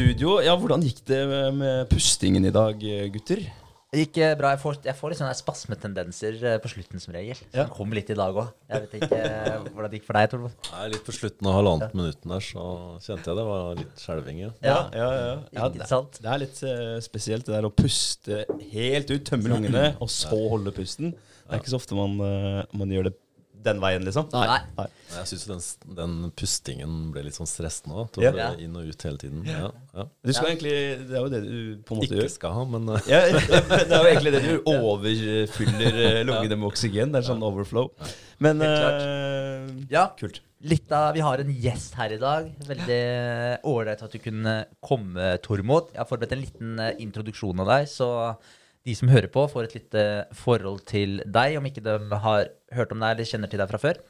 vannstudio. Ja, hvordan gikk det med pustingen i dag, gutter? Det gikk eh, bra. Jeg får, jeg får litt sånne spasmetendenser eh, på slutten som regel. Ja. Det kom litt i dag òg. Jeg vet ikke eh, hvordan det gikk for deg, Torvald. Nei, litt på slutten av halvannet minutten der, så kjente jeg det var litt skjelving. Ja. Ja, ja, ja. ja det, det er litt spesielt det der å puste helt ut, tømme lungene, og så holde pusten. Det er ikke så ofte man, man gjør det den veien, liksom. Nei. Jeg syns den, den pustingen ble litt sånn stressende. òg. Å Ja. inn og ut hele tiden. Ja, ja. Du skal egentlig Det er jo det du på en måte Ikke gjør. skal ha, men eh, Ja, det er jo egentlig det du gjør. Overfyller eh, lungene med oksygen. Det er sånn overflow. Men uh, eh, Ja. kult. Litt av, Vi har en gjest her i dag. Veldig ålreit at du kunne komme, Tormod. Jeg har forberedt en liten eh, introduksjon av deg, så de som hører på, får et lite forhold til deg, om ikke de har hørt om deg eller kjenner til deg fra før.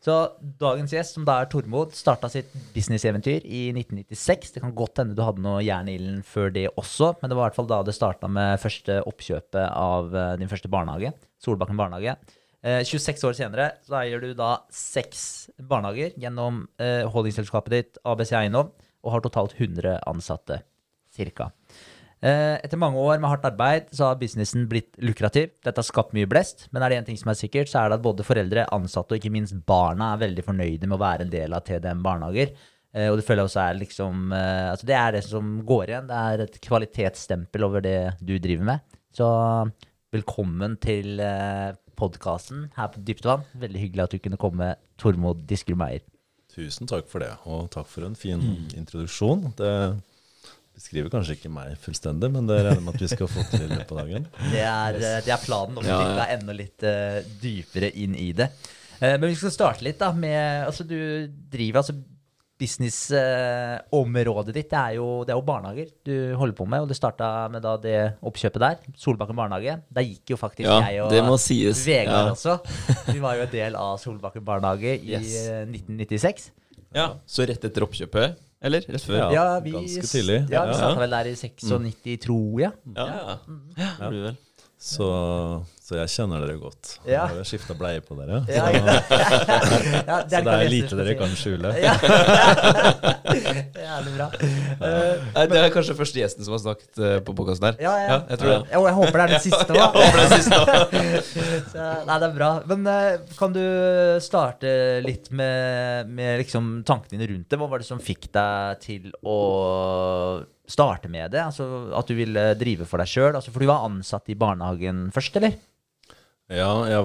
Så dagens gjest, som da er Tormod, starta sitt businesseventyr i 1996. Det kan godt hende du hadde noe jern i ilden før det også, men det var i hvert fall da det starta med første oppkjøpet av eh, din første barnehage, Solbakken barnehage. Eh, 26 år senere så eier du da seks barnehager gjennom eh, holdingselskapet ditt ABC Eiendom, og har totalt 100 ansatte, cirka. Eh, etter mange år med hardt arbeid så har businessen blitt lukrativ. Dette har skapt mye blest, men er det én ting som er sikkert, så er det at både foreldre, ansatte og ikke minst barna er veldig fornøyde med å være en del av TDM barnehager. Eh, og det føler jeg også er liksom eh, Altså det er det som går igjen. Det er et kvalitetsstempel over det du driver med. Så velkommen til podkasten her på Dypt vann. Veldig hyggelig at du kunne komme, Tormod Diskerud Meyer. tusen takk for det. Og takk for en fin introduksjon. Det beskriver kanskje ikke meg fullstendig, men det regner med at vi skal få til i løpet av dagen. Det er, eh, det er planen og vi Ja, ja. enda litt uh, dypere inn i det. Uh, men vi skal starte litt da med Altså, du driver altså Businessområdet ditt det er, jo, det er jo barnehager du holder på med, og det starta med da det oppkjøpet der. Solbakken barnehage. Der gikk jo faktisk Ja, jeg og det må sies. Vegard Ja. også. Vi var jo en del av Solbakken barnehage i Yes. eh, 1996. Ja, Så rett etter oppkjøpet, eller? Rett før? Ja. Ja, vi, ganske tidlig. Ja, vi Ja. starta vel der i 96, tror jeg. Ja, ja. Vel. Så, så jeg kjenner dere godt. Ja. Jeg har skifta bleie på dere. Ja, ja, så det er lite dere kan skjule. Ja. Jævlig bra. Uh, Nei, Det er kanskje første gjesten som har snakket uh, på podkasten her. Ja, ja. jeg tror det. Ja, og jeg håper det er den siste òg. Nei, det er bra. Men uh, kan du starte litt med, med liksom tankene dine rundt det? Hva var det som fikk deg til å starte med det? Altså At du ville drive for deg sjøl? Altså, for du var ansatt i barnehagen først, eller? Ja, jeg,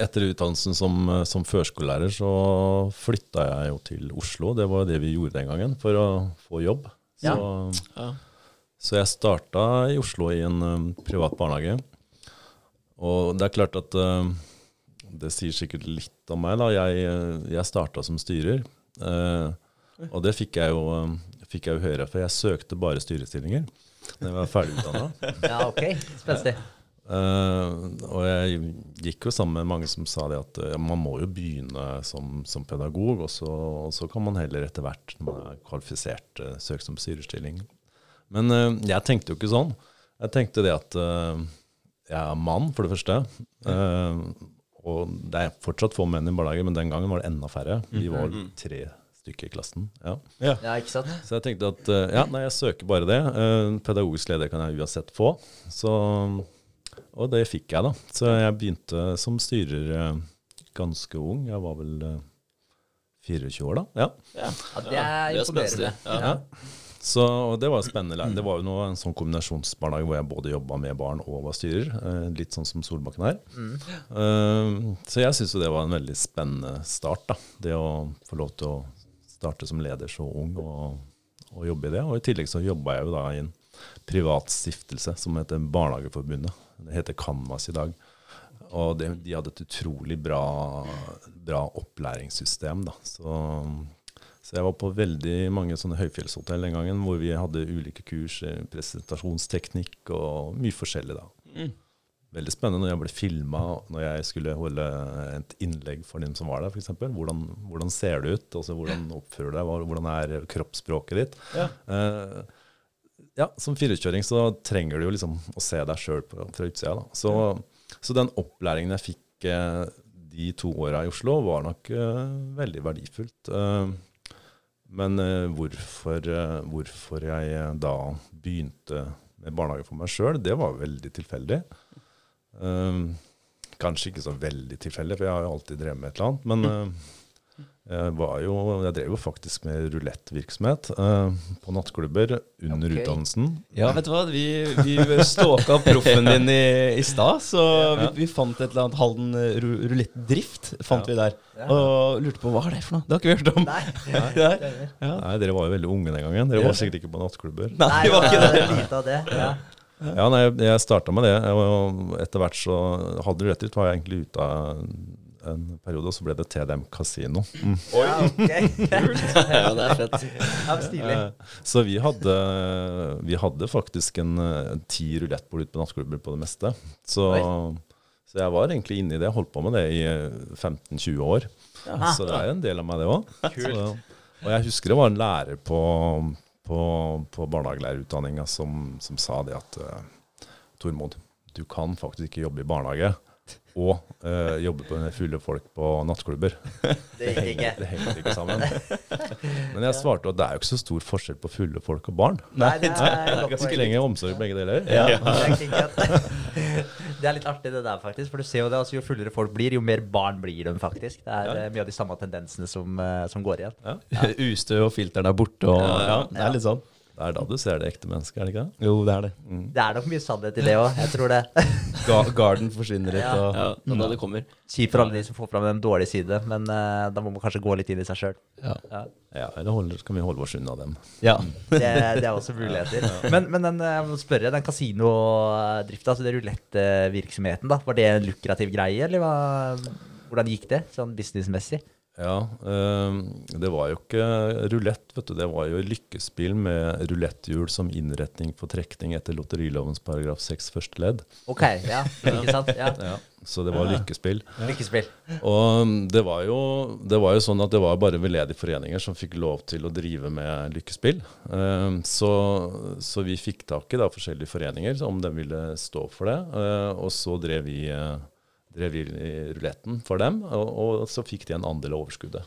etter utdannelsen som, som førskolelærer så flytta jeg jo til Oslo. Det var det vi gjorde den gangen, for å få jobb. Så, Ja. så jeg starta i Oslo i en um, privat barnehage. Og det er klart at uh, det sier sikkert litt om meg. da. Jeg, uh, jeg starta som styrer. Uh, og det fikk jeg, jo, um, fikk jeg jo høre, for jeg søkte bare styrestillinger da jeg var ferdig utdanna. Ja, ok. Spenstig. Eh, og jeg gikk jo sammen med mange som sa det at eh, man må jo begynne som, som pedagog, og så, og så kan man heller etter hvert, når man er kvalifisert, uh, søke som styrestilling. Men eh, jeg tenkte jo ikke sånn. Jeg tenkte det at jeg er mann, for det første. Eh, og det er fortsatt få menn i barnehage, men den gangen var det enda færre. Vi var tre stykker i klassen. ja. Ja, ikke sant? Så jeg tenkte at ja, nei, jeg søker bare det. Pedagogisk leder kan jeg uansett få. Så, og det fikk jeg, da. Så jeg begynte som styrer eh, ganske ung. Jeg var vel eh, 24 år da. Ja. Ja, det er imponerende. Ja. Så og det var spennende. Det var jo noe, en sånn kombinasjonsbarnehage hvor jeg både jobba med barn og var styrer. eh, litt sånn som Solbakken her. Eh, så jeg syns jo det var en veldig spennende start. da. Det å få lov til å starte som leder så ung og, og jobbe i det. Og i tillegg så jobba jeg jo da i en privat stiftelse som heter Barnehageforbundet. Det heter Canvas i dag. Og det, de hadde et utrolig bra, bra opplæringssystem. da. Så, så jeg var på veldig mange sånne høyfjellshotell den gangen hvor vi hadde ulike kurs, eh, presentasjonsteknikk og mye forskjellig. da. Mm. Veldig spennende når jeg ble filma når jeg skulle holde et innlegg for dem som var der, f.eks. Hvordan, hvordan ser du ut? Altså, hvordan oppfører du deg? Hvordan er kroppsspråket ditt? Ja. Eh, ja, som firekjøring så trenger du jo liksom å se deg sjøl fra utsida. Da. Så, så den opplæringen jeg fikk eh, de to åra i Oslo, var nok eh, veldig verdifullt. Eh, Men eh, hvorfor, eh, hvorfor jeg eh, da begynte med barnehage for meg sjøl, det var veldig tilfeldig. Kanskje ikke så veldig tilfeldig, for jeg har jo alltid drevet med et eller annet. Men jo, jeg drev jo faktisk med rulettvirksomhet eh, på nattklubber under okay. utdannelsen. Ja, vet du hva? Vi, vi stalka proffen din i, i stad, så vi, vi fant et eller annet Halden eh, rulettdrift. Fant vi der. Og lurte på hva er det for noe? Det har ikke vi hørt om. Nei. Nei, ja. Nei, dere var jo veldig unge den gangen. Dere var sikkert ikke på nattklubber. Nei, det var ikke det. Lite av det. Ja. Ja, nei, jeg- jeg starta med det. Og etter hvert så hadde du rett ut, var jeg egentlig ute av en periode, og så ble det TDM Casino. Mm. Ja, ok. Ja, det er fett. Ja, stilig. Eh, Så vi hadde, vi hadde faktisk en, en ti rulettbord ute på nattklubber på det meste. Så, så jeg var egentlig inne i det. Holdt på med det i eh, 15-20 år. Så det er en del av meg, det òg. Og jeg husker det var en lærer på, på, på barnehagelærerutdanninga som, som sa det at uh, Tormod, du kan faktisk ikke jobbe i barnehage og uh, jobbe på med fulle folk på nattklubber. Det gikk ikke. Det henger ikke sammen. Men jeg svarte at det er jo ikke så stor forskjell på fulle folk og barn. Nei, det er Ganske lenge omsorg begge deler. Ja, Det er litt artig det der, faktisk. For du ser jo det, altså, jo fullere folk blir, jo mer barn blir de faktisk. Det er eh, mye av de samme tendensene som, eh, som går igjen. Ustø og filteren er borte, og ja, det er litt sånn. Det er da du ser det ekte mennesket, er det ikke det? Jo, det er det. Det er nok mye sannhet i det òg, jeg tror det. Ga Garden forsvinner litt. Ja. Og, Ja, det er da det kommer. Kjipt for alle de som får fram en dårlig side, men uh, da må man kanskje gå litt inn i seg sjøl. ja. Ja. Ja, eller holde, kan vi holde oss unna dem. ja. Det, det er også muligheter. Men, men den, jeg må spørre, den kasinodrifta, altså det rulettvirksomheten, da, var det en lukrativ greie, eller hva, hvordan gikk det sånn businessmessig? Ja, eh, det var jo ikke rulett, vet du. Det var jo lykkespill med ruletthjul som innretning for trekning etter lotterilovens paragraf 6 første ledd. Ok, ja, ikke sant? Ja. Ja, så det var lykkespill. Lykkespill. Og det var, jo, det var jo sånn at det var bare veldedige foreninger som fikk lov til å drive med lykkespill. Eh, Så, så vi fikk tak i da forskjellige foreninger, om de ville stå for det. Eh, Og så drev vi, eh, i ruletten for dem, og, og så fikk de en andel av overskuddet.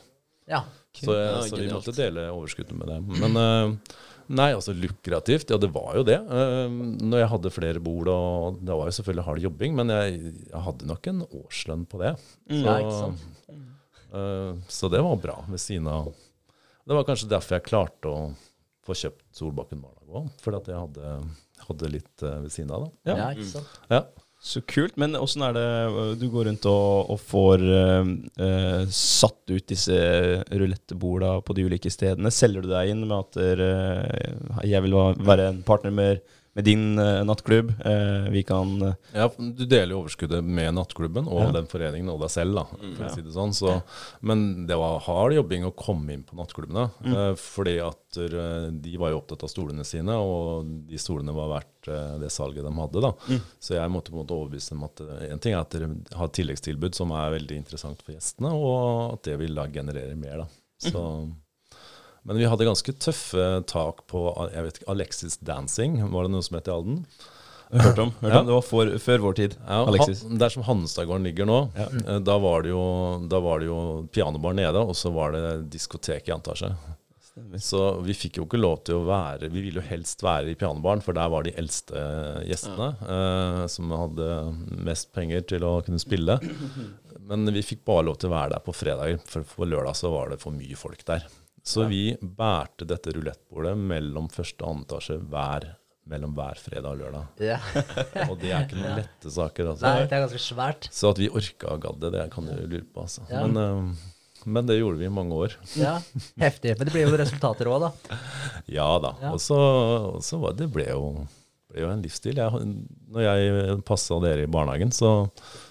Ja. Så, Ja, så vi måtte dele overskuddet med dem. Men eh, nei, altså lukrativt, ja det var jo det. Eh, når jeg hadde flere bord, og det var jo selvfølgelig hard jobbing, men jeg, jeg hadde nok en årslønn på det. Så, Ja, ikke sant? eh, så det var bra ved siden av Det var kanskje derfor jeg klarte å få kjøpt Solbakken barnehage òg, fordi at jeg hadde, hadde litt ved siden av. da. Ja. Ja, ikke sant? Ja. Så kult. Men åssen er det øh, du går rundt og, og får øh, satt ut disse ruletteborda på de ulike stedene? Selger du deg inn med at uh, jeg vil være en partner med, med din uh, nattklubb? Uh, vi kan uh, Ja, Du deler jo overskuddet med nattklubben og Ja. den foreningen og deg selv. da, for å si det sånn. Så, men det var hard jobbing å komme inn på nattklubbene. eh, fordi at de var jo opptatt av stolene sine, og de stolene var verdt det salget de hadde. da. Så jeg måtte på en måte overbevise dem at en ting er at dere har et tilleggstilbud som er veldig interessant for gjestene, og at det vil da generere mer. da. Så... Men vi hadde ganske tøffe tak på jeg vet ikke, Alexis Dancing, var det noe som het i Alden? Hørt om. Hørt Ja. om. Det var for, før vår tid. Ja, Alexis. Han, der som Hanstadgården ligger nå, ja. da, var det jo, da var det jo pianobar nede, og så var det diskotek i antasje. Så vi fikk jo ikke lov til å være Vi ville jo helst være i pianobaren, for der var de eldste gjestene eh, som hadde mest penger til å kunne spille. Men vi fikk bare lov til å være der på fredager, for på lørdag så var det for mye folk der. Så vi bærte dette rulettbordet mellom første og andre etasje hver, mellom hver fredag og lørdag. Ja. Og det er ikke noen lette saker. altså. Nei, det er ganske svært. Så at vi orka og gadd det, det kan du lure på. altså. Ja. Men, uh, men det gjorde vi i mange år. Ja, Heftig. Men det blir jo resultater òg, da. Ja da. Ja. Og så, og så var det ble jo, ble jo en livsstil. Jeg, når jeg passa dere i barnehagen, så,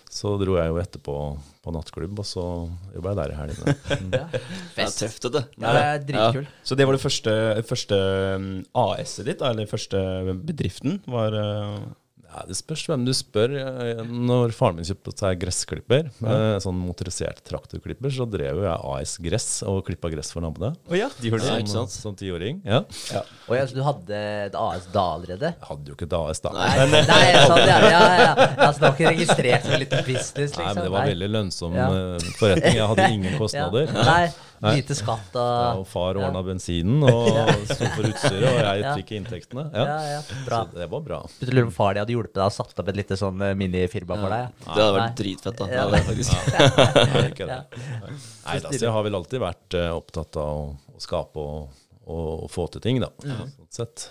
så dro jeg jo etterpå på nattklubb, og så jobba jeg der i helgene. Ja. Det er tøft, det. Ja, det er ja. Så det var det første, første um, AS-et ditt, eller første bedriften? var... Ja, det spørs hvem du spør. Eh, Når faren min kjøpte seg gressklipper, ja. sånn motorisert traktorklipper, så drev jo jeg AS Gress og klippa gress for naboene. Å ja, de gjorde Ja, det. ikke sant? Som tiåring. Ja. Og ja, så du hadde et AS da allerede? Jeg hadde jo ikke et AS da. Nei, nei sånn, ja, ja, ja. Altså, det var ikke registrert som en liten business, liksom? Nei, men det var veldig lønnsom Ja. eh, forretning. Jeg hadde ingen kostnader. Ja. Nei, lite skatt Ja, og og far ordna bensinen og sto for utstyret, og jeg Ja. fikk inntektene. Ja, Ja. ja, bra. Så det var bra. Du lurer på om far din hadde hjulpet deg og satt opp et lite sånn eh, minifirma for deg? Det hadde Nei. vært dritfett, da. Ja. Det faktisk. Nei, ikke det. Nei, da, så jeg har vel alltid vært eh, opptatt av å, å skape og, og, og få til ting, da. Sånn sett.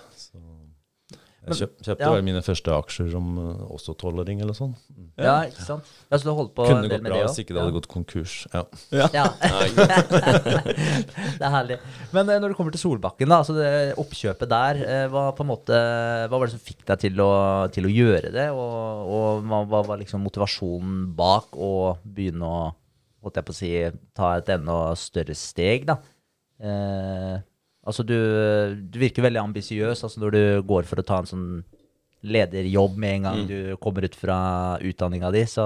Så jeg kjøp, kjøpte ja. vel mine første aksjer som eh, også tolvåring eller sånn. Ja, ikke sant? Ja, Så du holdt på Kunne en del gått med bra hvis ikke det hadde gått konkurs. Ja. Ja. Ja, det er herlig. Men eh, når det kommer til Solbakken, da, altså det oppkjøpet der, eh, hva, på en måte, hva var det som fikk deg til å, til å gjøre det? Og, og hva, hva var liksom motivasjonen bak å begynne å holdt jeg på å si, ta et enda større steg? da? Eh, altså du, du virker veldig ambisiøs altså når du går for å ta en sånn lederjobb med en gang du kommer ut fra utdanninga di, så,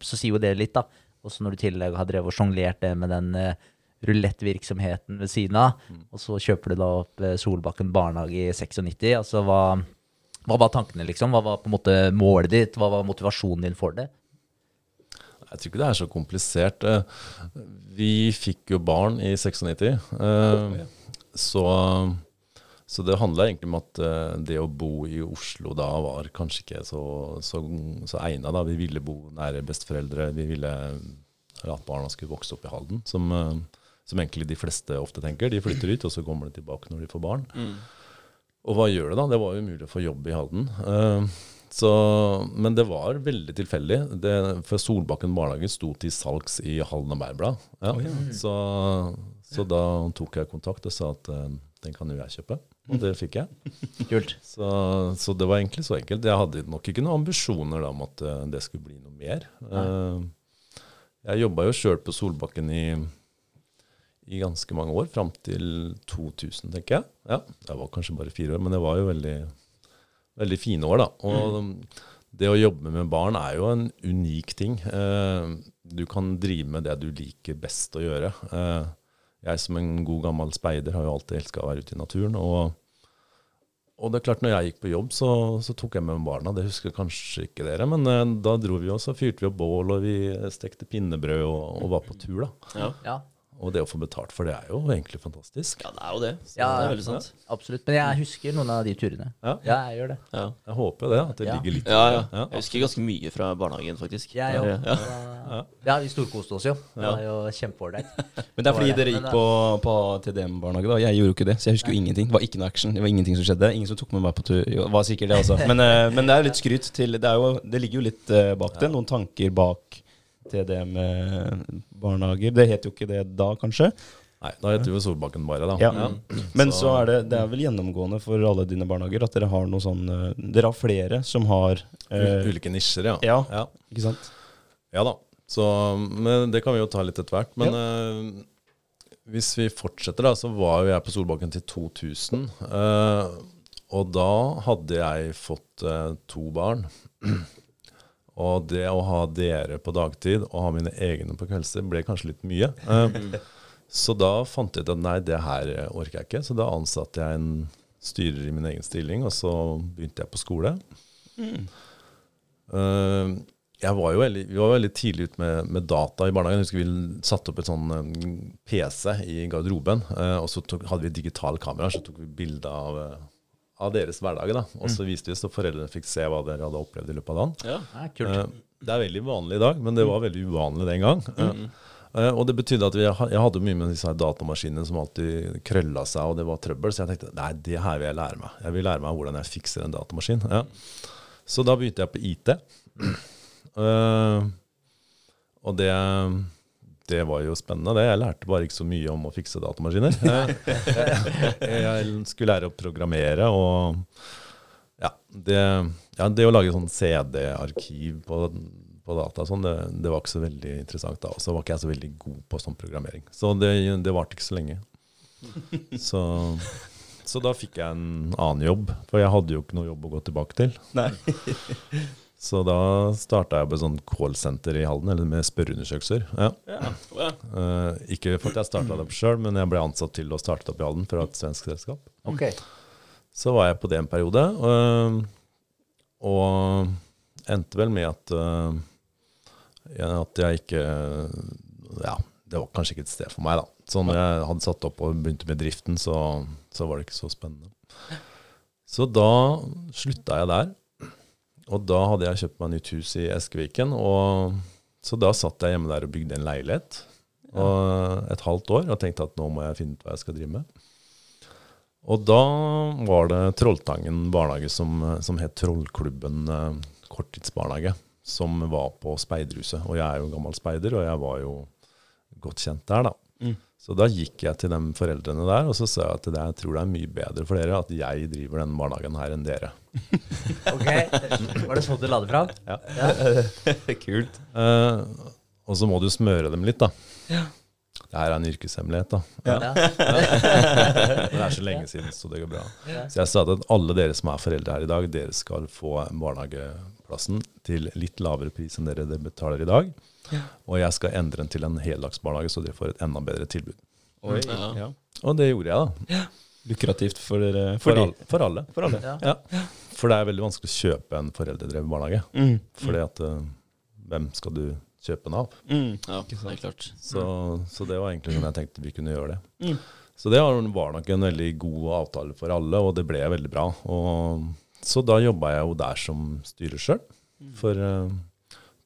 så sier jo det litt, da. Også når du i tillegg har drevet og sjonglert det med den uh, rulettvirksomheten ved siden av, og så kjøper du da opp eh, Solbakken barnehage i 96. Altså hva, hva var tankene, liksom? Hva var på en måte målet ditt? Hva var motivasjonen din for det? Jeg tror ikke det er så komplisert. Eh, Vi fikk jo barn i 96, eh, så, så det handla egentlig om at eh, det å bo i Oslo da var kanskje ikke så, så, så egna. Vi ville bo nære besteforeldre. Vi ville at barna skulle vokse opp i Halden, som, eh, som egentlig de fleste ofte tenker. De flytter ut, og så kommer de tilbake når de får barn. Og hva gjør det da? Det var jo umulig å få jobb i Halden. Uh, så, men det var veldig tilfeldig. Det, for Solbakken barnehage sto til salgs i Halden Arbeiderblad. Ja. Så, så da tok jeg kontakt og sa at eh, den kan jo jeg kjøpe. Og det fikk jeg. Kult. Så, så det var egentlig så enkelt. Jeg hadde nok ikke noen ambisjoner da, om at eh, det skulle bli noe mer. Eh, jeg jobba jo sjøl på Solbakken i, i ganske mange år, fram til 2000, tenker jeg. Ja, Det var kanskje bare fire år, men det var jo veldig, veldig fine år, da. Og det å jobbe med barn er jo en unik ting. Du kan drive med det du liker best å gjøre. Jeg som en god gammel speider har jo alltid elska å være ute i naturen. og og det er klart, når jeg gikk på jobb, så, så tok jeg med meg barna. Det husker kanskje ikke dere, men eh, da dro vi også, fyrte vi opp bål, og vi stekte pinnebrød og, og var på tur, da. Ja. Ja. Og det å få betalt for det er jo egentlig fantastisk. ja, det er jo det. Så Ja, det er veldig sant. Absolutt. Men jeg husker noen av de turene. Ja. Ja, jeg gjør det. Ja. Jeg håper det, at det Ja. ligger litt Ja, ja. Ja. Jeg husker ganske mye fra barnehagen, faktisk. Jeg òg. Ja. Ja. vi storkoste oss jo. Det Ja. var jo kjempeålreit. Men det er fordi dere gikk på, på TDM-barnehage, da. Jeg gjorde jo ikke det, så jeg husker jo ingenting. Det var ikke noe action. Det var ingenting som skjedde. Ingen som tok med meg på tur. Jo, det var sikkert det, altså. Men, eh, men det er jo litt skryt til Det, er jo, det ligger jo litt eh, bak det. Noen tanker bak TDM-barnehager. Det het jo ikke det da, kanskje. Nei, da heter jo Solbakken bare, da. Ja. Men så er det, det er vel gjennomgående for alle dine barnehager at dere har noe sånn eh, Dere har flere som har eh, Ulike nisjer, ja. Ja. ja. Ikke sant? Ja da. Så, men det kan vi jo ta litt etter hvert. Men eh, hvis vi fortsetter, da, så var jo jeg på Solbakken til 2000. eh, og da hadde jeg fått eh, to barn. Og det å ha dere på dagtid og ha mine egne på kveldstid ble kanskje litt mye. Eh, så da fant jeg ut at nei, det her orker jeg ikke. Så da ansatte jeg en styrer i min egen stilling, og så begynte jeg på skole. Eh, jeg var jo veldig, vi var veldig tidlig ute med, med data i barnehagen. Jeg husker vi satte opp et sånn eh, PC i garderoben, eh, og så tok, hadde vi digitale kameraer. Så tok vi bilde av, eh, av deres hverdag. da, Og så viste vi så foreldrene fikk se hva dere hadde opplevd i løpet av dagen. Ja. Ja, kult. Eh, Det er veldig vanlig i dag, men det var veldig uvanlig den gang. Eh, Uh, og det betydde at vi, jeg hadde mye med disse datamaskinene som alltid krølla seg, og det var trøbbel. Så jeg tenkte nei, det her vil jeg lære meg. Jeg vil lære meg hvordan jeg fikser en datamaskin. Ja. Så da begynte jeg på IT. Uh, og det, det var jo spennende, det. Jeg lærte bare ikke så mye om å fikse datamaskiner. Jeg skulle lære å programmere og ja, det, ja, det å lage sånn CD-arkiv på, på data, sånn, det, det var ikke så veldig interessant da. Og så var ikke jeg så veldig god på sånn programmering. Så det, det varte ikke så lenge. Så, så da fikk jeg en annen jobb, for jeg hadde jo ikke noe jobb å gå tilbake til. Nei. Så da starta jeg på et sånt callsenter i Halden, eller med spørreundersøkelser. Ja. Ja. Ja. Eh, ikke for at jeg starta det opp sjøl, men jeg ble ansatt til å starte det opp i Halden fra et svensk selskap. Okay. Så var jeg på det en periode, øh, og endte vel med at, øh, at jeg ikke Ja, det var kanskje ikke et sted for meg, da. Så når jeg hadde satt opp og begynte med driften, så, så var det ikke så spennende. Så da slutta jeg der. Og da hadde jeg kjøpt meg nytt hus i Eskeviken. Og, så da satt jeg hjemme der og bygde en leilighet et halvt år og tenkte at nå må jeg finne ut hva jeg skal drive med. Og da var det Trolltangen barnehage som, som het Trollklubben eh, korttidsbarnehage, som var på Speiderhuset. Og jeg er jo gammel speider, og jeg var jo godt kjent der, da. Så da gikk jeg til de foreldrene der og så sa jeg at det, jeg tror det er mye bedre for dere at jeg driver denne barnehagen her enn dere. Ok, Var det sånn du la det fram? Ja. Kult. Uh, og så må du smøre dem litt, da. Det her er en yrkeshemmelighet, da. Ja. Det er så lenge siden, så det går bra. Ja. Så jeg sa at alle dere som er foreldre her i dag, dere skal få barnehageplassen til litt lavere pris enn dere betaler i dag. Og jeg skal endre den til en heldagsbarnehage, så dere får et enda bedre tilbud. Oi. Ja. Ja. Og det gjorde jeg, da. Lukrativt for dere. For, de- alle, for alle. For alle. Ja. Ja. For det er veldig vanskelig å kjøpe en foreldredrevet barnehage. Mm. Fordi at eh, hvem skal du kjøpe den av? Mm. Ja, det er klart. Så, så det var egentlig sånn jeg tenkte vi kunne gjøre det. Mm. Så det var nok en veldig god avtale for alle, og det ble veldig bra. Og, så da jobba jeg jo der som styrer sjøl. For eh,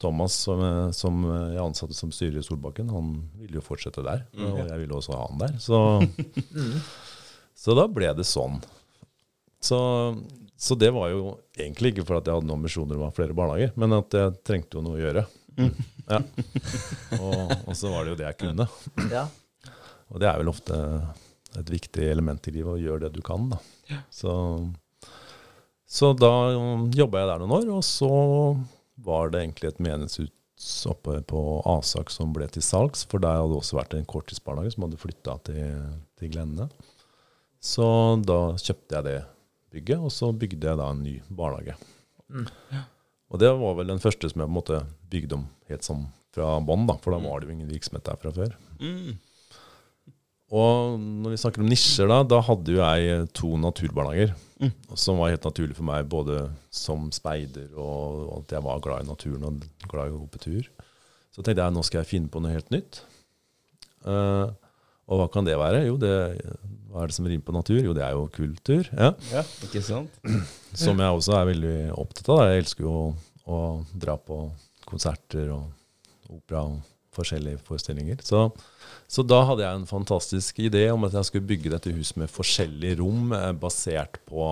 Thomas, som, som jeg ansatte som styrer i Solbakken, han ville jo fortsette der. Og jeg ville også ha han der. Så, så da ble det sånn. Så, så det var jo egentlig ikke for at jeg hadde noen ambisjoner om å ha flere barnehager, men at jeg trengte jo noe å gjøre. Ja. Og, og så var det jo det jeg kunne. Ja. Og det er vel ofte et viktig element i livet, å gjøre det du kan. Da. Så, så da jobba jeg der noen år, og så var det egentlig et menighetshus oppe på Asak som ble til salgs, for der hadde det også vært en korttidsbarnehage som hadde flytta til, til Glenne. Så da kjøpte jeg det bygget, og så bygde jeg da en ny barnehage. Mm. Og det var vel den første som jeg på en måte bygde om helt sånn fra bånn, for da var det jo ingen virksomhet der fra før. Mm. Og når vi snakker om nisjer, da, da hadde jo jeg to naturbarnehager. Mm. Som var helt naturlig for meg, både som speider og og at jeg var glad i naturen og glad i å gå på tur. Så tenkte jeg nå skal jeg finne på noe helt nytt. Uh, og hva kan det være? Jo, det, hva er det som rimer på natur? Jo, det er jo kultur. Ja. Ja, ikke sant? Som jeg også er veldig opptatt av. Jeg elsker jo å, å dra på konserter og opera og forskjellige forestillinger. Så, så da hadde jeg en fantastisk idé om at jeg skulle bygge dette huset med forskjellige rom eh, basert på,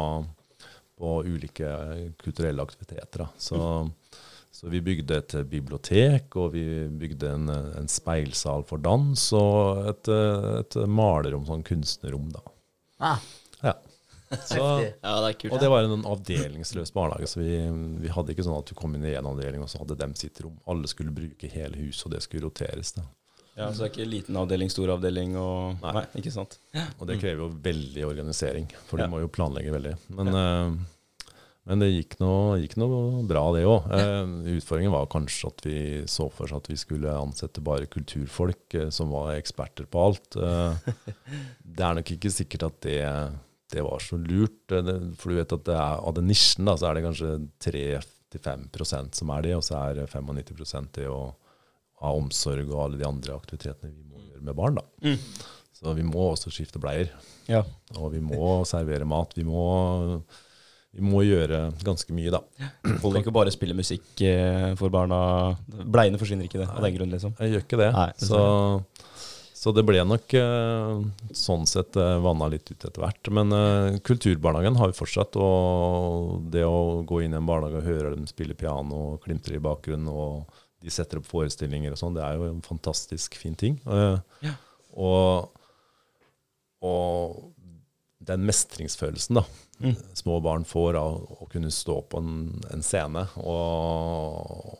på ulike kulturelle aktiviteter. Så, så vi bygde et bibliotek, og vi bygde en, en speilsal for dans, og et, et malerom, sånn kunstnerrom. da. Ah, Ja. Så. Ja, det er kult. og det var en avdelingsløs barnehage, så vi, vi hadde ikke sånn at du kom inn i en avdeling, og så hadde dem sitt rom. Alle skulle bruke hele huset, og det skulle roteres. da. Ja, Så det er ikke liten avdeling, stor avdeling og Nei. Nei, ikke sant? Og det krever jo veldig organisering, for Ja. du må jo planlegge veldig. Men, uh, men det gikk noe, gikk noe bra, det òg. Uh, utfordringen var kanskje at vi så for oss at vi skulle ansette bare kulturfolk uh, som var eksperter på alt. Eh, det er nok ikke sikkert at det, det var så lurt. Eh, for du vet at det er, av den nisjen da, så er det kanskje 3-5% som er det, og så er 95% det å ha omsorg og alle de andre aktivitetene vi må gjøre med barn. da. Mm. Så vi må også skifte bleier. Ja. Og vi må servere mat. Vi må, vi må gjøre ganske mye, da. Holder ikke å bare spille musikk eh, for barna. Bleiene forsvinner ikke det, av den grunn, liksom. Jeg gjør ikke det. Nei, det så, så det ble nok eh, sånn sett uh, vanna litt ut etter hvert. Men uh, kulturbarnehagen har vi fortsatt. Og det å gå inn i en barnehage og høre dem spille piano og klimtre i bakgrunnen, og de setter opp forestillinger og sånn, det er jo en fantastisk fin ting. Eh, Ja. Og, og den mestringsfølelsen da, Mm. små barn får av å kunne stå på en, en scene, og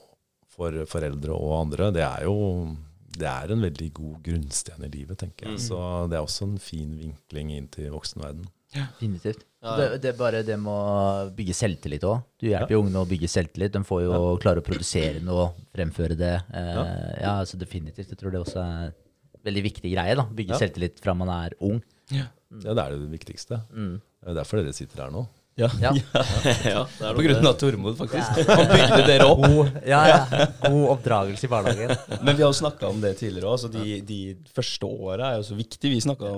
for foreldre og andre, det er jo det er en veldig god grunnsten i livet, tenker jeg. Mm. Så det er også en fin vinkling inn til voksenverden. Definitivt. Ja, Det, ja. det er bare det med å bygge selvtillit òg. Du hjelper jo ungene å bygge selvtillit. De får jo klare å produsere noe, fremføre det. Eh, ja. altså definitivt. Jeg tror det også er en veldig viktig greie. da, Bygge Ja. selvtillit fra man er ung. Ja, det er det viktigste. Mm. Det er derfor dere sitter her nå. Ja, Ja. ja, det er På grunn av Tormod, faktisk. Han bygde dere opp. God, ja, ja. God oppdragelse i barnehagen. Men vi har jo snakka om det tidligere òg. De, de første åra er jo så viktig. Vi snakka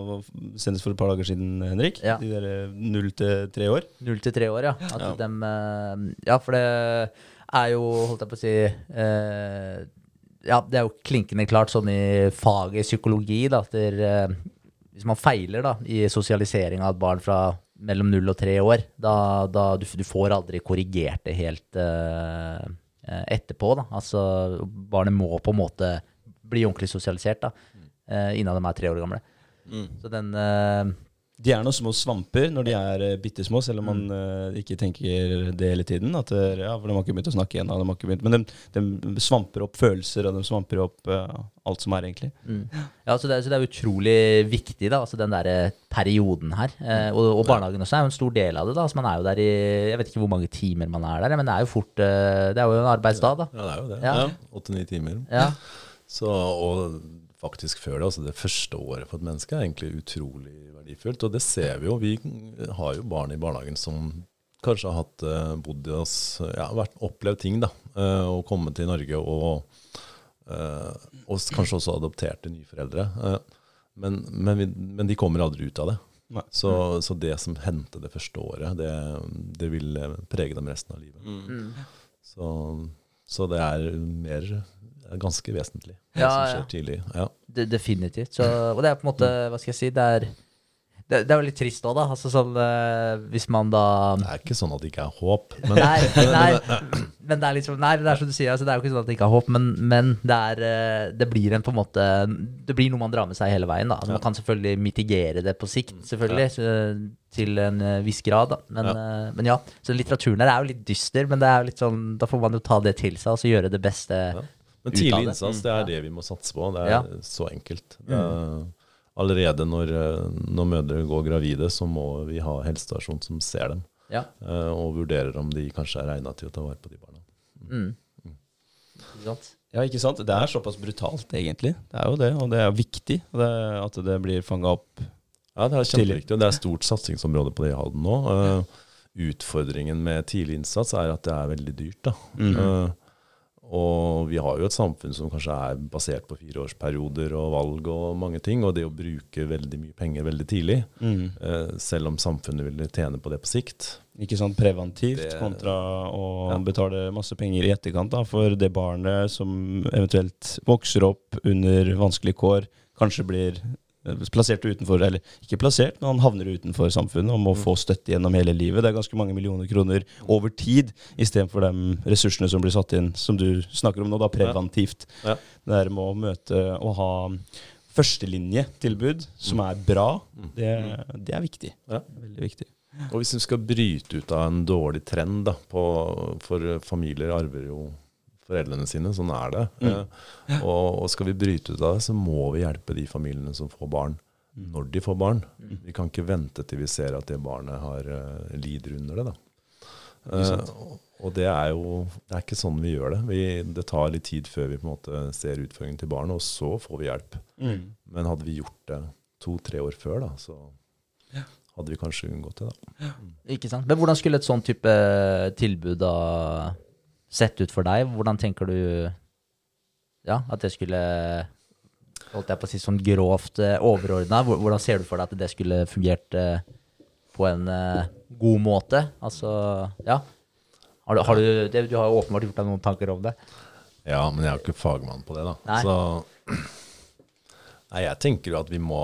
senest for et par dager siden, Henrik. Ja. De der null til tre år. Null til tre år, ja. At Ja. dem, eh, ja, for det er jo, holdt jeg på å si eh, Ja, det er jo klinkende klart sånn i faget psykologi, da, at der, eh, hvis man feiler da, i sosialisering av et barn fra mellom null og tre år, da, da du, du får aldri korrigert det helt eh, eh, etterpå. Da. Altså, barnet må på en måte bli ordentlig sosialisert da, uh, innen de er tre år gamle. Mm. Så den eh, De er noen små svamper når de er uh, bitte små, selv om man eh, ikke tenker det hele tiden. At eh, ja, for de har ikke begynt å snakke igjen. de har ikke begynt- Men de, de svamper opp følelser, og de svamper opp alt som er, egentlig. Mm. Ja, så det, er- så det er utrolig viktig, da, altså den der perioden her. Eh, og, og barnehagen også er jo en stor del av det. da, altså Man er jo der i Jeg vet ikke hvor mange timer man er der, men det er jo fort Det er jo en arbeidsdag, da. Ja, det er jo det. Ja. Åtte-ni timer. Ja. Så, og faktisk før det, altså det første året for et menneske er egentlig utrolig verdifullt. Og det ser vi jo. Vi har jo barn i barnehagen som kanskje har hatt, eh, bodd i oss, ja, vært, opplevd ting, da. eh, Og kommet til Norge og, eh, og kanskje også adopterte nye foreldre. eh, Men, men, vi, men de kommer aldri ut av det. Så, så det som hendte det første året, det, det vil eh, prege dem resten av livet. Mm. Så, så det er mer er ganske vesentlig, det Ja, som ja. tidlig. Ja. Definitivt. Så, og det er på en måte, hva skal jeg si, det er det, det er jo litt trist òg, da. Altså sånn eh, hvis man da Det er ikke sånn at det ikke er håp, men Nei, nei, men det er sånn Nei, det er som du sier, altså, det er jo ikke sånn at det ikke er håp, men, men det, er, eh, det blir en på en måte Det blir noe man drar med seg hele veien. da Man kan selvfølgelig mitigere det på sikt, selvfølgelig, så, til en eh, viss grad. da Men ja. men ja, så litteraturen her er jo litt dyster, men det er jo litt sånn da får man jo ta det til seg og så gjøre det beste. Ja. Men tidlig innsats, det er det vi må satse på. Det er så enkelt. Det er, allerede når, eh, når mødre går gravide, så må vi ha helsestasjon som ser dem, Ja. eh, og vurderer om de kanskje er egna til å ta vare på de barna. Mm. Ikke sant? Ja, ikke sant? Det er såpass brutalt, egentlig. Det er jo det, og det er viktig det, at det blir fanga opp. Ja, det er kjempeviktig, og det er stort satsingsområde på det i Halden nå. Uh, utfordringen med tidlig innsats er at det er veldig dyrt. da. Mm. Eh, og vi har jo et samfunn som kanskje er basert på fireårsperioder og valg og mange ting, og det å bruke veldig mye penger veldig tidlig, Mm. eh, selv om samfunnet vil tjene på det på sikt. Ikke sant, preventivt Det- kontra å Ja. betale masse penger i etterkant da, for det barnet som eventuelt vokser opp under vanskelige kår, kanskje blir plassert utenfor, eller ikke plassert, men han havner utenfor samfunnet og må få støtte gjennom hele livet. Det er ganske mange millioner kroner over tid, istedenfor de ressursene som blir satt inn, som du snakker om nå, da, preventivt. Ja. Det der med å møte og ha førstelinjetilbud som er bra, det, det er viktig. Ja. Veldig viktig. Og hvis vi skal bryte ut av en dårlig trend, da, på, for familier arver jo foreldrene sine, sånn er det. Eh, og, og skal vi bryte ut av det, så må vi hjelpe de familiene som får barn, når de får barn. Vi kan ikke vente til vi ser at det barnet har uh, lider under det. da. Eh, og- det er jo det er ikke sånn vi gjør det. Vi, det tar litt tid før vi på en måte ser utføringen til barnet, og så får vi hjelp. Men hadde vi gjort det to-tre år før, da, så hadde vi kanskje unngått det. da. Ikke sant? Men hvordan skulle et sånn type tilbud da sett ut for deg? Hvordan tenker du ja, at det skulle Holdt jeg på å si sånn grovt eh, overordna. Hvordan ser du for deg at det skulle fungert eh, på en eh, god måte? Altså, ja. Har du, har du, det, du har jo åpenbart gjort deg noen tanker om det. Ja, men jeg er jo ikke fagmann på det, da. Nei. Så Nei, jeg tenker jo at vi må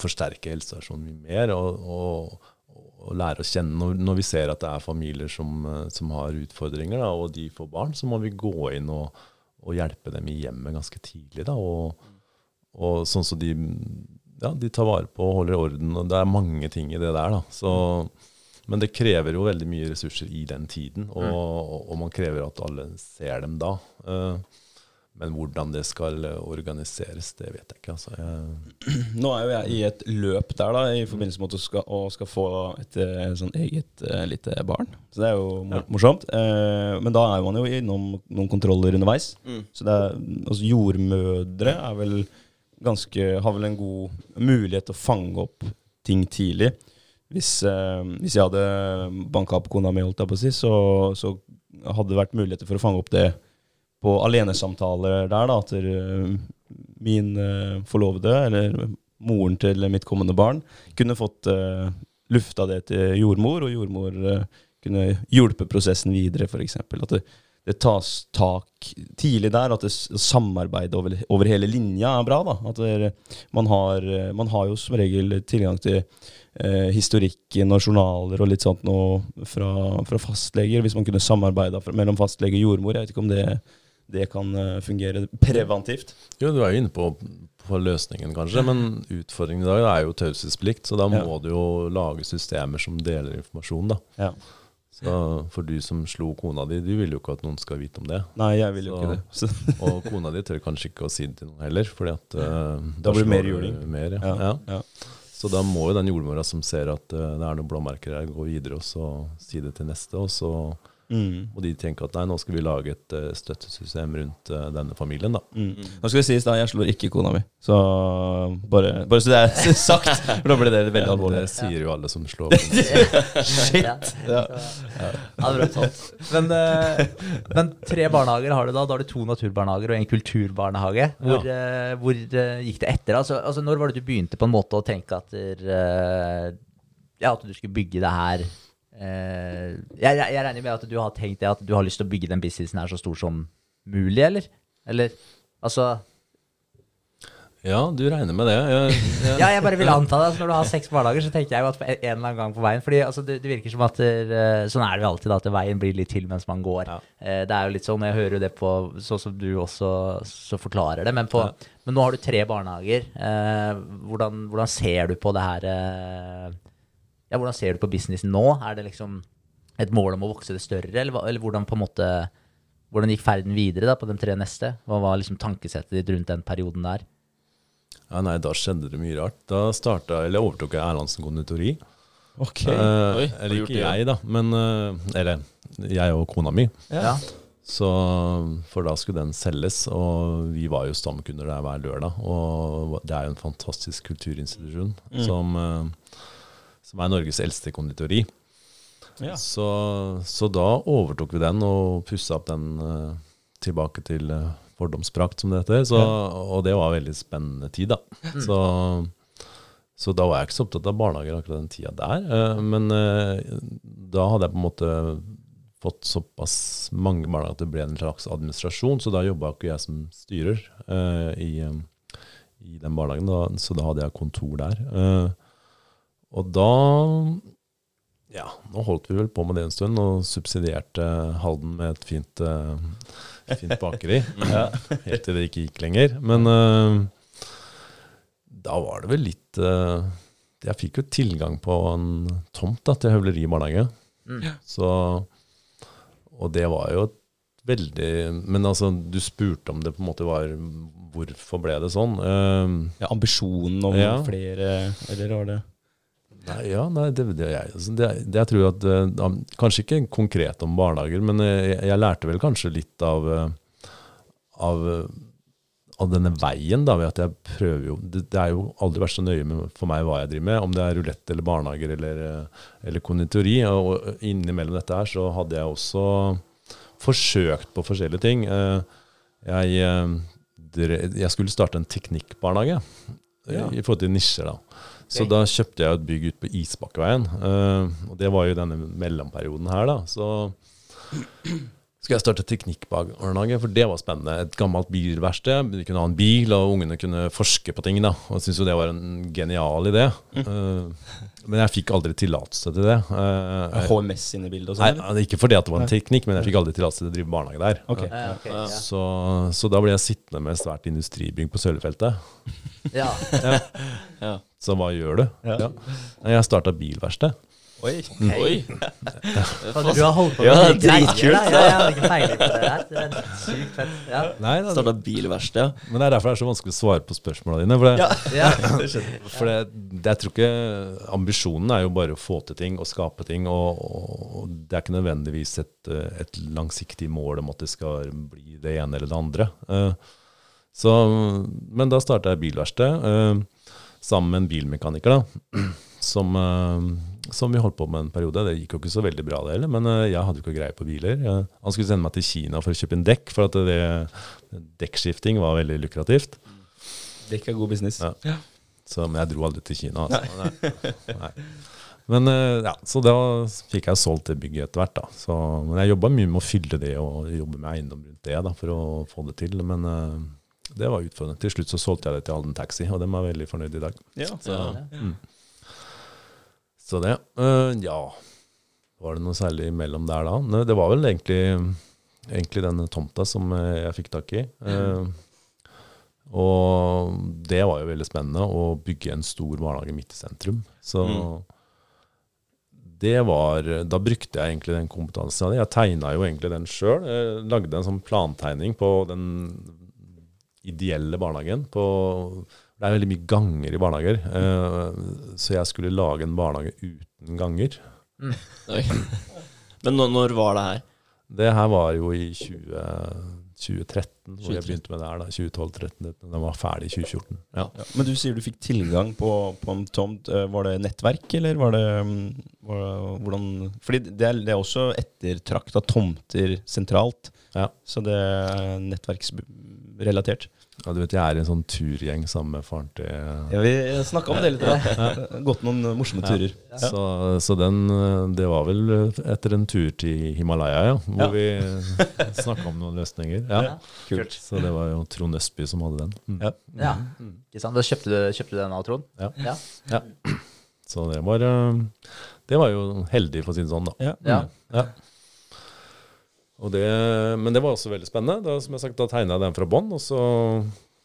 forsterke helsestasjonen mye mer, og, og, og lære å kjenne når, når vi ser at det er familier som, eh, som har utfordringer, da, og de får barn, så må vi gå inn og, og hjelpe dem i hjemmet ganske tidlig. Da, og, og sånn så de, ja, de tar vare på og holder orden. og Det er mange ting i det der. Da. Så, men det krever jo veldig mye ressurser i den tiden, og, og, og man krever at alle ser dem da. Eh, Men hvordan det skal eh, organiseres, det vet jeg ikke. Altså. Jeg, Nå er jo jeg i et løp der, da, i forbindelse med at du skal, og skal få et eh, sånn eget eh, lite barn. Så det er jo mor morsomt. Eh, men da er man jo innom noen kontroller underveis. Mm. Så det er, altså jordmødre er vel ganske, har vel en god mulighet til å fange opp ting tidlig. Hvis, eh, hvis jeg hadde banka opp kona mi, holdt jeg på å si, så, så hadde det vært muligheter for å fange opp det på alenesamtaler der, da, at eh, min eh, forlovede, eller moren til mitt kommende barn, kunne fått uh, lufta det til jordmor, og jordmor uh, kunne hjulpe prosessen videre, f.eks. At det, det tas tak tidlig der, at det samarbeidet over, over hele linja er bra. da, At det, man, har, man har jo som regel tilgang til eh, historikken og journaler og litt sånt noe fra, fra fastleger, hvis man kunne samarbeida mellom fastlege og jordmor. Jeg vet ikke om det, det kan eh, fungere preventivt. jo, du er jo inne på, på løsningen, kanskje, men utfordringen i dag er jo taushetsplikt. Så da Ja. må du jo lage systemer som deler informasjon. da. Ja. Så For du som slo kona di, du vil jo ikke at noen skal vite om det. Nei, jeg vil jo Så- ikke det. Og kona di tør kanskje ikke å si det til noen heller. fordi at uh, Da blir det mer juling. Mer, ja. ja, Ja. ja. Så da må jo den jordmora som ser at uh, det er noen blåmerker her, gå videre og så si det til neste. Og så Mm. Og de tenker at nei, nå skal vi lage et uh, støttesystem rundt uh, denne familien. da. Mm. Nå skal det sies da, jeg slår ikke kona mi. Så bare, bare så det er sagt, for da blir det veldig Ja, alvorlig. det sier jo alle som slår. Shit. Ja. Ja, Ja. Men, uh, men tre barnehager har du da. Da har du to naturbarnehager og en kulturbarnehage. Hvor, hvor gikk det etter? Altså, altså, når var det du begynte på en måte å tenke at, der, ja, at du skulle bygge det her jeg, jeg, jeg regner med at du har tenkt det at du har lyst til å bygge den businessen her så stor som mulig, eller? Eller altså Ja, du regner med det. Jeg, jeg, Ja, jeg bare vil anta det. Altså, når du har seks barnehager, så tenker jeg jo at på en en eller annen gang på veien Fordi altså, det, det virker som at der, Sånn er det jo alltid, da, at veien blir litt til mens man går. Ja. Eh, det er jo litt sånn, Jeg hører jo det på sånn som du også så forklarer det. Men, på, Ja. men nå har du tre barnehager. Eh, hvordan, hvordan ser du på det her eh, Ja, hvordan ser du på businessen nå? Er det liksom et mål om å vokse det større, eller, eller hvordan på en måte hvordan gikk ferden videre da på de tre neste? Hva var liksom tankesettet ditt rundt den perioden der? ja, nei, da skjedde det mye rart. Da starta, eller overtok jeg Erlandsen konditori. Ok. Eh, Oi, eller ikke det, ja? jeg, da, men eh, Eller jeg og kona mi. Ja. Så, for da skulle den selges, og vi var jo stamkunder der hver lørdag. Og det er jo en fantastisk kulturinstitusjon Mm. som, eh, som er Norges eldste konditori. Ja. Så, så da overtok vi den og pussa opp den uh, tilbake til uh, fordomsprakt, som det heter. Så, Og det var en veldig spennende tid, da. Så, så da var jeg ikke så opptatt av barnehager akkurat den tida der. Uh, men da hadde jeg på en måte fått såpass mange barnehager at det ble en slags administrasjon, så da jobba ikke jeg som styrer i, i den barnehagen, da, så da hadde jeg kontor der. Eh, og da ja, nå holdt vi vel på med det en stund, og subsidierte Halden med et fint, eh, fint bakeri. Helt til det ikke gikk lenger. Men uh, da var det vel litt uh, Jeg fikk jo tilgang på en tomt da, til Høvleri barnehage. Mm. Så Og det var jo et veldig Men altså, du spurte om det på en måte var Hvorfor ble det sånn? Uh, Ja, ambisjonen om Ja. flere, eller var det Nei, ja, nei, det, det, jeg, altså, det, det jeg tror at uh, Kanskje ikke konkret om barnehager, men eh, jeg, jeg lærte vel kanskje litt av eh, av, av denne veien, da, ved at jeg prøver jo Det, er jo aldri vært så nøye med, for meg hva jeg driver med, om det er rulett eller barnehager eller, eller konditori. Og, og innimellom dette her så hadde jeg også forsøkt på forskjellige ting. Jeg, jeg skulle starte en teknikkbarnehage Ja. i forhold til nisjer, da. Så da kjøpte jeg et bygg ut på Isbakkeveien. eh, og det var jo denne mellomperioden her, da. Så skulle jeg starte teknikkbarnehage, for det var spennende. Et gammelt bilverksted. Vi kunne ha en bil, og ungene kunne forske på ting. da. Og jeg syntes jo det var en genial idé. Uh, men jeg fikk aldri tillatelse til det. Uh, HMS sine i bildet og Nei, sånn? eller? ikke fordi at det var en teknikk, men jeg fikk aldri tillatelse til å drive barnehage der. Okay. Uh, okay, ja. Så, så da ble jeg sittende med svært industribygg på Sølvfeltet. Ja. Ja. Så hva gjør du? Ja. Ja. Jeg starta bilverksted. Oi. Oi. Ja. Du har holdt på med Ja, det dritkult. Ja, jeg hadde ikke peiling på det der. Det er sykt fett. Ja. Nei, da, Starta bilverksted. men det er derfor det er så vanskelig å svare på spørsmåla dine. For, det, Ja. for det, det, jeg tror ikke Ambisjonen er jo bare å få til ting og skape ting. Og, og det er ikke nødvendigvis et, et langsiktig mål om at det skal bli det ene eller det andre. Eh, Så, men da starta jeg bilverksted eh, sammen med en bilmekaniker. da, som, eh, som vi holdt på med en periode. Det gikk jo ikke så veldig bra, det heller, men eh, jeg hadde jo ikke greie på biler. Han skulle sende meg til Kina for å kjøpe inn dekk, for at det, dekkskifting var veldig lukrativt. Dekk er god business. Ja. Så, men jeg dro aldri til Kina. Altså. Nei. Nei. Men eh, ja, Så da fikk jeg solgt det bygget etter hvert. da. Så, men jeg jobba mye med å fylle det og jobbe med eiendom rundt det da, for å få det til. Men det var utfordrende. Til slutt så solgte jeg det til Halden Taxi, og de er veldig fornøyd i dag. Ja. Så, mm. så det. Uh, ja. Var det noe særlig imellom der da? Nei, det var vel egentlig, egentlig denne tomta som eh, jeg fikk tak i. Uh, og det var jo veldig spennende å bygge en stor barnehage midt i sentrum. Så Mm. det var Da brukte jeg egentlig den kompetansen jeg hadde. Jeg tegna jo egentlig den sjøl. Lagde en sånn plantegning på den ideelle barnehagen. På, det er veldig mye ganger i barnehager, Uh, så jeg skulle lage en barnehage uten ganger. Oi. Men når, når var det her? Det her var jo i 20, 2013, hvor jeg 2013. begynte med det her. da, 2012-2013. Den var ferdig i 2014. Ja. Ja. Men du sier du fikk tilgang på, på en tomt. Eh, Var det nettverk, eller var det, mm, var det hvordan Fordi det er, det er også ettertrakta tomter sentralt. Ja. Så det er nettverksrelatert. Ja, du vet, Jeg er i en sånn turgjeng sammen med faren til Ja, vi snakka om det litt. Da. Gått noen morsomme turer. Ja. Så, så den eh, Det var vel etter en tur til Himalaya, ja, hvor Ja. vi snakka om noen løsninger. Ja. Ja. Kult. Så det var jo Trond Østby som hadde den. Mm. Ja. Ja. Ikke sant? Da kjøpte du, kjøpte du den av Trond? Ja. Ja. Så det var, eh, det var jo heldig, for å si det sånn. da. Ja. Ja. Det, men det var også veldig spennende. Da, som jeg sagt, da tegna jeg den fra bånn, og så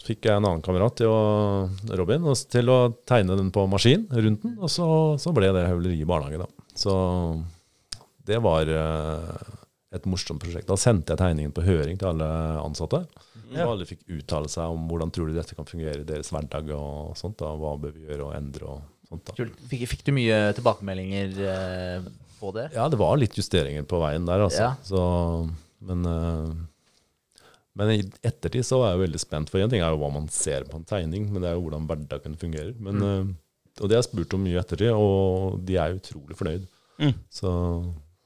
fikk jeg en annen kamerat, til å, Robin, til å tegne den på maskin rundt den. Og så, så ble det høvleri i barnehage, da. Så det var eh, et morsomt prosjekt. Da sendte jeg tegningen på høring til alle ansatte. Og alle fikk uttale seg om hvordan tror de dette kan fungere i deres hverdag og sånt. da, Hva bør vi gjøre og endre og sånt. da. Fikk, fikk du mye tilbakemeldinger eh, på det? Ja, det var litt justeringer på veien der, altså. Ja. Så, men, eh, men i ettertid så var jeg veldig spent, for én ting er jo hva man ser på en tegning, men det er jo hvordan hverdagen fungerer. Men, Mm. eh, og det har jeg spurt om mye i ettertid, og de er utrolig fornøyd. Mm. Så,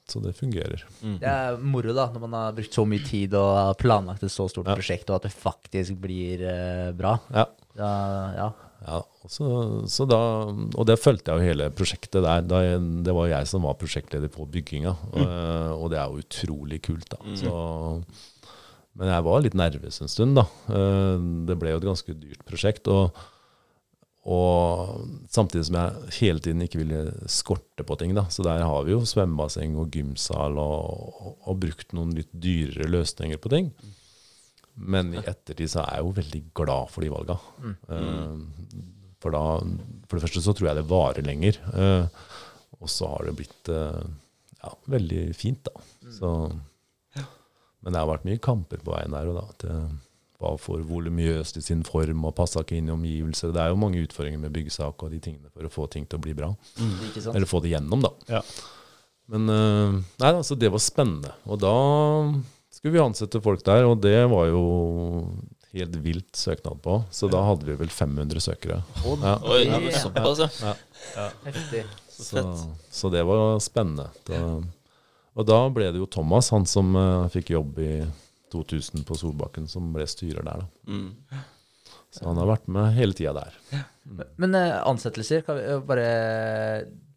så det fungerer. Det er moro da, når man har brukt så mye tid og planlagt et så stort Ja. prosjekt, og at det faktisk blir eh, bra. Ja. Ja, ja. Ja, så, så da, og det fulgte jeg jo hele prosjektet der. Da, det var jeg som var prosjektleder på bygginga, og, og det er jo utrolig kult. da. Så, men jeg var litt nervøs en stund, da. Eh, Det ble jo et ganske dyrt prosjekt. og og samtidig som jeg hele tiden ikke ville skorte på ting. da, Så der har vi jo svømmebasseng og gymsal og, og, og brukt noen litt dyrere løsninger på ting. Men i ettertid så er jeg jo veldig glad for de valga. Eh, for, da, for det første så tror jeg det varer lenger. eh, og så har det blitt eh, ja, veldig fint, da. Så, men det har vært mye kamper på veien der. Og da, at det var for volumiøst i sin form og passa ikke inn i omgivelser. Det er jo mange utfordringer med byggesak og de tingene for å få ting til å bli bra. Mm. Eller få det gjennom, da. Ja. Men nei, altså, det var spennende. Og da skulle vi ansette folk der, og det var jo helt vilt søknad på. Så da hadde vi vel 500 søkere. Ja. Oi, såpass, ja. Heftig. Så, så det var spennende. Da, og da ble det jo Thomas, han som uh, fikk jobb i 2000 på Solbakken, som ble styrer der. da. Mm. Så han har vært med hele tida der. Men eh, ansettelser, kan vi eh, bare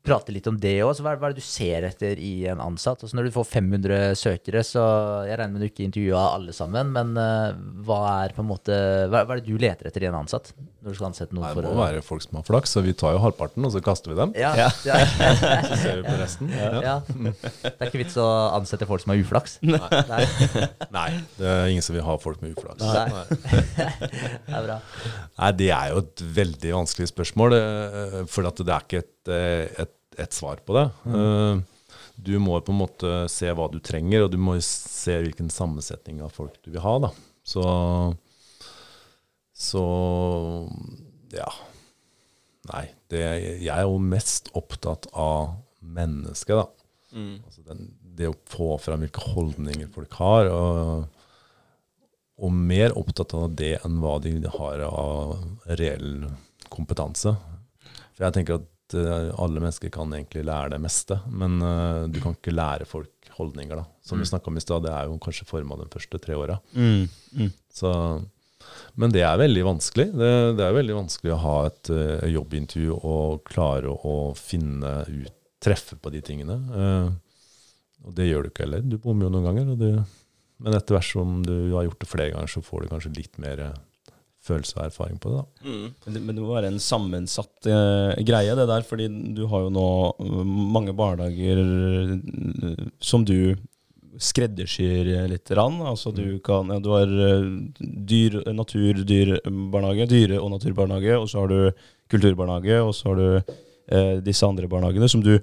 prate litt om det òg? Hva, hva er det du ser etter i en ansatt? Altså når du får 500 søkere, så Jeg regner med du ikke intervjua alle sammen, men eh, hva er på en måte hva, hva er det du leter etter i en ansatt? Når du skal ansette noen Det for må å være folk som har flaks, så vi tar jo halvparten, og så kaster vi dem. ja, ja. Så ser vi på resten. Ja. ja. Det er ikke vits å ansette folk som har uflaks. Nei. Nei, det er ingen som vil ha folk med uflaks. Nei. Det er bra. Nei, det er jo et veldig vanskelig spørsmål. eh, For at det er ikke et, eh, et et svar på det. Mm. du må på en måte se hva du trenger, og du må se hvilken sammensetning av folk du vil ha. da. Så, så ja. Nei, det, jeg er jo mest opptatt av mennesket, da. Mm. Altså den, det å få fram hvilke holdninger folk har. Og, og mer opptatt av det enn hva de har av reell kompetanse. For jeg tenker at eh, alle mennesker kan egentlig lære det meste, men uh, du kan ikke lære folk holdninger. da. Som vi snakka om i stad, det er jo kanskje forma de første tre åra. Mm. Mm. Men det er veldig vanskelig. Det, det er veldig vanskelig å ha et uh, jobbintervju og klare å finne ut, treffe på de tingene. Uh, og det gjør du ikke heller. Du bommer jo noen ganger. Du, men etter hvert som du har gjort det flere ganger, så får du kanskje litt mer følelse og erfaring på det. da. Mm. Men det, men det må være en sammensatt uh, greie, det der. Fordi du har jo nå eh, mange barnehager uh, som du skreddersyr litt. Rann. Altså du, kan, ja, du har uh, dyr, natur, dyrbarnehage, dyre- og naturbarnehage, og så har du kulturbarnehage, og så har du eh, disse andre barnehagene som du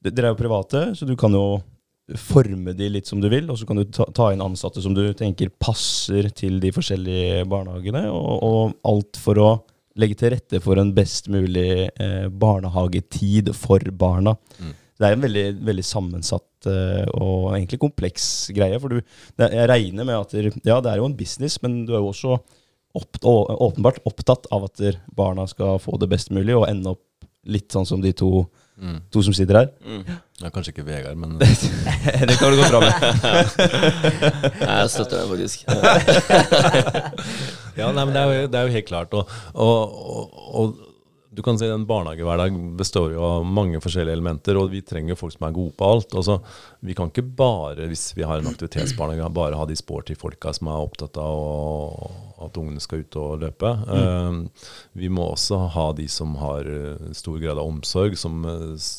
Dere er jo private, så du kan jo forme de litt som du vil, og så kan du ta, ta inn ansatte som du tenker passer til de forskjellige barnehagene, og, og alt for å legge til rette for en best mulig eh, barnehagetid for barna. Mm. Det er en veldig, veldig sammensatt eh, og egentlig kompleks greie. For du, det, jeg regner med at der, ja, det er jo en business, men du er jo også opp, å, åpenbart opptatt av at barna skal få det best mulig, og ende opp litt sånn som de to, to som sitter her. Mm. Ja, kanskje ikke Vegard, men det kan du gå bra med. Jeg støtter det faktisk. Ja, nei, men det er, jo, det er jo helt klart. Og, og, og, og du kan si En barnehagehverdag består jo av mange forskjellige elementer, og vi trenger folk som er gode på alt. Altså, vi kan ikke bare, hvis vi har en aktivitetsbarnehage, bare ha de sporty folka som er opptatt av å, at ungene skal ut og løpe. Eh, vi må også ha de som har eh, stor grad av omsorg, som, eh,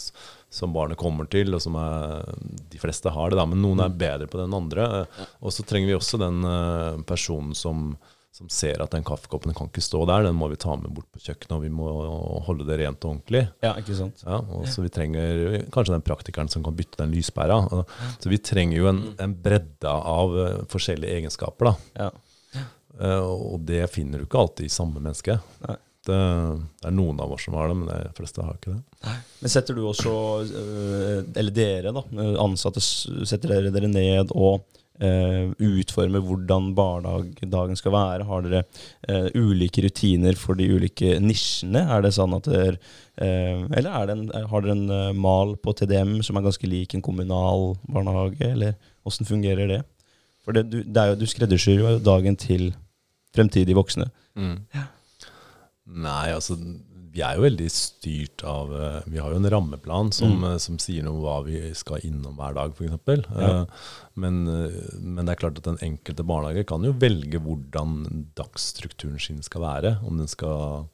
som barnet kommer til, og som er, de fleste har det, da, men noen er bedre på det enn andre. Uh, Og så trenger vi også den uh, personen som som ser at den kaffekoppen kan ikke stå der, den må vi ta med bort på kjøkkenet, og vi må holde det rent og ordentlig. Ja, ikke sant. Ja, og så vi trenger kanskje den praktikeren som kan bytte den lyspæra. Så vi trenger jo en, en bredde av eh, forskjellige egenskaper. da. Ja. Eh, og det finner du ikke alltid i samme menneske. Nei. Det, det er noen av oss som har det, men de fleste har ikke det. Nei. Men setter du også, øh, eller dere da, ansatte, setter dere dere ned og øh, utforme hvordan barnehagedagen skal være? Har dere uh, ulike rutiner for de ulike nisjene? Er det sånn at dere, uh, eller er det en, har dere en mal på TDM som er ganske lik en kommunal barnehage, eller hvordan fungerer det? For det, du, det er jo, du skreddersyr jo dagen til fremtidige voksne. Nei, altså vi er jo veldig styrt av eh, Vi har jo en rammeplan som, Mm. eh, som sier noe om hva vi skal innom hver dag, f.eks. Ja. Men, eh, men det er klart at den enkelte barnehage kan jo velge hvordan dagsstrukturen sin skal være. Om den skal,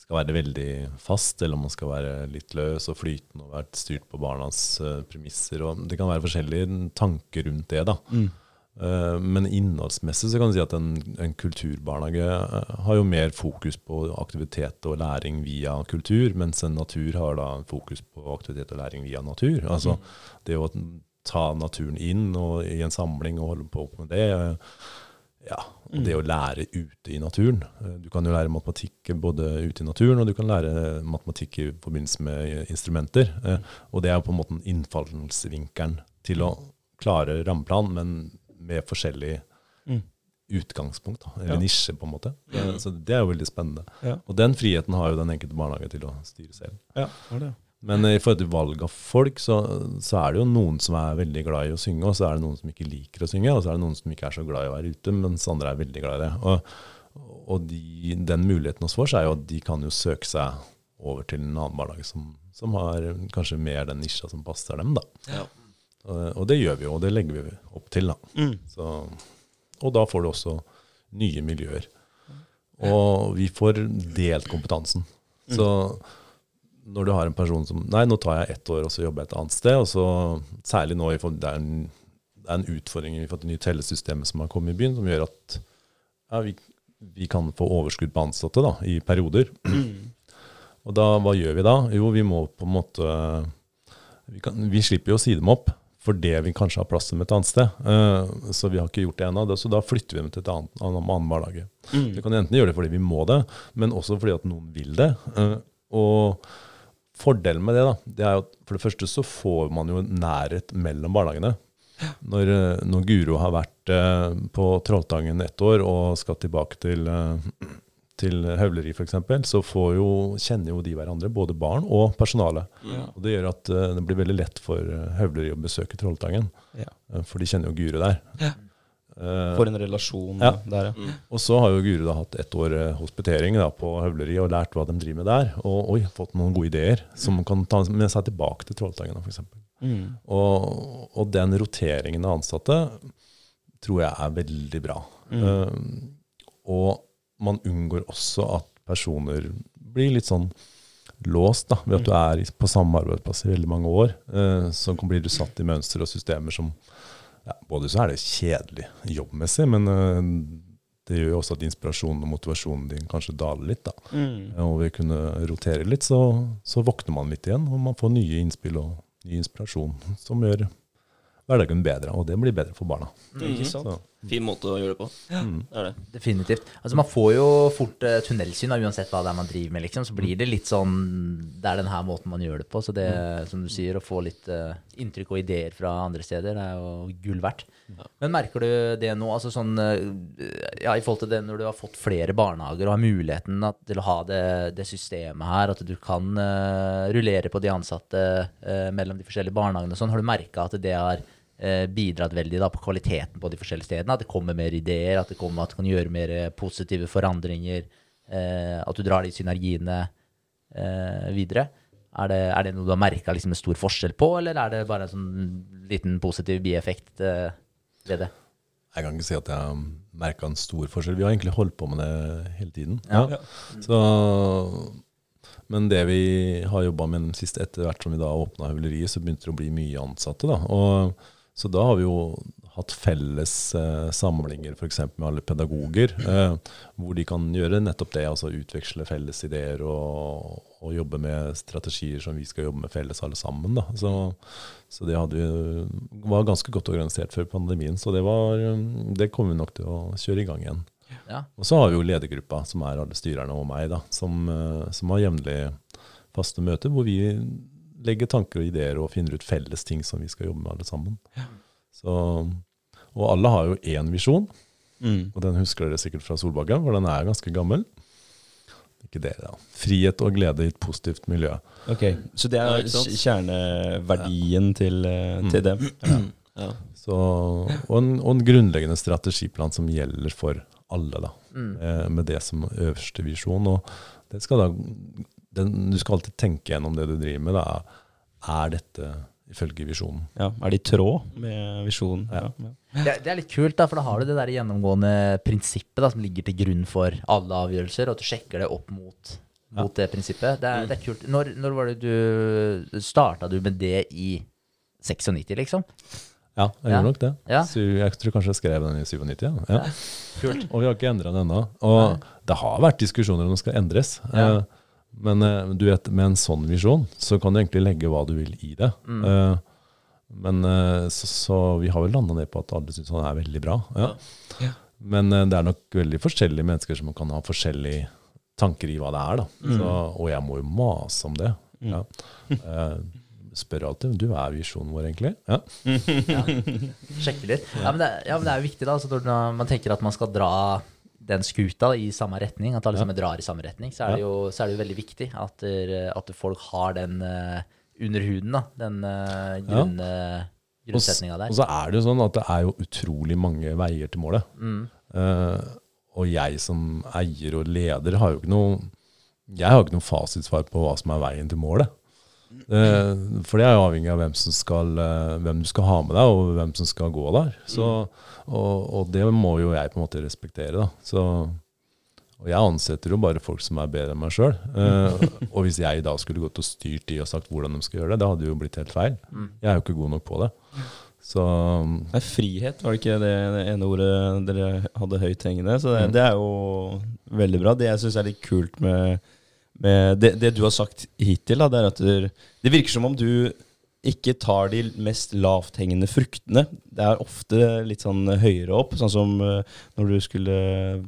skal være veldig fast, eller om den skal være litt løs og flytende og være styrt på barnas premisser. Og det kan være forskjellige tanker rundt det. da. Eh, Men innholdsmessig så kan du si at en, en kulturbarnehage eh, har jo mer fokus på aktivitet og læring via kultur, mens en natur har da fokus på aktivitet og læring via natur. Altså det å ta naturen inn i en samling og holde på med det. eh, Ja, og det å lære ute i naturen. Eh, Du kan jo lære matematikk både ute i naturen, og du kan lære matematikk i forbindelse med instrumenter. Eh, Og det er på en måte innfallsvinkelen til å klare rammeplan, men med forskjellig Mm. utgangspunkt, da, eller Ja. nisje, på en måte. Eh, Så det er jo veldig spennende. Ja. Og den friheten har jo den enkelte barnehage til å styre selv. Ja, det. Men i forhold til valg av folk, så, så er det jo noen som er veldig glad i å synge, og så er det noen som ikke liker å synge, og så er det noen som ikke er så glad i å være ute, mens andre er veldig glad i det. Og, og de, den muligheten hos oss er jo at de kan jo søke seg over til en annen barnehage som, som har kanskje mer den nisja som passer dem, da. Ja. Og, og det gjør vi jo, og det legger vi opp til, da. Mm. Så, og da får du også nye miljøer. Og vi får delt kompetansen. Så når du har en person som Nei, nå tar jeg ett år og så jobber jeg et annet sted. Og så, særlig nå i det er en, det er en utfordring vi får til nye tellesystemer som har kommet i byen, som gjør at ja, vi, vi kan få overskudd på ansatte da, i perioder. Og da, hva gjør vi da? Jo, vi må på en måte vi, kan, vi slipper jo å si dem opp fordi vi kanskje har plass til et annet sted. Uh, så vi har ikke gjort det ennå. Så da flytter vi dem til et annet, annet, annet barnehage. Vi kan enten gjøre det fordi vi må det, men også fordi at noen vil det. Uh, og fordelen med det, da, det er jo at for det første så får man jo nærhet mellom barnehagene. Når, eh, når Guro har vært uh, på Trolltangen ett år og skal tilbake til, eh, til Høvleri f.eks., så får jo, kjenner jo de hverandre, både barn og personale. Og Det gjør at eh, det blir veldig lett for eh, Høvleri å besøke Trolltangen, Ja. eh, for de kjenner jo Guro der. Ja. For en relasjon Ja. der, ja. og så har jo Guro da hatt ett år hospitering da, på Høvleri og lært hva de driver med der. Og oi, fått noen gode ideer som man kan ta med seg tilbake til Trolltangen f.eks. Mm. Og, og den roteringen av ansatte tror jeg er veldig bra. Eh, og man unngår også at personer blir litt sånn låst da, ved at du er på samme arbeidsplass i veldig mange år. Eh, så kan blir du satt i mønstre og systemer som ja, Både så er det kjedelig jobbmessig, men eh, det gjør jo også at inspirasjonen og motivasjonen din kanskje daler litt. da. Mm. Og ved å kunne rotere litt, så, så våkner man litt igjen, og man får nye innspill og ny inspirasjon som gjør hverdagen bedre. Og det blir bedre for barna. Ikke sant? Så, Fin måte å gjøre det på. Ja. Det er det. Definitivt. Altså Man får jo fort uh, tunnelsyn uansett hva det er man driver med. liksom, Så blir det litt sånn Det er den her måten man gjør det på. Så det, som du sier, å få litt uh, inntrykk og ideer fra andre steder, det er jo gull verdt. Men merker du det nå, altså sånn eh, Ja, i forhold til det når du har fått flere barnehager og har muligheten at, til å ha det, det systemet her, at du kan uh, rullere på de ansatte mellom de forskjellige barnehagene og sånn, har du merka at det har eh, bidratt veldig da, på kvaliteten på de forskjellige stedene. At det kommer mer ideer, at det kommer at du kan gjøre mer eh, positive forandringer. Eh, at du drar de synergiene eh, videre. Er det, er det noe du har merka liksom, en stor forskjell på, eller er det bare en sånn liten positiv bieffekt eh, ved det? Jeg kan ikke si at jeg har merka en stor forskjell. Vi har egentlig holdt på med det hele tiden. Ja. Så, men det vi har jobba med den siste, etter hvert som vi da åpna høvleriet, så begynte det å bli mye ansatte. da. Og, så da har vi jo hatt felles eh, samlinger f.eks. med alle pedagoger, eh, hvor de kan gjøre nettopp det, altså utveksle felles ideer og, og jobbe med strategier som vi skal jobbe med felles alle sammen. Så, så det vi, var ganske godt organisert før pandemien, så det, var, det kommer vi nok til å kjøre i gang igjen. Ja. Og så har vi jo ledergruppa, som er alle styrerne og meg, da, som, eh, som har jevnlig faste møter, hvor vi legger tanker og ideer og finner ut felles ting som vi skal jobbe med alle sammen. Så, og alle har jo én visjon, Mm. og den husker dere sikkert fra Solbakken, for den er ganske gammel. Ikke dere, da. Frihet og glede i et positivt miljø. Ok, Så det er sant? kjerneverdien til, eh, til dem? Ja. Så, og, en, og en grunnleggende strategiplan som gjelder for alle, da. Eh, med det som øverste visjon. Og det skal da, den, du skal alltid tenke gjennom det du driver med. Da. Er dette ifølge visjonen? Ja, Er det i tråd med visjonen? Ja. ja. Det, det er litt kult, da, for da har du det der gjennomgående prinsippet da, som ligger til grunn for alle avgjørelser, og at du sjekker det opp mot, mot det prinsippet. Det er, det er kult. Når, når var det du Starta du med det i 96, liksom? Ja, jeg Ja. gjorde nok det. Ja. Jeg tror kanskje jeg skrev den i 97. Ja. Ja. Kult. Og vi har ikke endra den ennå. Og det har vært diskusjoner om den skal endres. Ja. Eh, Men eh, du vet, med en sånn visjon, så kan du egentlig legge hva du vil i det. Mm. Eh, Men eh, så, så vi har vel landa ned på at alle syns han er veldig bra. Ja. Ja. Men det er nok veldig forskjellige mennesker som kan ha forskjellige tanker i hva det er. da. Så, og jeg må jo mase om det. Ja. Eh, spør alltid du er visjonen vår, egentlig. Ja. Sjekke litt. Ja, men det, ja, men det er jo viktig, da. Når man tenker at man skal dra den skuta i samme retning, at alle sammen drar i samme retning, så er det jo, så er det jo veldig viktig at, der- at folk har den eh, under huden, da. Den uh, grunn, Og, s- og så er det jo sånn at det er jo utrolig mange veier til målet. Mm. Uh, og jeg som eier og leder har jo ikke noe Jeg har ikke noe fasitsvar på hva som er veien til målet. Eh, for det er jo avhengig av hvem, som skal, eh, hvem du skal ha med deg, og hvem som skal gå der. Så, og, og det må jo jeg på en måte respektere. Da. Så, og jeg ansetter jo bare folk som er bedre enn meg sjøl. og hvis jeg da skulle gått og styrt de og sagt hvordan de skal gjøre det, det hadde jo blitt helt feil. Jeg er jo ikke god nok på det. Så Nei, frihet, var det ikke det, det ene ordet dere hadde høyt hengende? Så det, Mm. det er jo veldig bra. Det jeg syns er litt kult med, med det, det du har sagt hittil, da, det er at det virker som om du ikke tar de mest lavthengende fruktene. Det er ofte litt sånn høyere opp. Sånn som eh, når du skulle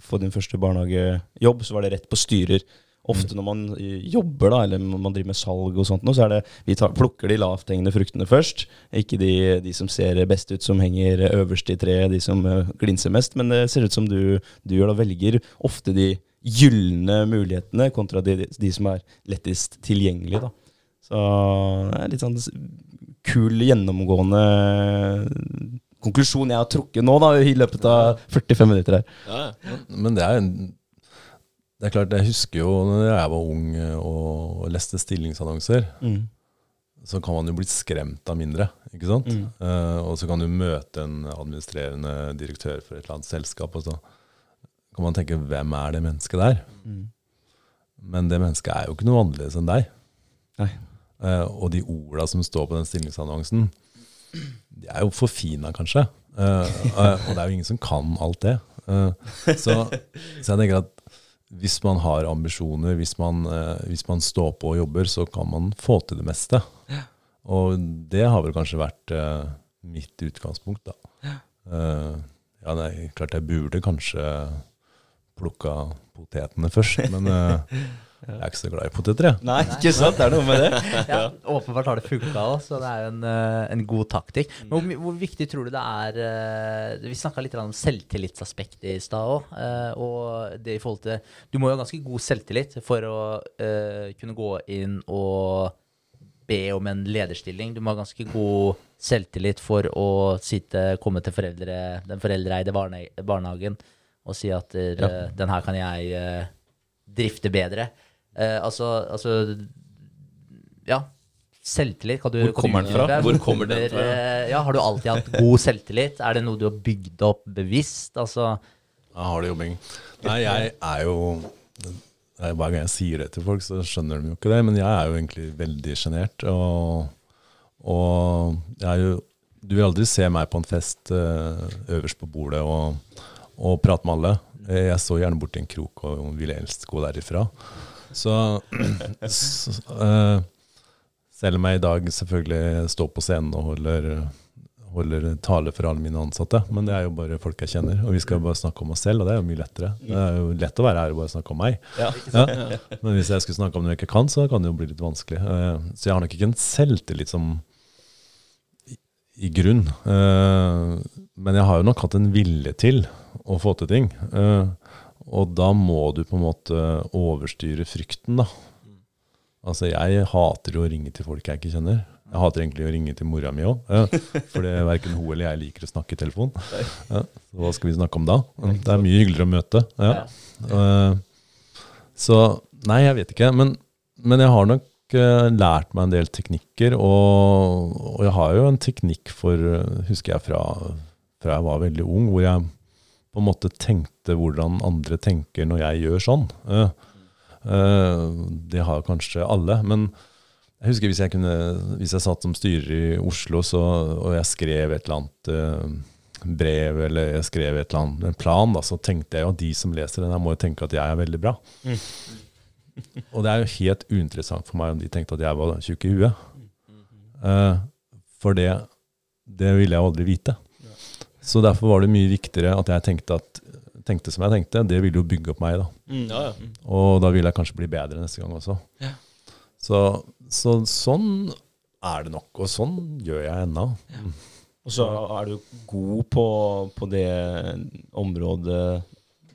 få din første barnehagejobb, så var det rett på styrer. Ofte når man eh, jobber, da, eller man driver med salg og sånt, så er det vi tar, plukker de lavthengende fruktene først. Ikke de, de som ser best ut, som henger øverst i treet, de som eh, glinser mest. Men det ser ut som du, du gjør da velger ofte de gylne mulighetene kontra de, de som er lettest tilgjengelige. da. Så det er litt sånn kul gjennomgående konklusjon jeg har trukket nå da, i løpet av 45 minutter her. Ja. Men det er en Det er klart, jeg husker jo når jeg var ung eh, og leste stillingsannonser, Mm. så kan man jo bli skremt av mindre, ikke sant? Mm. Uh, og så kan du møte en administrerende direktør for et eller annet selskap, og så kan man tenke, hvem er det mennesket der? Mm. Men det mennesket er jo ikke noe annerledes enn deg. Eh, og de orda som står på den stillingsannonsen, de er jo forfina, kanskje. Uh, og det er jo ingen som kan alt det. Så, så jeg tenker at hvis man har ambisjoner, hvis man, eh, hvis man står på og jobber, så kan man få til det meste. Og det har vel kanskje vært eh, mitt utgangspunkt, da. Eh, ja, er klart jeg burde kanskje plukka potetene først, men jeg er ikke så glad i poteter, jeg. Nei, ikke sant? Det er noe med det. Ja, åpenbart har det funka så det er jo en, eh, en god taktikk. Men hvor, hvor viktig tror du det er eh, Vi snakka litt om selvtillitsaspektet i stad òg. Og det i forhold til Du må jo ha ganske god selvtillit for å eh, kunne gå inn og be om en lederstilling. Du må ha ganske god selvtillit for å sitte, komme til foreldre, den foreldreeide barne, barnehagen og si at ja. den her kan jeg eh, drifte bedre. Eh, altså, altså Ja. Selvtillit. Kan du, Hvor kan du kommer den fra? Hvor kommer den fra? eh, Ja, har du alltid hatt god selvtillit? Er det noe du har bygd opp bevisst? Altså Jeg har det jobbing. Nei, jeg er jo det er Hver gang jeg sier det til folk, så skjønner de jo ikke det. Men jeg er jo egentlig veldig sjenert. Og, og jeg er jo Du vil aldri se meg på en fest eh, øverst på bordet og, og prate med alle. Jeg så gjerne borti en krok og ville helst gå derifra. Så, så uh, selv om jeg i dag selvfølgelig står på scenen og holder, holder tale for alle mine ansatte, men det er jo bare folk jeg kjenner. Og vi skal jo bare snakke om oss selv, og det er jo mye lettere. Det er jo lett å være her og bare snakke om meg. Ja. Ja. Men hvis jeg skulle snakke om noe jeg ikke kan, så kan det jo bli litt vanskelig. Uh, Så jeg har nok ikke en selvtillit som i, grunn. Uh, Men jeg har jo nok hatt en vilje til å få til ting. Eh, Og da må du på en måte overstyre frykten, da. Altså, jeg hater jo å ringe til folk jeg ikke kjenner. Jeg hater egentlig å ringe til mora mi òg, for det verken hun eller jeg liker å snakke i telefon. Ja, så hva skal vi snakke om da? Det er mye hyggeligere å møte. Ja. Eh, Så nei, jeg vet ikke. Men, men jeg har nok eh, lært meg en del teknikker, og, og jeg har jo en teknikk for, husker jeg fra, fra jeg var veldig ung, hvor jeg på en måte tenkte hvordan andre tenker når jeg gjør sånn. Uh, uh, det har kanskje alle, men jeg husker hvis jeg, kunne, hvis jeg satt som styrer i Oslo så, og jeg skrev et eller annet uh, brev eller jeg skrev et eller annet, en plan, da, så tenkte jeg jo at de som leser den, her må jo tenke at jeg er veldig bra. Og det er jo helt uinteressant for meg om de tenkte at jeg var tjukk i huet. For det, det ville jeg aldri vite. Så derfor var det mye viktigere at jeg tenkte, at, tenkte som jeg tenkte. Det ville jo bygge opp meg, da. Mm, ja, ja. Og da ville jeg kanskje bli bedre neste gang også. Ja. Så, så sånn er det nok, og sånn gjør jeg ennå. Og så er du god på, på det området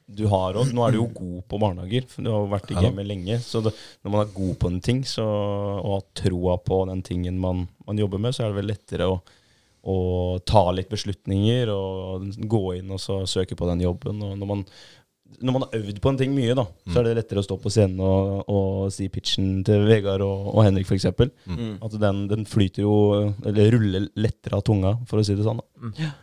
du har òg. Nå er du jo god på barnehager. for Du har jo vært i gamet lenge. Så det, når man er god på en ting så, og har troa på den tingen man, man jobber med, så er det vel lettere å, å ta litt beslutninger og gå inn og så søke på den jobben. Og når man, når man har øvd på en ting mye, da, så er det lettere å stå på scenen og, og si pitchen til Vegard og, og Henrik, f.eks. Mm. At den, den flyter jo, eller ruller lettere av tunga, for å si det sånn. Da.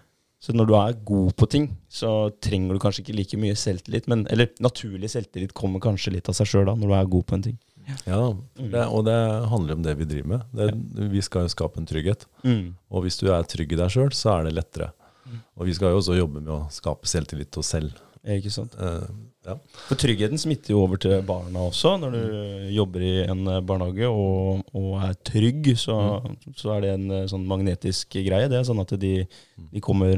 Så når du er god på ting, så trenger du kanskje ikke like mye selvtillit. Men, eller naturlig selvtillit kommer kanskje litt av seg sjøl når du er god på en ting. Ja, det, og det handler om det vi driver med. Det, vi skal jo skape en trygghet. Mm. Og hvis du er trygg i deg sjøl, så er det lettere. Og vi skal jo også jobbe med å skape selvtillit til oss selv. Ikke sant? Uh, Ja. For tryggheten smitter jo over til barna også. Når du jobber i en eh, barnehage og, og er trygg, så, så er det en eh, sånn magnetisk greie. Det er sånn at de, de kommer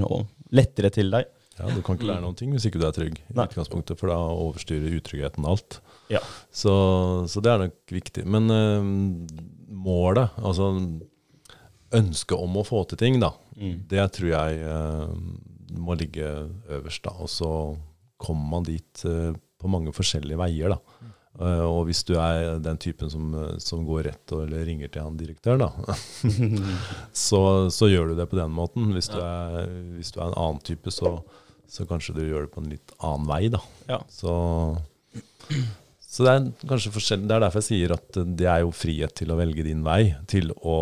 lettere til deg. Ja, Du kan ikke lære noen ting hvis ikke du er trygg, i Nei. utgangspunktet, for da overstyrer utryggheten alt. Ja. Så, så det er nok viktig. Men eh, målet, altså ønsket om å få til ting, da, Mm. det tror jeg eh, må ligge øverst. da. Og så kommer man dit eh, på mange forskjellige veier. da. Uh, og hvis du er den typen som, som går rett og eller ringer til han direktøren, da, så, så gjør du det på den måten. Hvis du er, hvis du er en annen type, så, så kanskje du gjør det på en litt annen vei. da. Ja. Så, så det er. Det er derfor jeg sier at det er jo frihet til å velge din vei til å,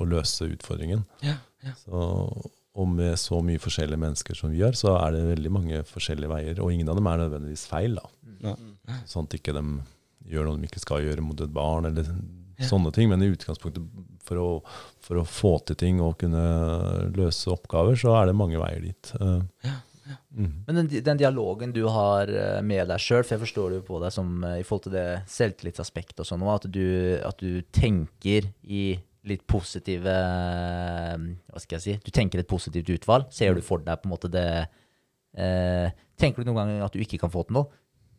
å løse utfordringen. Ja, ja. Så, og med så mye forskjellige mennesker som vi gjør, så er det veldig mange forskjellige veier. Og ingen av dem er nødvendigvis feil. da. Ja. Sånn at ikke de gjør noe de ikke skal gjøre mot et barn, eller sånne ting. Men i utgangspunktet for å, for å få til ting og kunne løse oppgaver, så er det mange veier dit. Ja, mm. Men den, den dialogen du har eh, med deg sjøl, for jeg forstår det jo på deg som eh, i forhold til det selvtillitsaspektet og sånn, at du, at du tenker i litt positive eh, Hva skal jeg si? Du tenker et positivt utvalg. Ser du for deg på en måte det eh, Tenker du noen ganger at du ikke kan få til noe?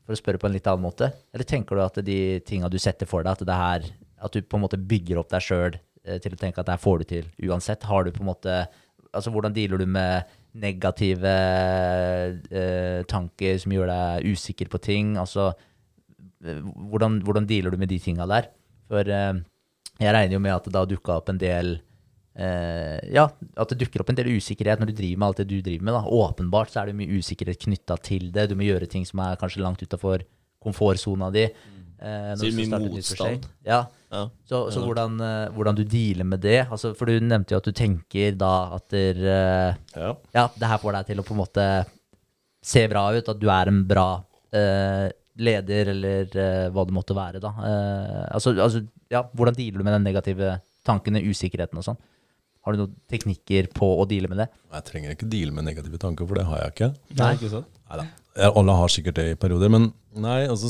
For å spørre på en litt annen måte. Eller tenker du at de tinga du setter for deg, at det her At du på en måte bygger opp deg sjøl til å tenke at det her får du til uansett? Har du på en måte Altså, hvordan dealer du med negative eh, tanker som gjør deg usikker på ting? Altså, eh, hvordan, hvordan dealer du med de tinga der? For eh, jeg regner jo med at det da dukka opp en del eh, Ja, at det dukker opp en del usikkerhet når du driver med alt det du driver med. da. Åpenbart så er det mye usikkerhet knytta til det. Du må gjøre ting som er kanskje langt utafor komfortsona di. Eh, Så mye motstand. Ja, Ja. så, så hvordan, eh, hvordan du dealer med det? Altså, for du nevnte jo at du tenker da at der, eh, Ja. ja, det her får deg til å på en måte se bra ut, at du er en bra eh, leder, eller eh, hva det måtte være, da. Eh, altså, altså, ja, hvordan dealer du med den negative tankene, usikkerheten og sånn? Har du noen teknikker på å deale med det? Jeg trenger ikke deale med negative tanker, for det har jeg ikke. Nei, ikke sant? Neida. Alle har sikkert det i perioder, men nei, altså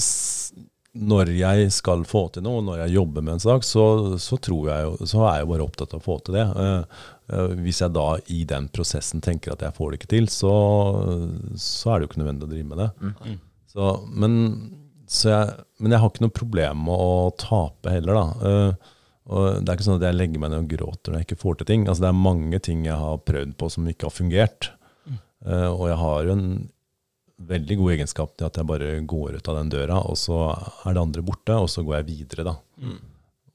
når jeg skal få til noe, når jeg jobber med en sak, så, så tror jeg så er jeg bare opptatt av å få til det. Eh, eh, hvis jeg da i den prosessen tenker at jeg får det ikke til, så, så er det jo ikke nødvendig å drive med det. Så, men, så jeg, men jeg har ikke noe problem med å tape heller, da. Eh, og det er ikke sånn at jeg legger meg ned og gråter når jeg ikke får til ting. Altså, det er mange ting jeg har prøvd på som ikke har fungert. Eh, og jeg har jo en veldig god egenskap til at jeg bare går ut av den døra, og så er det andre borte, og så går jeg videre, da.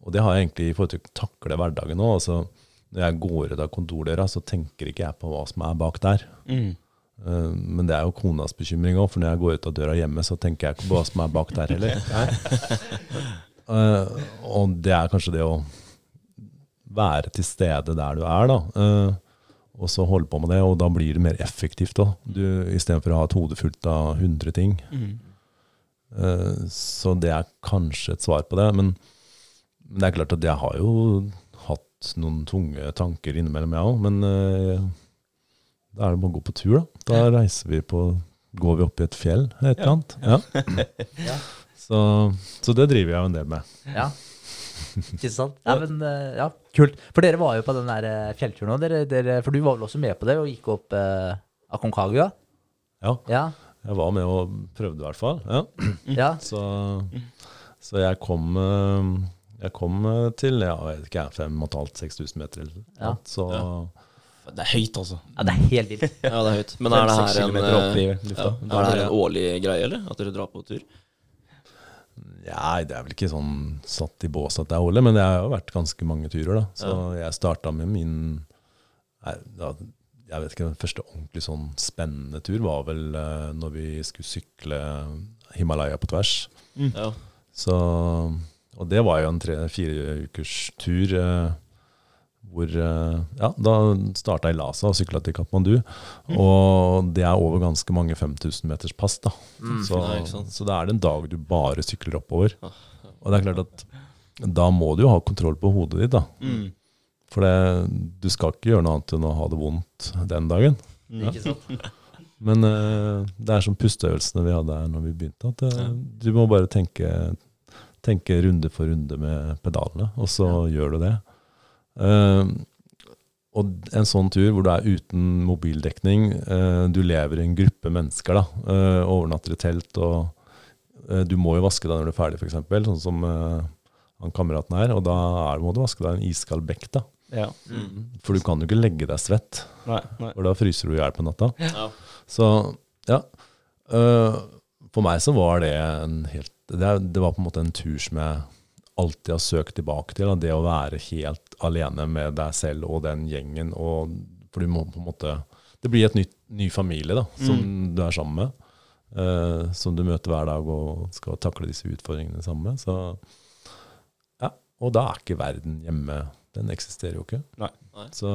Og det har jeg egentlig i forhold til å takle hverdagen òg. Altså, når jeg går ut av kontordøra, så tenker ikke jeg på hva som er bak der. Mm. Eh, Men det er jo konas bekymring òg, for når jeg går ut av døra hjemme, så tenker jeg ikke på hva som er bak der heller. Eh, og det er kanskje det å være til stede der du er, da. eh, og så holde på med det, og da blir det mer effektivt òg. Istedenfor å ha et hode fullt av 100 ting. Mm. Eh, så det er kanskje et svar på det. Men, men det er klart at jeg har jo hatt noen tunge tanker innimellom, jeg òg. Men eh, da er det bare å gå på tur, da. Da reiser vi på Går vi opp i et fjell, et eller annet. Ja. Ja. Så, så det driver jeg jo en del med. Ja. Ikke sant? Ja, men, eh, ja, kult. For dere var jo på den der eh, fjellturen òg, for du var vel også med på det og gikk opp eh, Aconcagua? Ja, Ja. jeg var med og prøvde i hvert fall. Ja. ja. Så, så jeg kom eh, jeg kom til ja, jeg vet ikke, 5500-6000 meter. Eller. Ja. Så Det er høyt, altså. ja det er helt vilt. Ja, det er høyt. Men er det her en, opp i lufta. ja, er det her en årlig greie, eller? At dere drar på tur? Nei, det er vel ikke sånn satt i bås at det er årlig, men det har jo vært ganske mange turer, da. Så jeg starta med min Jeg vet ikke, den første ordentlig sånn spennende tur var vel uh, når vi skulle sykle Himalaya på tvers. Ja. Så, og det var jo en tre-fire ukers tur. Eh, hvor eh, Ja, da starta jeg i Lhasa og sykla til Katmandu. Og det er over ganske mange 5000 meters pass, da. så, nei, så det er det en dag du bare sykler oppover. Og det er klart at da må du jo ha kontroll på hodet ditt, da. Mm. For det, du skal ikke gjøre noe annet enn å ha det vondt den dagen. Ikke sant? Men uh, det er som pusteøvelsene vi hadde her når vi begynte, at Ja. du må bare tenke, tenke runde for runde med pedalene, og så gjør du det. Eh, og en sånn tur hvor du er uten mobildekning, eh, du lever i en gruppe mennesker, da, eh, overnatter i telt, og du må jo vaske deg når du er ferdig, f.eks., sånn som han kameraten her, og da er, må du vaske deg i en iskald bekk, da. Ja. Mm. For du kan jo ikke legge deg svett, Nei, nei. for da fryser du i hjel på natta. Ja. Så ja. Uh, for meg så var det en helt det, det var på en måte en tur som jeg alltid har søkt tilbake til. da. Det å være helt alene med deg selv og den gjengen. Og, for du må på en måte Det blir et nytt, ny familie da, som du er sammen med. Uh, som du møter hver dag og skal takle disse utfordringene sammen med. Så, ja. Og da er ikke verden hjemme. Den eksisterer jo ikke. Nei. Nei. Så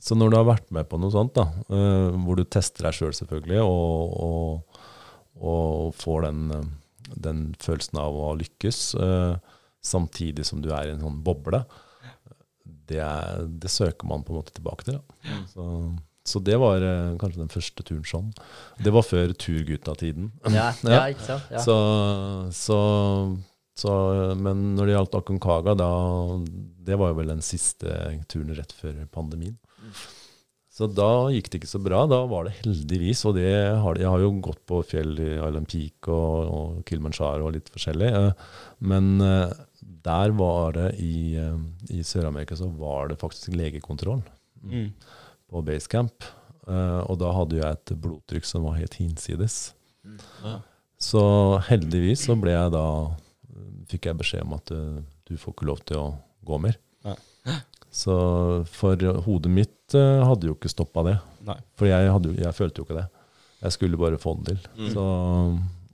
så når du har vært med på noe sånt, da, uh, hvor du tester deg sjøl selv selvfølgelig, og, og, og får den, den følelsen av å lykkes, eh, samtidig som du er i en sånn boble, det, er, det søker man på en måte tilbake til. Da. Så, så det var eh, kanskje den første turen sånn. Det var før turgutta-tiden. Ja, ja, ikke sant? Ja. Så, så, så, men når det gjaldt Aconcagua, da Det var jo vel den siste turen rett før pandemien. Så da gikk det ikke så bra. Da var det heldigvis, og det har, jeg har jo gått på fjell i Island Peak og, og Kilimanjaro og litt forskjellig, eh, men eh, der var det i, eh, i Sør-Amerika så var det faktisk legekontroll Mm. på basecamp. Eh, og da hadde jeg et blodtrykk som var helt hinsides. Ja. Så heldigvis så ble jeg da fikk jeg beskjed om at du, du får ikke lov til å gå mer. Nei. Så for hodet mitt eh, hadde jo ikke stoppa det. Nei. For jeg, hadde, jeg følte jo ikke det. Jeg skulle bare få det til. Mm. Så,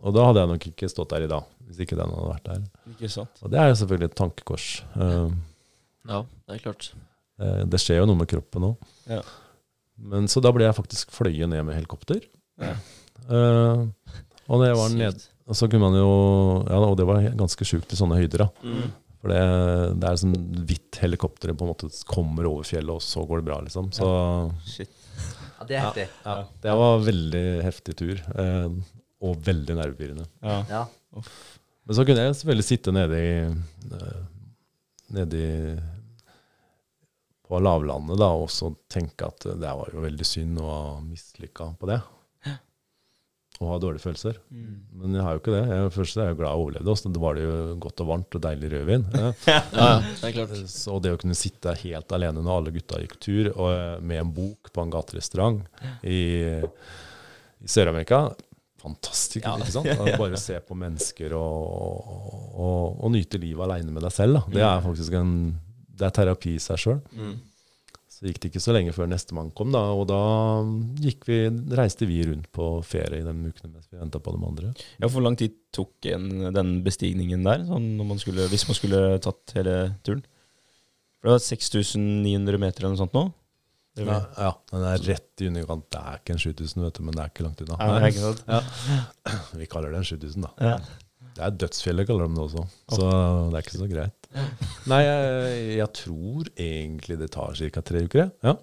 og da hadde jeg nok ikke stått der i dag, hvis ikke den hadde vært der. Ikke sant? Og det er jo selvfølgelig et tankekors. Eh, ja, det er klart. eh, det skjer jo noe med kroppen òg. Ja. Men så da ble jeg faktisk fløyet ned med helikopter. Ja. Uh, og når jeg var ned, og så kunne man jo Ja, og det var ganske sjukt i sånne høyder, da. Mm. For det, det er sånn hvitt helikopter på en måte kommer over fjellet, og så går det bra, liksom. Så Shit. Ja, det er heftig. ja, det var en veldig heftig tur. Eh, og veldig nervepirrende. Ja. Ja. Men så kunne jeg selvfølgelig sitte nede i eh, Nede i på lavlandet da, og så tenke at det var jo veldig synd å ha mislykka på det. Og ha dårlige følelser. Mm. Men jeg har jo ikke det. Jeg, først er jeg glad jeg overlevde. Også. Det var det jo godt og varmt og deilig rødvin. Ja. Ja, ja, det er klart. Så det å kunne sitte helt alene når alle gutta gikk tur, og eh, med en bok på en gaterestaurant i, i Sør-Amerika Fantastisk. ikke sant? Og Bare se på mennesker og, og, og nyte livet aleine med deg selv. Da. Det er faktisk en, det er terapi i seg sjøl. Mm. Så gikk det ikke så lenge før nestemann kom, da, og da gikk vi, reiste vi rundt på ferie i de ukene mens vi venta på de andre. Ja, Hvor lang tid tok en, den bestigningen der, sånn man skulle, hvis man skulle tatt hele turen? For det var 6900 meter eller noe sånt nå? Ja, ja, den er rett i underkant. Det er ikke en 7000, vet du, men det er ikke langt unna. Ja, ikke ja. Vi kaller det en 7000, da. Ja. Det er dødsfjellet, kaller de det også. Så det er ikke så greit. Nei, jeg, jeg tror egentlig det tar ca. tre uker. Ja.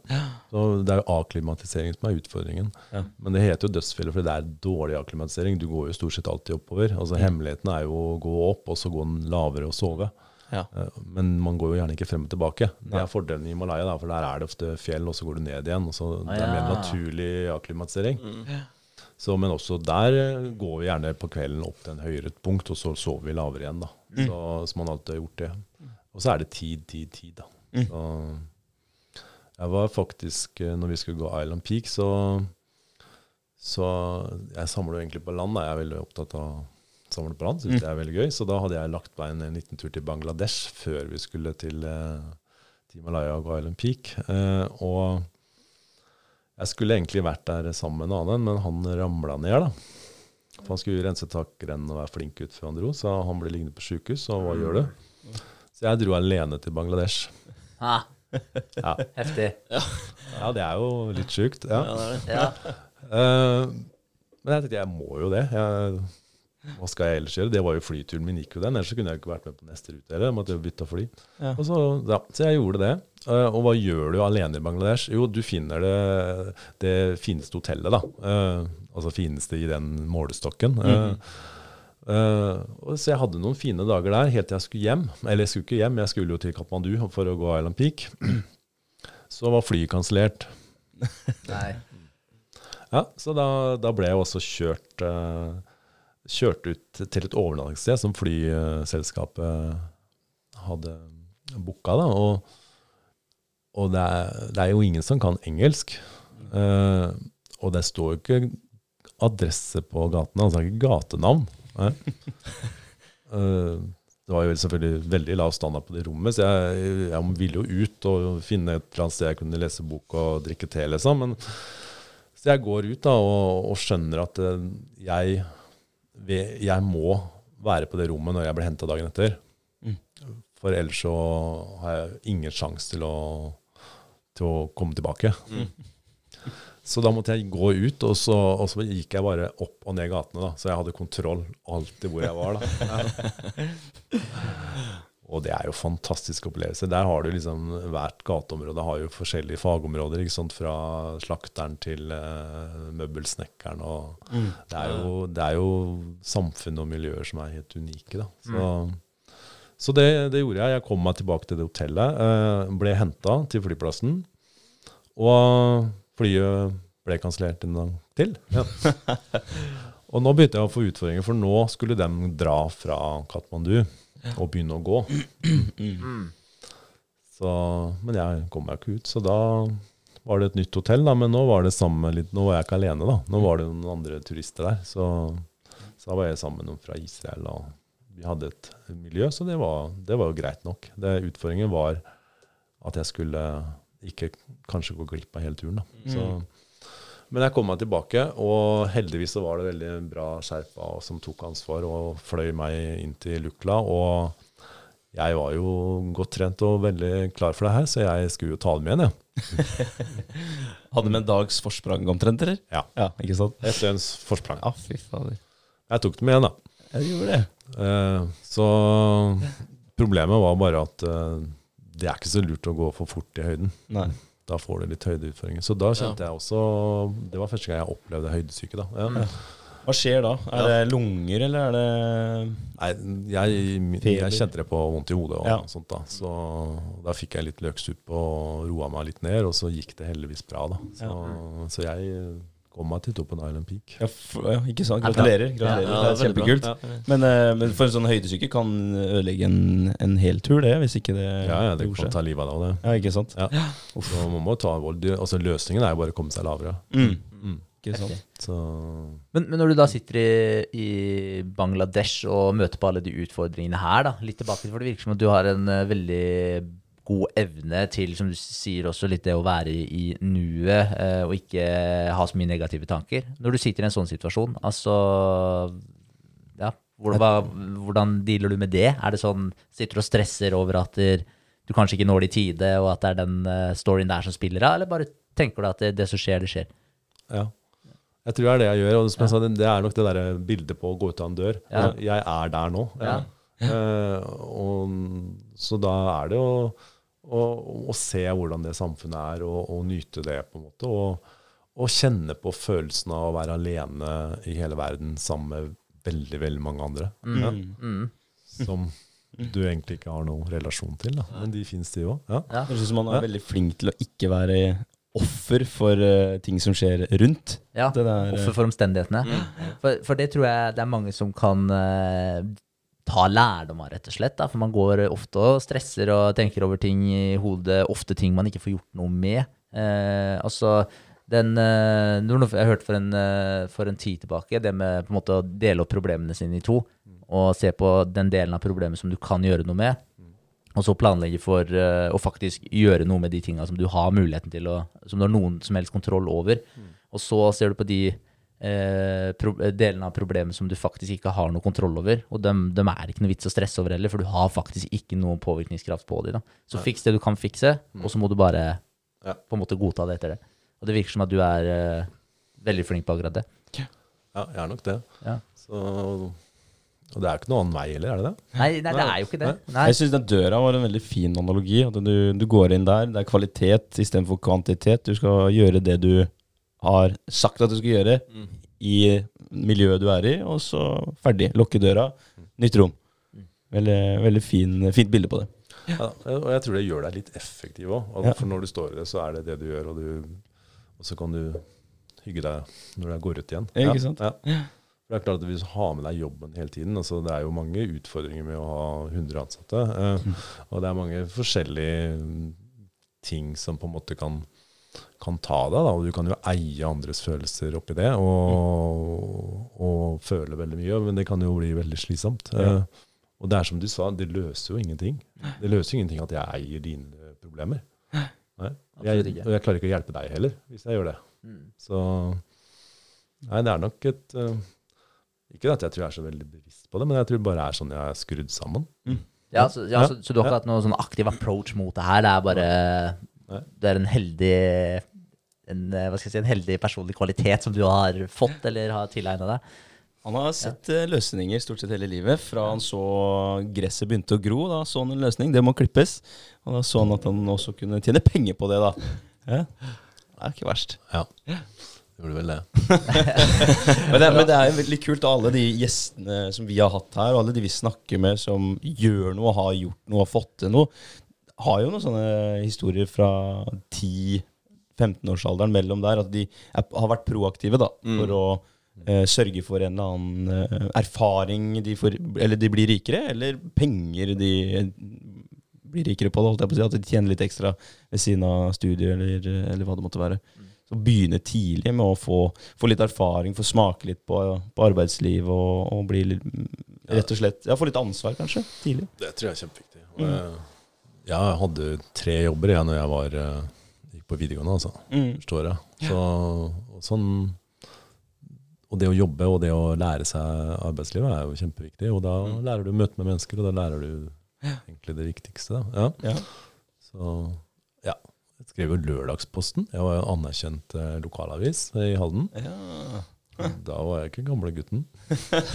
Så det er jo akklimatisering som er utfordringen. Men det heter jo dødsfjellet fordi det er dårlig akklimatisering. Du går jo stort sett alltid oppover. Altså Hemmeligheten er jo å gå opp, og så gå lavere og sove. Ja. Eh, Men man går jo gjerne ikke frem og tilbake. Det er fordelen i Himalaya, da, for der er det ofte fjell, og så går du ned igjen. Og så Det er mer naturlig akklimatisering. Mm. Så, men også der eh, går vi gjerne på kvelden opp til en høyere punkt, og så sover vi lavere igjen. da. Så, så man alltid har gjort det. Og så er det tid, tid, tid. da. Mm. Så jeg var faktisk, eh, når vi skulle gå Island Peak, så, så Jeg samler jo egentlig på land. da. Jeg er veldig opptatt av samle på land. Synes det er veldig gøy. Så da hadde jeg lagt meg en, en liten tur til Bangladesh før vi skulle til, eh, Himalaya og Island Peak. Eh, og jeg skulle egentlig vært der sammen med en annen, men han ramla ned. da. For Han skulle rense takrennen og være flink ut før han dro, så han ble liggende på sjukehus. Og hva gjør du? Så jeg dro alene til Bangladesh. Ha. Ja, heftig. ja det er jo litt sjukt. Ja. Ja, det er det. Ja. Eh, men jeg tenkte jeg må jo det. Jeg, hva skal jeg ellers gjøre? Det var jo flyturen min gikk jo den, ellers kunne jeg ikke vært med på neste rute heller. Måtte jo bytte fly. Ja. Og så, ja, så jeg gjorde det. Eh, og hva gjør du alene i Bangladesh? Jo, du finner det, det fineste hotellet, da. Eh, altså fineste i den målestokken. Mm. og så jeg hadde noen fine dager der helt til jeg skulle hjem. Eller jeg skulle ikke hjem, jeg skulle jo til Katmandu for å gå Island Peak. Så var flyet kansellert. Ja, så da, da ble jeg også kjørt, eh, kjørt ut til et overnattingssted som flyselskapet hadde booka. Da, og og det, er, det er jo ingen som kan engelsk. Eh, og det står jo ikke adresse på gatene, altså ikke gatenavn. Eh, det var jo selvfølgelig veldig lav standard på det rommet, så jeg, jeg ville jo ut og finne et eller annet sted jeg kunne lese bok og drikke te, liksom. Men, så jeg går ut da og, og skjønner at eh, jeg, jeg må være på det rommet når jeg blir henta dagen etter. For ellers så har jeg ingen sjanse til til å komme tilbake. Så da måtte jeg gå ut, og så, og så gikk jeg bare opp og ned gatene. da, Så jeg hadde kontroll alltid hvor jeg var. da. og det er jo fantastisk opplevelse. Der har du liksom Hvert gateområde har jo forskjellige fagområder. ikke sant, Fra slakteren til uh, møbelsnekkeren. og det, er jo, det er jo samfunn og miljøer som er helt unike. da. Så, så det, det gjorde jeg. Jeg kom meg tilbake til det hotellet. Uh, ble henta til flyplassen. Og flyet ble kansellert en gang til. Ja. og nå begynte jeg å få utfordringer, for nå skulle de dra fra Katmandu og begynne å gå. Så, men jeg kom meg ikke ut, så da var det et nytt hotell. Da, men nå var det samme litt, nå var jeg ikke alene, da. Nå var det noen andre turister der. Så, så da var jeg sammen med noen fra Israel, og vi hadde et miljø, så det var, det var jo greit nok. Det, utfordringen var at jeg skulle ikke kanskje gå glipp av hele turen. Da. Så, men jeg kom meg tilbake, og heldigvis så var det veldig bra skjerpa som tok ansvar og fløy meg inn til Lukla. Og jeg var jo godt trent og veldig klar for det her, så jeg skulle jo ta det med igjen. jeg. Hadde med en dags forsprang omtrent, eller? Ja. Ja, ikke sant? Et døgns forsprang. Ja, fy fader. Jeg tok det med igjen, da. Jeg gjorde det. Eh, så problemet var bare at eh, det er ikke så lurt å gå for fort i høyden. Nei. Da får du litt høydeutfordringer. Så da kjente jeg også Det var første gang jeg opplevde høydesyke. da. Ja. Hva skjer da? Er det lunger, eller er det Nei, jeg, jeg kjente det på vondt i hodet og Ja. sånt. da. Så da fikk jeg litt løksuppe og roa meg litt ned, og så gikk det heldigvis bra. da. Så, så jeg kom meg til toppen av Island Peak. Ja, for, ja ikke sant? Gratulerer. Gratulerer. Ja, det er det er kjempekult. Ja. Men, uh, men for en sånn høydesyke kan ødelegge en, en hel tur, det, hvis ikke det Ja, ja, det kan ta livet av deg. det. Ja, ikke sant? Ja. Så man må ta vold. Altså, løsningen er jo bare å komme seg lavere. Mm. Mm. Ikke sant? Så Men, men når du da sitter i, i Bangladesh og møter på alle de utfordringene her, da, litt tilbake, for det virker som at du har en uh, veldig god evne til, som du sier også, litt det å være i, i nuet eh, og ikke ha så mye negative tanker. Når du sitter i en sånn situasjon, altså ja, hvordan, hvordan dealer du med det? Er det sånn, sitter du og stresser over at du kanskje ikke når det i tide, og at det er den eh, storyen der som spiller av, eller bare tenker du at det, det som skjer, det skjer? ja. Jeg tror det er det jeg gjør. Og som jeg sa, det, det er nok det der bildet på å gå ut av en dør. Ja. Jeg er der nå. Ja. Uh, og, så da er det å, å, og se hvordan det samfunnet er, og, og nyte det, på en måte. Og, og kjenne på følelsen av å være alene i hele verden sammen med veldig, veldig mange andre. Ja, Mm. som du egentlig ikke har noen relasjon til. Da. Men de fins, de òg. Ja. Ja. Jeg syns man er Ja. veldig flink til å ikke være offer for uh, ting som skjer rundt. Ja, der, eh, offer for omstendighetene. For, for det tror jeg det er mange som kan eh, ta lærdom av, rett og slett. Da. For man går ofte og stresser og tenker over ting i hodet, ofte ting man ikke får gjort noe med. Eh, altså, den, eh, jeg hørte for en, eh, for en tid tilbake, det med måte å dele opp problemene sine i to, og se på den delen av problemet som du kan gjøre noe med, og så planlegge for eh, å faktisk gjøre noe med de tinga som du har muligheten til å Som du har noen som helst kontroll over. Og så ser du på de delene av problemet som du faktisk ikke har noe kontroll over. Og dem, dem er ikke noe vits å stresse over heller, for du har faktisk ikke noen påvirkningskraft på dem. Da. Så fiks det du kan fikse, og så må du bare Ja. på en måte godta det etter det. Og det virker som at du er uh, veldig flink på akkurat det. ja, jeg er nok det. Ja. Så Og det er jo ikke noen annen vei heller, er det det? Nei, nei, det er jo ikke det. Nei. Jeg syns den døra var en veldig fin analogi. At du, du går inn der, det er kvalitet istedenfor kvantitet. Du skal gjøre det du har sagt at du skal gjøre i miljøet du er i, og så ferdig. Lukke døra, nytt rom. Veldig, veldig fin, fint bilde på det. Ja, og jeg tror det gjør deg litt effektiv òg. Ja. For når du står i det, så er det det du gjør, og, du, og så kan du hygge deg når du går ut igjen. Ja, ikke sant? Ja. Det er klart at Hvis du har med deg jobben hele tiden altså Det er jo mange utfordringer med å ha 100 ansatte. Eh, og det er mange forskjellige mm, ting som på en måte kan, kan ta deg. Da, og Du kan jo eie andres følelser oppi det og, og føle veldig mye, men det kan jo bli veldig slitsomt. Ja. Uh, og det er som du sa, det løser jo ingenting. Det løser ingenting at jeg eier dine problemer. Nei. Jeg, og jeg klarer ikke å hjelpe deg heller, hvis jeg gjør det. Mm. Så Nei, det er nok et uh, Ikke at jeg tror jeg er så veldig bevisst på det, men jeg tror det bare er sånn jeg er skrudd sammen. Ja, så, ja, så, så du har ikke hatt noen sånn aktiv approach mot det her? Det er bare Du er en heldig en, eh, hva skal jeg si, en heldig personlig kvalitet som du har fått eller har tilegna deg? Han har sett ja. løsninger stort sett hele livet. Fra han så gresset begynte å gro, da så han en løsning. Det må klippes. Og da så han at han også kunne tjene penger på det, da. Ja. Det er ikke verst. Ja. Gjorde vel det. Men det, er, men det er jo veldig kult, alle de gjestene som vi har hatt her, og alle de vi snakker med som gjør noe, har gjort noe, har fått til noe, har jo noen sånne historier fra 10-15-årsalderen mellom der, at de er, har vært proaktive da, for å eh, sørge for en eller annen eh, erfaring de får, eller de blir rikere, eller penger de blir rikere på det, holdt jeg på å si, at de tjener litt ekstra ved siden av studiet, eller, eller hva det måtte være. Så begynne tidlig med å få, få litt erfaring, få smake litt på, på arbeidsliv og, og bli litt, rett og slett Ja, få litt ansvar, kanskje, tidlig. Det tror jeg er kjempeviktig. Mm. jeg, jeg hadde tre jobber jeg når jeg var, eh, på videregående, altså. Mm. Forstår jeg. Så, og sånn og det å jobbe og det å lære seg arbeidslivet er jo kjempeviktig. Og da lærer du å møte med mennesker, og da lærer du egentlig det viktigste. Da. Ja. Ja. Så ja. Jeg skrev jo Lørdagsposten. Jeg var jo anerkjent eh, lokalavis i Halden. Ja. Da var jeg ikke gamle gutten.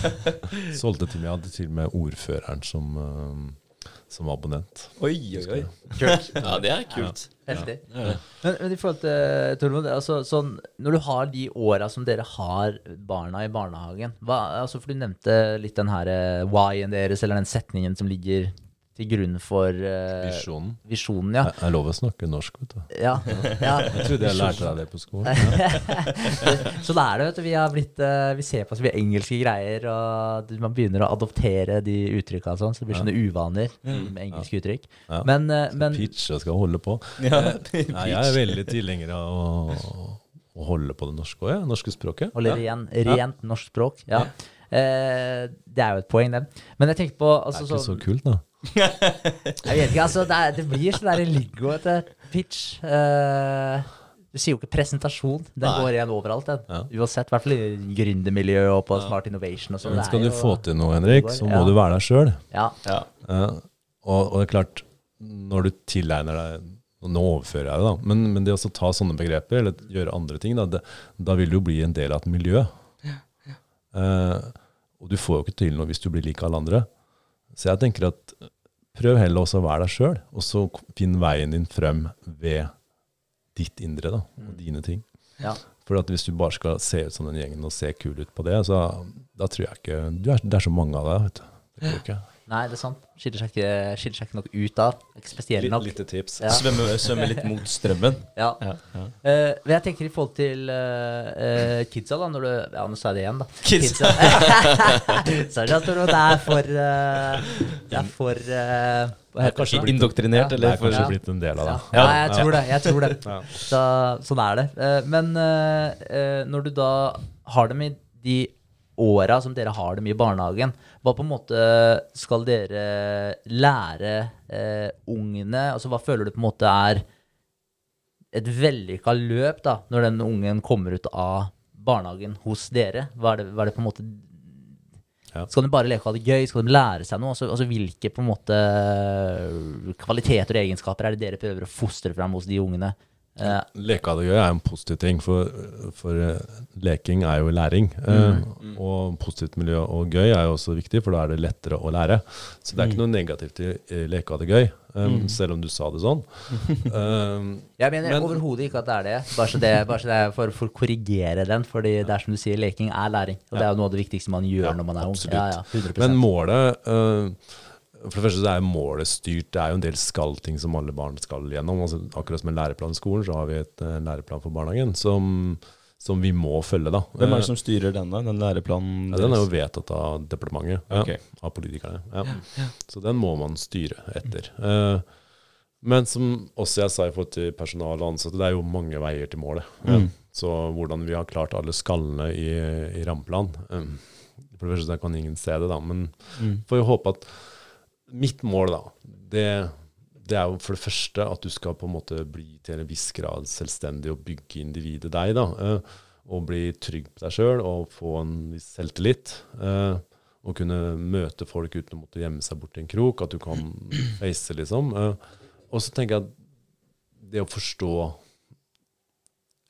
Solgte til meg, jeg hadde til og med ordføreren som, eh, som abonnent. Oi, oi, oi. Kult. Ja, det er kult. Heftig. Men, men i forhold til Tormod, altså, sånn, når du har de åra som dere har barna i barnehagen hva, altså, For du nevnte litt den her eh, why-en deres, eller den setningen som ligger til grunn for uh, Visjonen. visjonen. Ja. Jeg er lov å snakke norsk, vet du. ja, ja. Jeg trodde jeg lærte deg det på skolen. Så det er det, vet du. Vi, har blitt, uh, vi ser på så mye engelske greier, og man begynner å adoptere de uttrykka og sånn, så det blir sånne uvaner med engelske uttrykk. Ja. Men, uh, men Pitch og skal holde på. Ja, Nei, jeg er veldig tilhenger av å, å holde på det norske òg, ja. norske språket. Holde ja. ren, rent norsk språk. Ja. Eh, det er jo et poeng, det. Men jeg tenkte på Det altså, er ikke så så kult, da. Jeg vet ikke, altså. Det, er, det blir sånn der lingo etter pitch. Uh, du sier jo ikke presentasjon. Den Nei. går igjen overalt, den. Ja. Uansett, i hvert fall i gründermiljøet og på Smart Innovation og sånn. Men skal du få til noe, Henrik, så må Ja. du være deg sjøl. Ja. Ja. og, og det er klart, når du tilegner deg og Nå overfører jeg det, da. Men, men det å ta sånne begreper, eller gjøre andre ting, da, det, da vil du jo bli en del av et miljø. Eh, og du får jo ikke til noe hvis du blir lik alle andre. Så jeg tenker at prøv heller også å være deg sjøl, og så finn veien din frem ved ditt indre da, og dine ting. Ja. For at hvis du bare skal se ut som den gjengen og se kul ut på det, så da tror jeg ikke du er, Det er så mange av deg, vet du. Det går ikke. Nei, det er sant. Skiller seg ikke, skiller seg ikke nok ut av. Ikke spesiell Litt, nok. lite tips. Ja. Svømme, svømme litt mot strømmen. Ja. Ja, ja. Uh, men jeg tenker i forhold til eh, eh, kidsa, da, når du Ja, nå sa jeg det igjen, da. Kidsa. Sorry, jeg tror det er for uh, Det er for Hva heter kanskje det? Indoktrinert, Ja. Det er kanskje Ja. blitt en del av det. Ja, ja, jeg tror det. Jeg tror det. Ja. Så, sånn er det. Men når du da har dem i de åra som dere har dem i barnehagen, hva på en måte skal dere lære eh, ungene Altså hva føler du på en måte er et vellykka løp da, når den ungen kommer ut av barnehagen hos dere? Hva er det, hva er det på en måte Ja. Skal de bare leke og ha det gøy? Skal de lære seg noe? Altså, altså Hvilke på en måte kvaliteter og egenskaper er det dere prøver å fostre fram hos de ungene? Leke av det gøy er en positiv ting, for, for eh, leking er jo læring. Eh, og positivt miljø og gøy er jo også viktig, for da er det lettere å lære. Så det er ikke noe negativt i leka det gøy, eh, selv om du sa det sånn. Eh, Jeg mener Men- overhodet ikke at det er det. Bare så det, bare så det er for, for å korrigere den. Fordi det er som du sier, leking er læring. Og det er jo noe av det viktigste man gjør Ja, når man er ung. absolutt. Ja, ja, 100 Men målet eh, For det første så er målet styrt. Det er jo en del skal-ting som alle barn skal gjennom. Altså, akkurat som en læreplan i skolen, så har vi et uh, læreplan for barnehagen som, som vi må følge. da. Hvem er det som styrer denne? Den læreplanen? Ja, den er jo vedtatt av departementet, ja, Ok. av politikerne. Ja. Så den må man styre etter. Uh, men som også jeg sa i forhold til personal og ansatte, det er jo mange veier til målet. Ja. Så hvordan vi har klart alle skallene i, i rammeplan um, For det første så kan ingen se det, da, men får jo håpe at Mitt mål, da, det, det er jo for det første at du skal på en måte bli til en viss grad selvstendig og bygge individet deg. da, eh, Og bli trygg på deg sjøl og få en viss selvtillit. eh, Og kunne møte folk uten å måtte gjemme seg bort i en krok. At du kan face, liksom. eh. Og så tenker jeg at det å forstå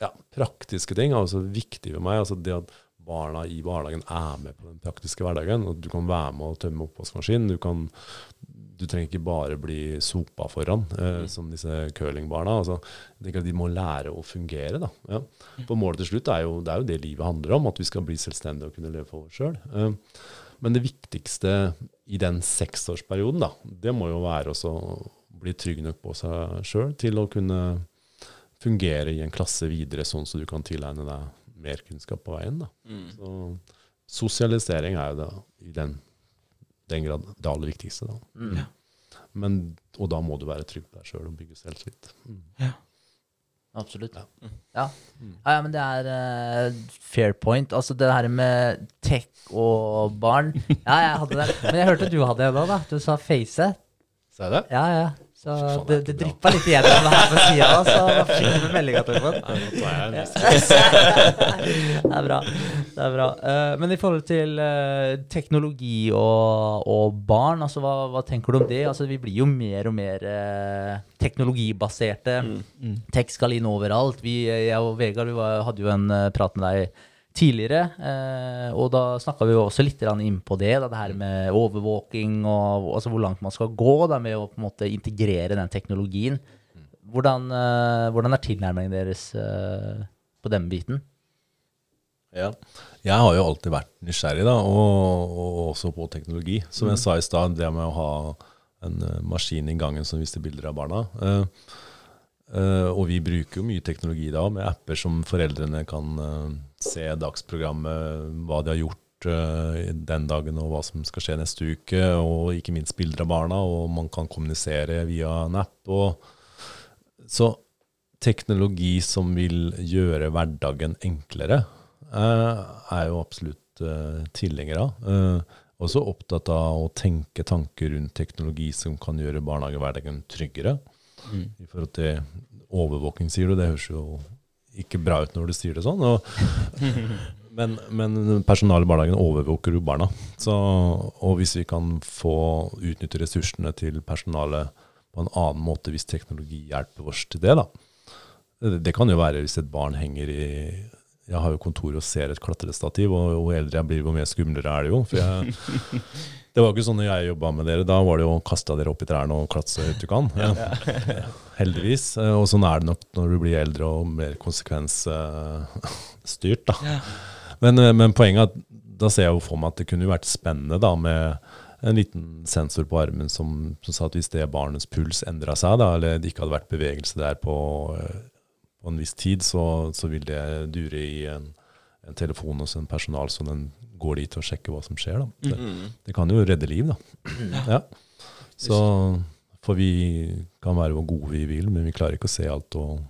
ja, praktiske ting er også viktig for meg. altså det at barna i barnehagen er med på den praktiske hverdagen. og Du kan være med å tømme oppvaskmaskinen. Du, kan, du trenger ikke bare bli sopa foran, eh, som disse curlingbarna. Altså, jeg tenker at De må lære å fungere. da. Ja. For Målet til slutt er jo det, er jo det livet handler om, at vi skal bli selvstendige og kunne leve for oss sjøl. Eh, men det viktigste i den seksårsperioden, da, det må jo være å bli trygg nok på seg sjøl til å kunne fungere i en klasse videre, sånn så du kan tilegne deg mer kunnskap på veien. Da. Mm. Så sosialisering er jo da, i den, den grad det aller viktigste. Da. Mm. Men, og da må du være trygg på deg sjøl og bygge selvtillit. Mm. Absolutt. Ja. Ja. ja, men det er uh, fair point. Altså det her med tech og barn Ja, jeg hadde det. Men jeg hørte du hadde det òg, da. Du sa face. Sa jeg det? Ja, ja. Så det, det det dryppa litt igjennom her på sida, så fikk du meldinga, Tormod. Det er bra. Det er bra. Eh, men i forhold til eh, teknologi og, og barn, altså hva, hva tenker du om det? Altså Vi blir jo mer og mer eh, teknologibaserte. Tech skal inn overalt. Vi, jeg og Vegard vi var, hadde jo en prat med deg tidligere, eh, og da snakka vi jo også litt inn på det. Da, det her med overvåking og altså hvor langt man skal gå da, med å på en måte integrere den teknologien. Hvordan, eh, hvordan er tilnærmingen deres eh, på den biten? Ja. Jeg har jo alltid vært nysgjerrig, da, og, og også på teknologi. Som jeg sa i stad, det med å ha en eh, maskin i gangen som viste bilder av barna. Eh, eh, og vi bruker jo mye teknologi da, med apper som foreldrene kan se dagsprogrammet, hva de har gjort eh, den dagen og hva som skal skje neste uke, og ikke minst bilder av barna, og man kan kommunisere via en app. Og, så teknologi som vil gjøre hverdagen enklere, eh, er jo absolutt eh, tilhenger av. Også opptatt av å tenke tanker rundt teknologi som kan gjøre barnehagehverdagen tryggere. I forhold til overvåking, sier du. Det høres jo ikke bra ut når du sier det sånn. Og, men, men personalet i barnehagen overvåker jo barna. Så, og hvis vi kan få utnytte ressursene til personalet på en annen måte hvis teknologi hjelper oss til det, da. Det, det kan jo være hvis et barn henger i Jeg har jo kontor og ser et klatrestativ, og jo eldre jeg blir, jo mer skumlere er det jo. For jeg, det var ikke sånn når jeg jobba med dere. Da var det jo å kaste dere opp i trærne og klatse så høyt du kan. Heldigvis. Eh, Og sånn er det nok når du blir eldre og mer konsekvensstyrt, da. Men, eh, men poenget er at da ser jeg jo for meg at det kunne vært spennende da med en liten sensor på armen som, som sa at hvis det barnets puls endra seg, da, eller det ikke hadde vært bevegelse der på, eh, på en viss tid, så, så vil det dure i en, en telefon hos en personal, som den går dit og sjekker hva som skjer. Da. Det, Mm. det kan jo redde liv, da. Ja. Så For vi kan være hvor gode vi vil, men vi klarer ikke å se alt, og,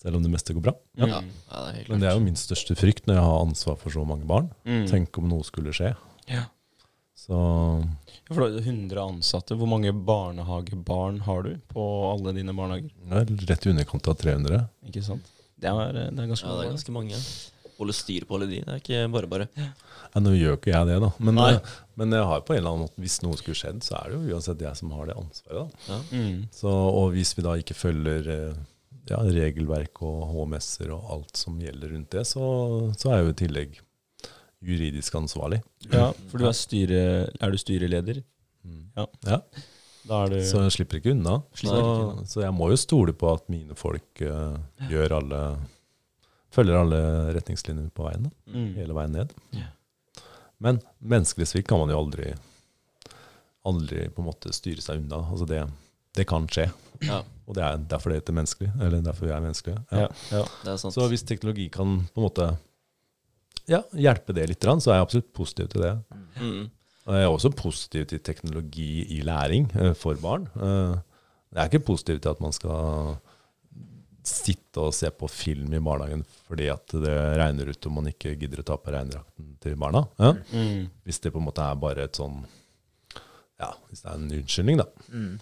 selv om det meste går bra. Ja. ja, det Men det er jo min største frykt når jeg har ansvar for så mange barn. Mm. Tenk om noe skulle skje. Ja. Så Ja, For det er 100 ansatte. Hvor mange barnehagebarn har du på alle dine barnehager? det er rett i underkant av 300. Ikke sant? Det er, det er ganske Ja, det er mange. ganske mange. Holde styr på alle de. Det er ikke bare bare. Ja, nå gjør ikke jeg det, da. Men, eh, men jeg har på en eller annen måte, hvis noe skulle skjedd, så er det jo uansett jeg som har det ansvaret. da. Ja. Mm. Så, og hvis vi da ikke følger eh, ja, regelverk og HMS-er og alt som gjelder rundt det, så, så er jeg jo i tillegg juridisk ansvarlig. Ja, for du er styre... Er du styreleder? Ja. Ja, Da er du Så jeg slipper ikke unna. Slipper så, ikke unna. så jeg må jo stole på at mine folk uh, gjør alle følger alle retningslinjer på veien. Mm. hele veien ned. Yeah. Men menneskelig svikt kan man jo aldri aldri på en måte styre seg unna. Altså det, det kan skje. Ja, Og det er derfor det heter menneskelig. Eller derfor vi er menneskelige. Ja. Ja, er. Så hvis teknologi kan på en måte ja, hjelpe det litt, så er jeg absolutt positiv til det. Mm. Jeg er også positiv til teknologi i læring eh, for barn. Eh, jeg er ikke positiv til at man skal sitte og se på film i barnehagen fordi at det regner ut om man ikke gidder å ta på regndrakten til barna. Ja? Mm. Hvis det på en måte er bare et sånn Ja, hvis det er en unnskyldning, da. Mm.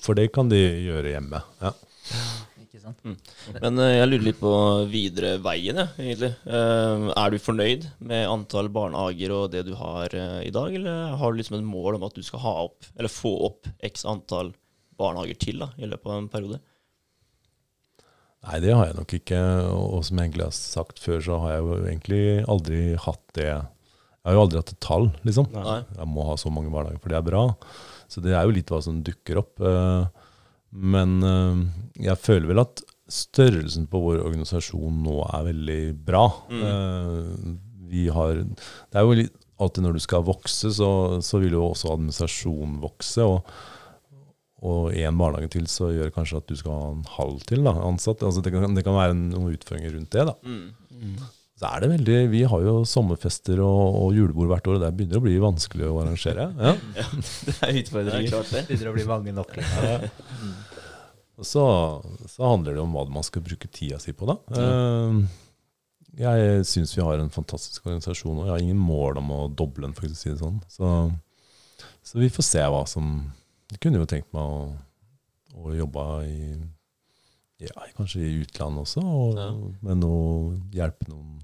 For det kan de gjøre hjemme. Ja. Ikke sant? Men eh, jeg lurer litt på videre veien, jeg, egentlig. Eh, er du fornøyd med antall barnehager og det du har eh, i dag, eller har du liksom et mål om at du skal ha opp, eller få opp x antall barnehager til da, i løpet av en periode? Nei, det har jeg nok ikke. Og som jeg egentlig har sagt før, så har jeg jo egentlig aldri hatt det Jeg har jo aldri hatt et tall, liksom. Nei. Jeg må ha så mange hverdager, for det er bra. Så det er jo litt hva som dukker opp. eh, Men eh, jeg føler vel at størrelsen på vår organisasjon nå er veldig bra. Mm. Vi har Det er jo litt alltid når du skal vokse, så, så vil jo også administrasjonen vokse. og og én barnehage til, så gjør det kanskje at du skal ha en halv til da, ansatt. Altså det, kan, det kan være noen utfordringer rundt det. da. Mm. Så er det veldig, Vi har jo sommerfester og, og julebord hvert år, og det begynner å bli vanskelig å arrangere. Ja. Det er Det er utfordringer. klart det. Begynner å bli mange nok. Ja. Og så, så handler det om hva man skal bruke tida si på, da. Eh, Jeg syns vi har en fantastisk organisasjon, og jeg har ingen mål om å doble den, for å si det sånn. Så, så vi får se hva som Jeg kunne jo tenkt meg å, å jobbe i ja, kanskje i utlandet også, og, Ja. men å hjelpe noen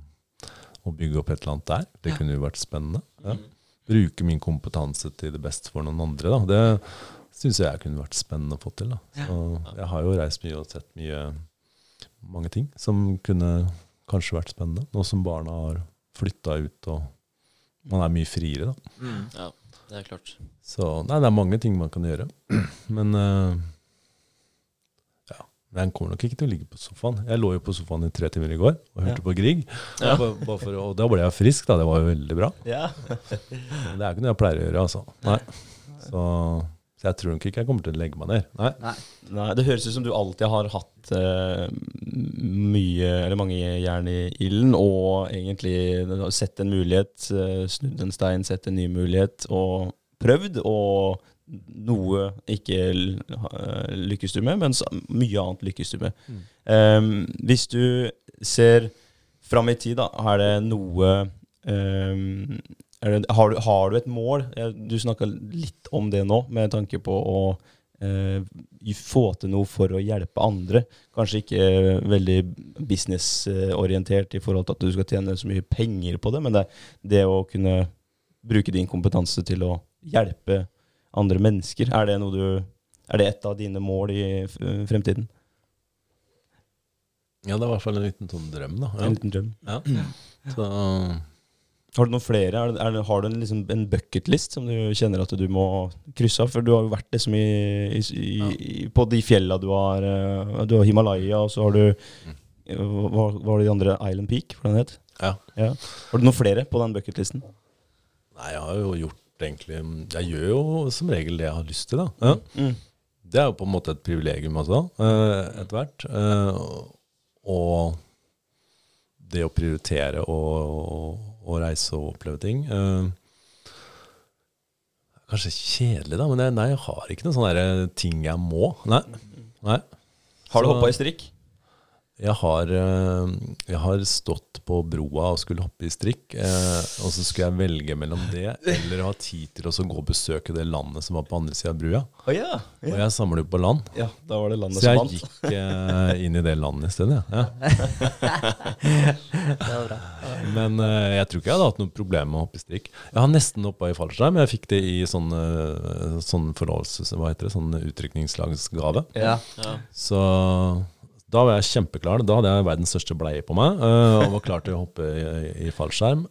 å bygge opp et eller annet der. Det kunne jo vært spennende. Ja. Mm. Bruke min kompetanse til det beste for noen andre. Da. Det syns jeg kunne vært spennende å få til. Da. Så jeg har jo reist mye og sett mye, mange ting som kunne kanskje vært spennende. Nå som barna har flytta ut og man er mye friere, da. Mm. Ja, det er klart. Så nei, det er mange ting man kan gjøre. Men uh, ja. den kommer nok ikke til å ligge på sofaen. Jeg lå jo på sofaen i tre timer i går og hørte Ja. på Grieg. Ja. Bare, bare for, og da ble jeg frisk, da. Det var jo veldig bra. Ja. Men det er ikke noe jeg pleier å gjøre, altså. Nei. Så, så jeg tror nok ikke jeg kommer til å legge meg ned. Nei. Nei. Nei, det høres ut som du alltid har hatt uh, mye, eller mange jern i ilden, og egentlig sett en mulighet, uh, snudd en stein, sett en ny mulighet, og prøvd, og noe ikke uh, lykkes du med, men mye annet lykkes du med. Em, hvis du ser fram i tid, da, er det noe er det, har, du, har du et mål? Du snakka litt om det nå, med tanke på å eh, få til noe for å hjelpe andre. Kanskje ikke eh, veldig businessorientert i forhold til at du skal tjene så mye penger på det, men det, det å kunne bruke din kompetanse til å hjelpe andre mennesker, er det du er det et av dine mål i fremtiden? Ja, det er i hvert fall en liten sånn drøm, da. En liten drøm. Ja. Så, Har du noen flere? Er er har du en, liksom, en bucketlist som du kjenner at du må krysse av? For du har jo vært liksom i, i, i, i, på de fjella du har eh, Du har Himalaya, og så har du Hva hva var det de andre? Island Peak? for det het ja. ja. Har du noen flere på den bucketlisten? Nei, jeg har jo gjort egentlig Jeg gjør jo som regel det jeg har lyst til, da. Ja. Mm. Det er jo på en måte et privilegium også, eh, etter hvert. Eh, og det å prioritere og, og reise og oppleve ting. Eh, kanskje kjedelig, da, men jeg, nei, jeg har ikke noen sånne ting jeg må. Nei. nei. Har du hoppa i strikk? Jeg har, eh, jeg har stått på broa og skulle hoppe i strikk, eh, og så skulle jeg velge mellom det eller ha tid til å gå og besøke det landet som var på andre sida av brua. Oh, yeah, yeah. Og jeg samler jo på land, ja. Da var det landet så som jeg vant. gikk eh, inn i det landet i stedet. Ja. Det var bra. Men eh, jeg tror ikke jeg hadde hatt noe problem med å hoppe i strikk. Jeg har nesten hoppa i fallskjerm, men jeg fikk det i sånn, sånn. Hva heter det? Sånn utrykningslagsgave. Ja. Ja. Så da var jeg kjempeklar. Da hadde jeg verdens største bleie på meg eh, og var klar til å hoppe i, i fallskjerm.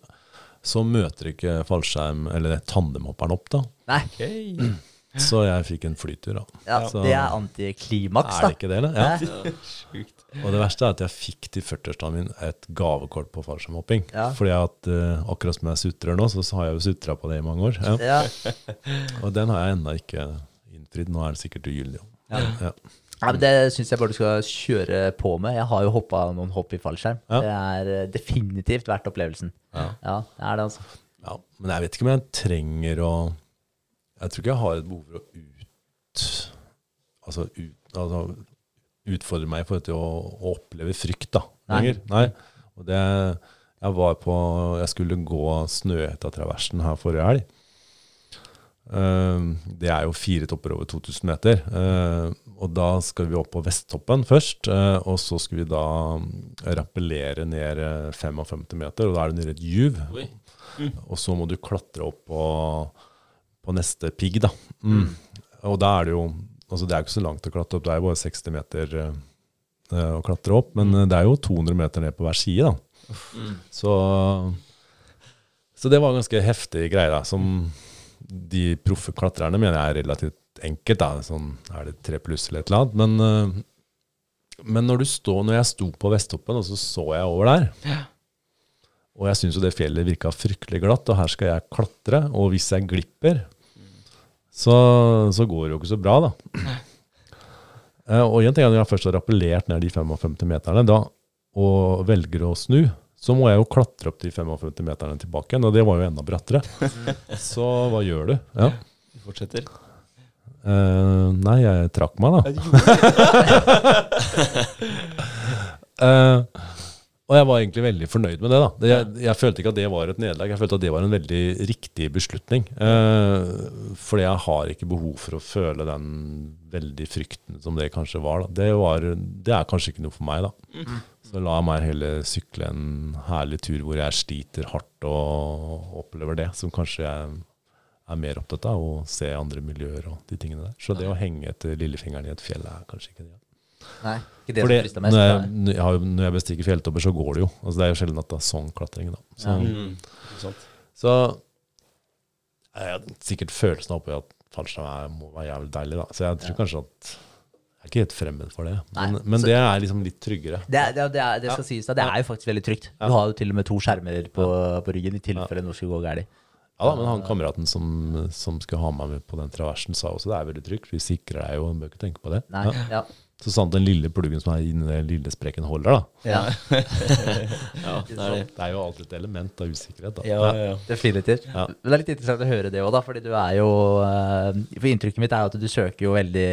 Så møter ikke fallskjerm, eller tandemhopperen opp, da. Nei, Så jeg fikk en flytur, da. ja, Så- det er antiklimaks, Er da. det ikke det, eller? Ja. Og det verste er at jeg fikk til 40-årsdagen min et gavekort på fallskjermhopping. Ja. Fordi at eh, akkurat som jeg sutrer nå, så, så har jeg jo sutra på det i mange år. Ja. Ja. Og den har jeg ennå ikke innfridd. Nå er det sikkert ugyldig. Ja. Ja. Ja, men Det syns jeg bare du skal kjøre på med. Jeg har jo hoppa noen hopp i fallskjerm. Ja. Det er eh, definitivt verdt opplevelsen. Ja. Ja, det er det, altså. Ja, men jeg vet ikke om jeg trenger å Jeg tror ikke jeg har et behov for å ut Altså, ut, altså utfordre meg i forhold til å, å oppleve frykt, da. Nei. Lenger. Nei. Og det Jeg var på Jeg skulle gå Snøhetta-traversen her forrige helg. Uh, det er jo fire topper over 2000 meter. Eh, og da skal vi opp på Vesttoppen først. eh, og så skal vi da rappellere ned eh, 55 meter, og da er det nede i et juv. Mm. Og så må du klatre opp på, på neste pigg, da. Mm. Og da er det jo Altså, det er jo ikke så langt å klatre opp, det er jo bare 60 meter eh, eh, å klatre opp. Men eh, det er jo 200 meter ned på hver side, da. Mm. Så, så det var ganske heftig greie, da. Som de proffe klatrerne mener jeg er relativt enkelt, da. Sånn er det tre pluss eller et eller annet. Men, eh, men når, du står, når jeg sto på Vesttoppen, og så så jeg over der og jeg syns jo det fjellet virka fryktelig glatt, og her skal jeg klatre. Og hvis jeg glipper, så, så går det jo ikke så bra, da. Eh, og en ting er når jeg først har rappellert ned de 55 meterne, da, og velger å snu, så må jeg jo klatre opp de 55 meterne tilbake igjen, og det var jo enda brattere. Så hva gjør du? Ja. Du fortsetter. Eh, nei, jeg trakk meg, da. uh, og jeg var egentlig veldig fornøyd med det. da. Det, jeg, jeg følte ikke at det var et nederlag, jeg følte at det var en veldig riktig beslutning. Uh, fordi jeg har ikke behov for å føle den veldig frykten som det kanskje var. da. Det, var, det er kanskje ikke noe for meg, da. Så la meg heller sykle en herlig tur hvor jeg sliter hardt og opplever det, som kanskje jeg er mer opptatt av, å se andre miljøer og de tingene der. Så det å henge etter lillefingeren i et fjell er kanskje ikke det. Nei, ikke det Fordi som mest. når, jeg, når jeg når jeg bestiger fjelltopper, så går det jo. Altså, det er jo sjelden at det er sånn klatring. da. Så, Ja. Mm. Så jeg har sikkert følelsen av at fallskjerm er- må være jævlig deilig. da. Så jeg tror kanskje at jeg er ikke helt fremmed for det. Men, Nei, men så- det er liksom litt tryggere. Det, er- det, er- det, det skal sies da, det er jo faktisk veldig trygt. Du har jo til og med to skjermer på, på ryggen i tilfelle noe skulle gå galt. Ja da, Men han kameraten som, som skulle ha meg med på den traversen, sa også det er veldig trygt. Vi sikrer deg jo, bør ikke tenke på det. Nei, Ja. ja. Så sant den lille pluggen som er inni den lille sprekken holder, da. ja. Ja, det er det. Det er jo alltid et element av usikkerhet. da. Ja, ja, ja. Definitivt. Ja. Men det er litt interessant å høre det òg, da. Fordi du er jo eh, For inntrykket mitt er jo at du søker jo veldig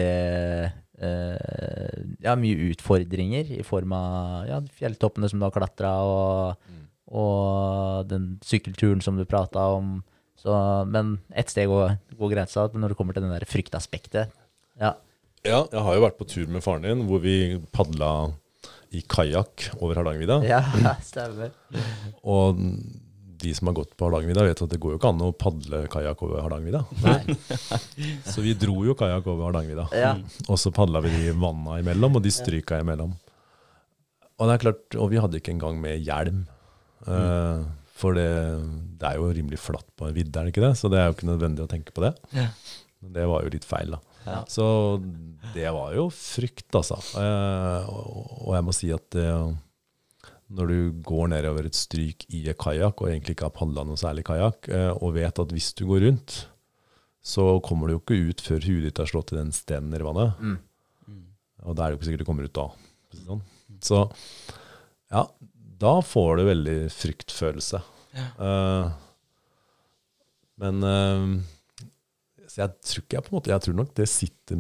eh, Ja, mye utfordringer i form av ja, fjelltoppene som du har klatra, og, og den sykkelturen som du prata om. Så, men ett steg går, går grensa når det kommer til den der fryktaspektet. Ja. Ja, jeg har jo vært på tur med faren din, hvor vi padla i kajakk over Hardangervidda. ja, stemmer. Og de som har gått på Hardangervidda, vet at det går jo ikke an å padle kajakk over Hardangervidda. Så vi dro jo kajakk over Hardangervidda. Ja. Og så padla vi de vanna imellom, og de stryka imellom. Og det er klart, og vi hadde ikke engang med hjelm. Eh, for det, det er jo rimelig flatt på en vidde, er det ikke det? Så det er jo ikke nødvendig å tenke på det. Ja. Men det var jo litt feil, da. Ja. Så det var jo frykt, altså. Eh, og, jeg må si at det, når du går nedover et stryk i kajakk, og egentlig ikke har padla noe særlig kajakk, eh, og vet at hvis du går rundt, så kommer du jo ikke ut før huet ditt har slått i den stenen nedi vannet. Mm. Og da er det jo ikke sikkert du kommer ut da. Sånn. Så ja, da får du veldig fryktfølelse. Eh, men eh, så jeg tror ikke jeg på en måte Jeg tror nok det sitter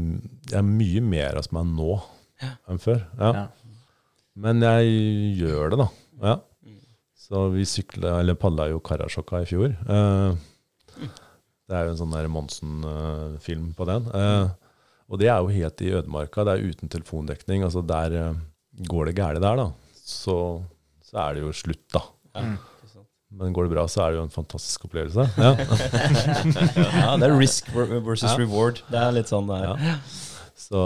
Jeg er mye mer hos meg nå enn før. Ja. Ja. Men jeg gjør det, da. Ja. Så vi sykla, eller padla jo Karasjokka i fjor. Uh, det er jo en sånn der Monsen-film på den. Uh, og det er jo helt i ødemarka. Det er uten telefondekning. Altså der uh, går det gærent der, da, så, så er det jo slutt, da. Mm. Men går det bra, så er det jo en fantastisk opplevelse. Ja. ja, det er risk versus Ja. reward. Det er litt sånn det er. Ja. Så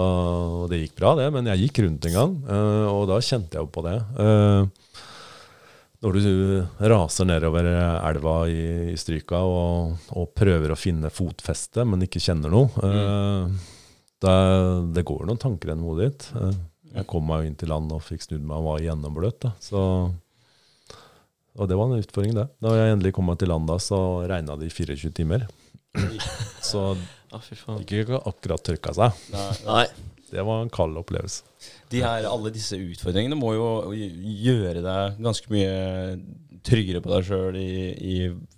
det gikk bra, det. Men jeg gikk rundt en gang, eh, og da kjente jeg jo på det. Eh, når du raser nedover elva i, i Stryka og, og prøver å finne fotfeste, men ikke kjenner noe, eh, det, det går noen tanker gjennom hodet ditt. Eh, jeg kom meg jo inn til land og fikk snudd meg og var gjennombløt. Da. Så, og det var en utfordring, det. Da jeg endelig kom meg til land, så regna det i 24 timer. Så fy faen. ikke akkurat tørka seg. Nei. Det var en kald opplevelse. De her, alle disse utfordringene må jo gjøre deg ganske mye tryggere på deg sjøl i, i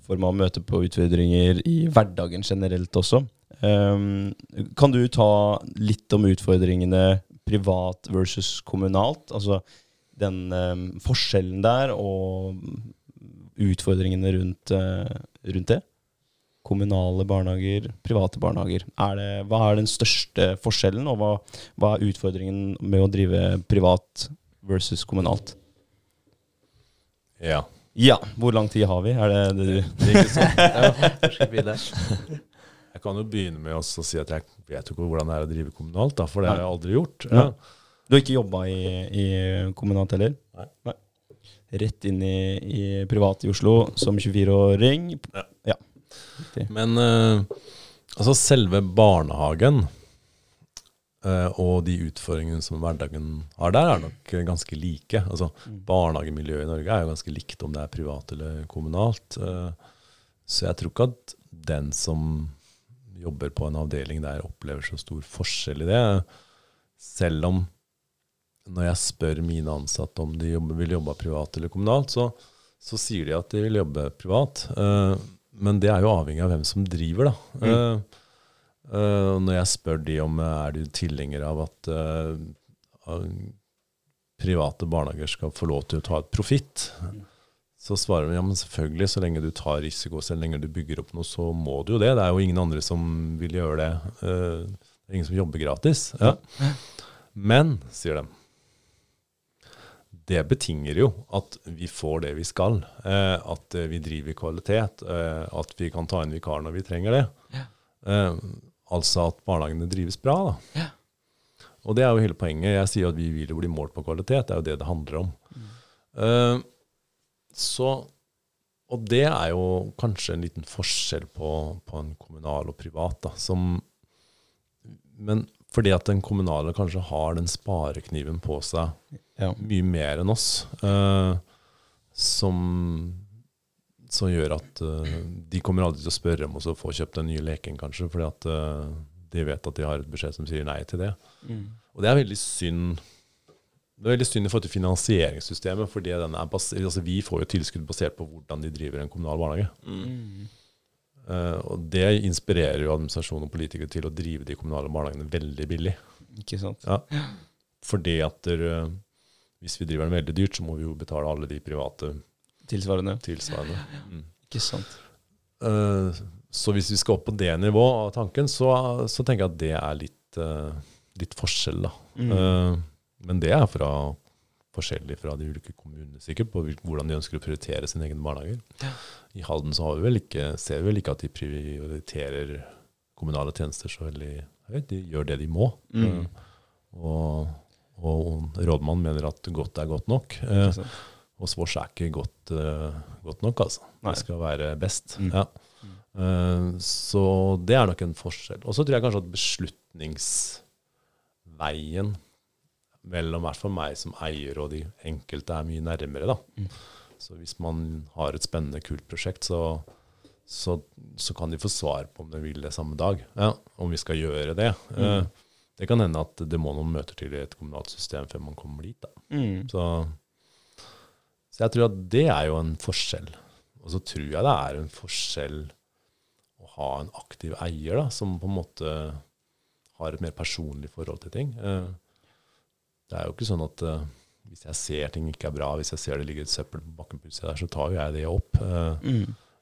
form av møte på utfordringer i hverdagen generelt også. Um, kan du ta litt om utfordringene privat versus kommunalt? Altså den um, forskjellen der og utfordringene rundt, uh, rundt det? Kommunale barnehager, private barnehager. Er det, hva er den største forskjellen, og hva, hva er utfordringen med å drive privat versus kommunalt? Ja. Ja, hvor lang tid har vi? Er det det du Det er ikke sånn. Jeg kan jo begynne med å si at jeg vet jo ikke hvordan det er å drive kommunalt, da, for det har jeg aldri gjort. Ja. Du har ikke jobba i, i kommunalt heller? Nei. Rett inn i, i privat i Oslo som 24-åring? Ja. ja. Men uh, altså selve barnehagen uh, og de utfordringene som hverdagen har der, er nok ganske like. Altså Barnehagemiljøet i Norge er jo ganske likt om det er privat eller kommunalt. Uh, så jeg tror ikke at den som jobber på en avdeling der, opplever så stor forskjell i det. Selv om når jeg spør mine ansatte om de jobber, vil jobbe privat eller kommunalt, så, så sier de at de vil jobbe privat. Uh, men det er jo avhengig av hvem som driver, da. Mm. Uh, uh, når jeg spør de om er du tilhenger av at private barnehager skal få lov til å ta et profitt, så svarer de ja, men selvfølgelig, så lenge du tar risiko, så lenge du bygger opp noe, så må du jo det. Det er jo ingen andre som vil gjøre det. Det er ingen som jobber gratis. Ja. Men, sier de, det betinger jo at vi får det vi skal. Eh, at eh, vi driver kvalitet. Eh, at vi kan ta inn vikar når vi trenger det. Eh, altså at barnehagene drives bra. da. Og det er jo hele poenget. Jeg sier at vi vil bli målt på kvalitet. Det er jo det det handler om. Eh, så Og det er jo kanskje en liten forskjell på, på en kommunal og privat. da, som Men fordi at den kommunale kanskje har den sparekniven på seg Ja. mye mer enn oss, uh, som, som gjør at uh, de kommer aldri til å spørre om å få kjøpt den nye leken, kanskje, fordi at uh, de vet at de har et budsjett som sier nei til det. Og det er veldig synd. Det er veldig synd i forhold til finansieringssystemet, fordi den er bas altså vi får jo tilskudd basert på hvordan de driver en kommunal barnehage. Eh, og det inspirerer jo administrasjon og politikere til å drive de kommunale barnehagene veldig billig. Ikke sant? Ja. Fordi at der, hvis vi driver den veldig dyrt, så må vi jo betale alle de private Tilsvarende. tilsvarende. Mm. Ikke sant. Uh, så hvis vi skal opp på det nivået av tanken, så, så tenker jeg at det er litt, uh, litt forskjell, da. Mm. Uh, men det er fra forskjellig fra de ulike kommunene, sikkert, på hvordan de ønsker å prioritere sine egne barnehager. I Halden så har vi vel ikke, ser vi vel ikke at de prioriterer kommunale tjenester så veldig høyt. De gjør det de må. Mm. Og, og rådmannen mener at godt er godt nok. Eh, og sant? er ikke godt, eh, godt nok, altså. Nei. Det skal være best. Mm. Ja. Eh, så det er nok en forskjell. Og så tror jeg kanskje at beslutningsveien mellom hvert fall meg som eier og de enkelte er mye nærmere. da. Mm. Så hvis man har et spennende, kult prosjekt, så, så, så kan de få svar på om de vil det samme dag. Ja, om vi skal gjøre det. Eh, det kan hende at det må noen møter til i et kommunalt system før man kommer dit. Mm. Så, så jeg tror at det er jo en forskjell. Og så tror jeg det er en forskjell å ha en aktiv eier da, som på en måte har et mer personlig forhold til ting. Eh, Det er jo ikke sånn at eh, hvis jeg ser ting ikke er bra, hvis jeg ser det ligger et søppel på bakken der, så tar jo jeg det opp. Eh,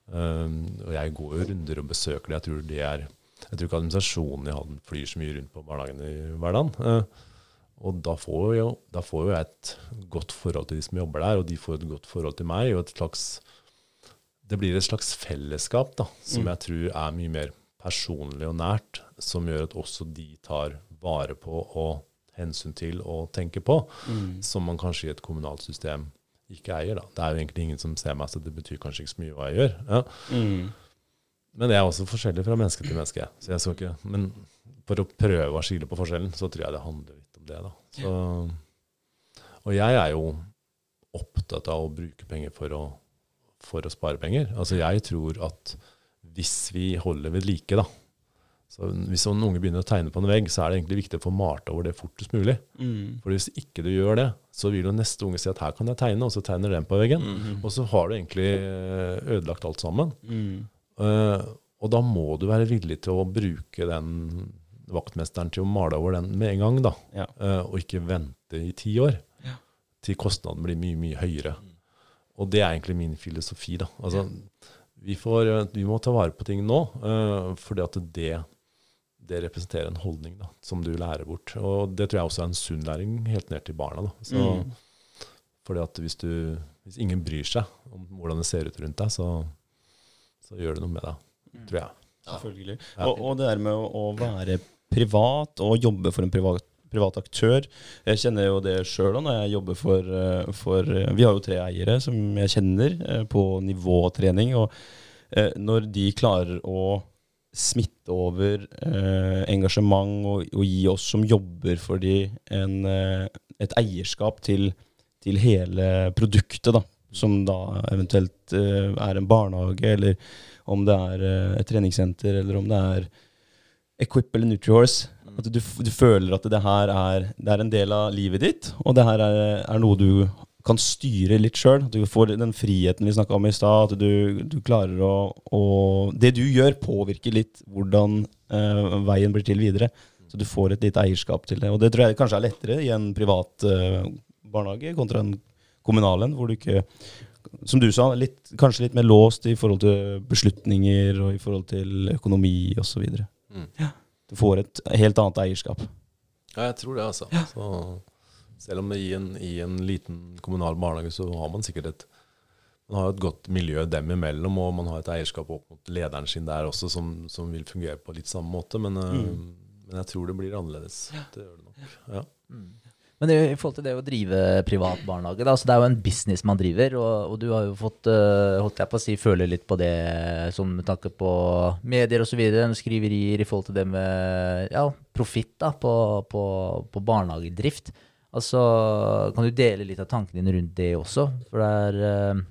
Mm. Og jeg går jo runder og besøker det. Jeg tror det er Jeg tror ikke administrasjonen i Halden flyr så mye rundt på barnehagene i hverdagen. Uh, og da får, jo, da får jo jeg et godt forhold til de som jobber der, og de får et godt forhold til meg. og et slags Det blir et slags fellesskap da, som Mm. jeg tror er mye mer personlig og nært, som gjør at også de tar vare på og hensyn til og tenker på, Mm. som man kanskje i et kommunalt system ikke eier. da. Det er jo egentlig ingen som ser meg, så det betyr kanskje ikke så mye hva jeg gjør. Ja. Mm. Men det er også forskjellig fra menneske til menneske. Så jeg skal ikke, men for å prøve å skille på forskjellen, så tror jeg det handler litt om det. da. Så, og jeg er jo opptatt av å bruke penger for å, for å spare penger. Altså jeg tror at hvis vi holder ved like, da så Hvis en unge begynner å tegne på en vegg, så er det egentlig viktig å få malt over det fortest mulig. Mm. For hvis ikke du gjør det, så vil jo neste unge si at her kan jeg tegne, og så tegner den på veggen. Mm. Og så har du egentlig eh, ødelagt alt sammen. Mm. Eh, og da må du være villig til å bruke den vaktmesteren til å male over den med en gang, da. Ja. Eh, og ikke vente i ti år Ja. til kostnaden blir mye, mye høyere. Og det er egentlig min filosofi, da. Altså, vi, får, eh, vi må ta vare på ting nå, uh, fordi at det, det representerer en holdning da, som du lærer bort. Og det tror jeg også er en sunn læring helt ned til barna. da. Så, Mm. fordi at hvis, du, hvis ingen bryr seg om hvordan det ser ut rundt deg, så, så gjør det noe med deg, tror jeg. Selvfølgelig. Og, og det der med å, å være privat og jobbe for en privat, privat aktør Jeg kjenner jo det sjøl når jeg jobber for, eh, for eh, Vi har jo tre eiere som jeg kjenner eh, på nivåtrening. Og når de klarer å smitte over eh, engasjement og, og gi oss som jobber for de en, et eierskap til, til hele produktet, da. Som da eventuelt eh, er en barnehage, eller om det er eh, et treningssenter, eller om det er Equip eller Nutrihorse. At du, du føler at det her er, det er en del av livet ditt, og det her er, er noe du kan styre litt sjøl. At du får den friheten vi snakka om i stad. At du, du klarer å, å Det du gjør, påvirker litt hvordan eh, veien blir til videre. Så du får et lite eierskap til det. Og det tror jeg kanskje er lettere i en privat eh, barnehage kontra en kommunal en, hvor du ikke som du sa, litt, kanskje litt mer låst i forhold til beslutninger og i forhold til økonomi osv. Mm. Ja. Du får et helt annet eierskap. Ja, jeg tror det, altså. Så, selv om det i en, i en liten kommunal barnehage så har man sikkert et man har et godt miljø dem imellom, og man har et eierskap opp mot lederen sin der også, som, som vil fungere på litt samme måte. Men, eh, Mm. men jeg tror det blir annerledes. Det gjør det nok. Ja. Men i forhold til det å drive privat barnehage, da, så det er jo en business man driver, og, og du har jo fått, øh, holdt jeg på å si, føle litt på det som med tanke på medier osv., skriverier i forhold til det med ja, profitt på, på, på barnehagedrift. Altså, kan du dele litt av tankene dine rundt det også? For det er øh,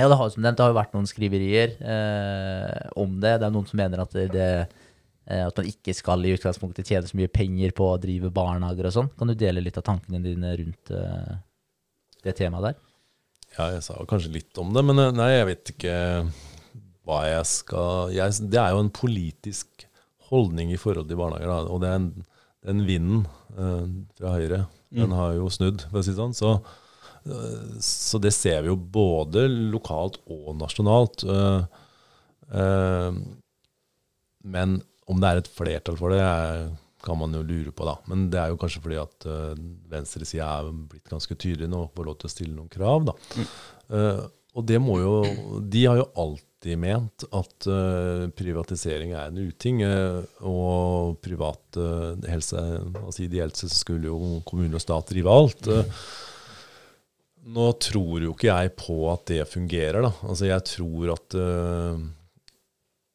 ja, det har, som nevnt, det har jo vært noen skriverier eh, om det. Det er noen som mener at det, det eh, at man ikke skal i utgangspunktet tjene så mye penger på å drive barnehager og sånn. Kan du dele litt av tankene dine rundt eh, det temaet der? Ja, jeg sa kanskje litt om det, men eh, nei, jeg vet ikke hva jeg skal jeg, Det er jo en politisk holdning i forhold til barnehager, da, og det er en, den vinden eh, fra Høyre, den har jo snudd, for å si det sånn. Så, eh, så det ser vi jo både lokalt og nasjonalt. eh, eh, men om det er et flertall for det, kan man jo lure på, da. Men det er jo kanskje fordi at uh, venstresida er blitt ganske tydelig nå og får lov til å stille noen krav, da. Eh, og det må jo De har jo alltid ment at uh, privatisering er en uting. Uh, og privat uh, helse altså Ideelt sett skulle jo kommune og stat drive alt. eh. nå tror jo ikke jeg på at det fungerer, da. Altså jeg tror at eh,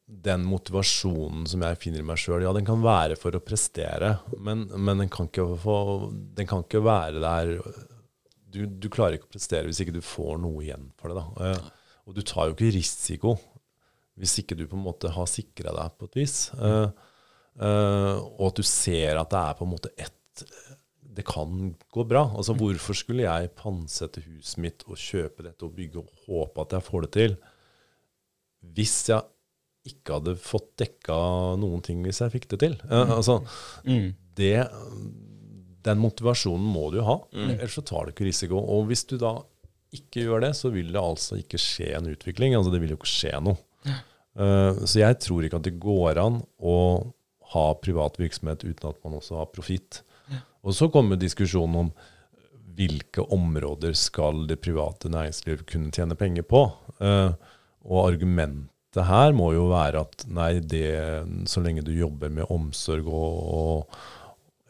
den motivasjonen som jeg finner i meg sjøl, ja, den kan være for å prestere, men, men den, kan få, den kan ikke være der du, du klarer ikke å prestere hvis ikke du får noe igjen for det. da. Eh, og du tar jo ikke risiko hvis ikke du på en måte har sikra deg på et vis. Eh, eh, og at du ser at det er på en måte ett Det kan gå bra. Altså Hvorfor skulle jeg pantsette huset mitt og kjøpe dette og bygge og håpe at jeg får det til, hvis jeg ikke hadde fått dekka noen ting hvis jeg fikk det til? Eh, altså, Mm. det, den motivasjonen må du ha, ellers så tar du ikke risiko. Og hvis du da ikke gjør det, så vil det altså ikke skje en utvikling. Altså det vil jo ikke skje noe. Eh, så jeg tror ikke at det går an å ha privat virksomhet uten at man også har profitt. Og så kommer diskusjonen om hvilke områder skal det private næringsliv kunne tjene penger på. Eh, og argumentet viktigste her må jo være at nei, det, så lenge du jobber med omsorg og, og,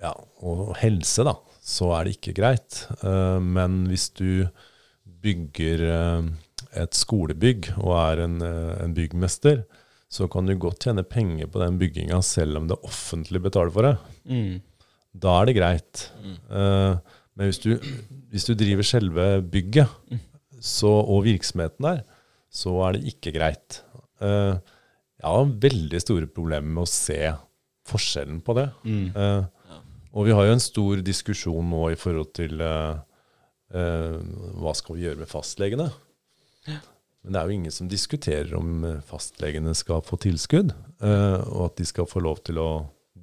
ja, og helse, da, så er det ikke greit. Eh, men hvis du bygger eh, et skolebygg og er en, eh, en byggmester, så kan du godt tjene penger på den bygginga selv om det offentlige betaler for det. Mm. Da er det greit. Mm. men hvis du, hvis du driver selve bygget så, og virksomheten der, så er det ikke greit. Eh, jeg har veldig store problemer med å se forskjellen på det. Mm. Eh, og vi har jo en stor diskusjon nå i forhold til eh, hva skal vi gjøre med fastlegene. Men det er jo ingen som diskuterer om fastlegene skal få tilskudd, og at de skal få lov til å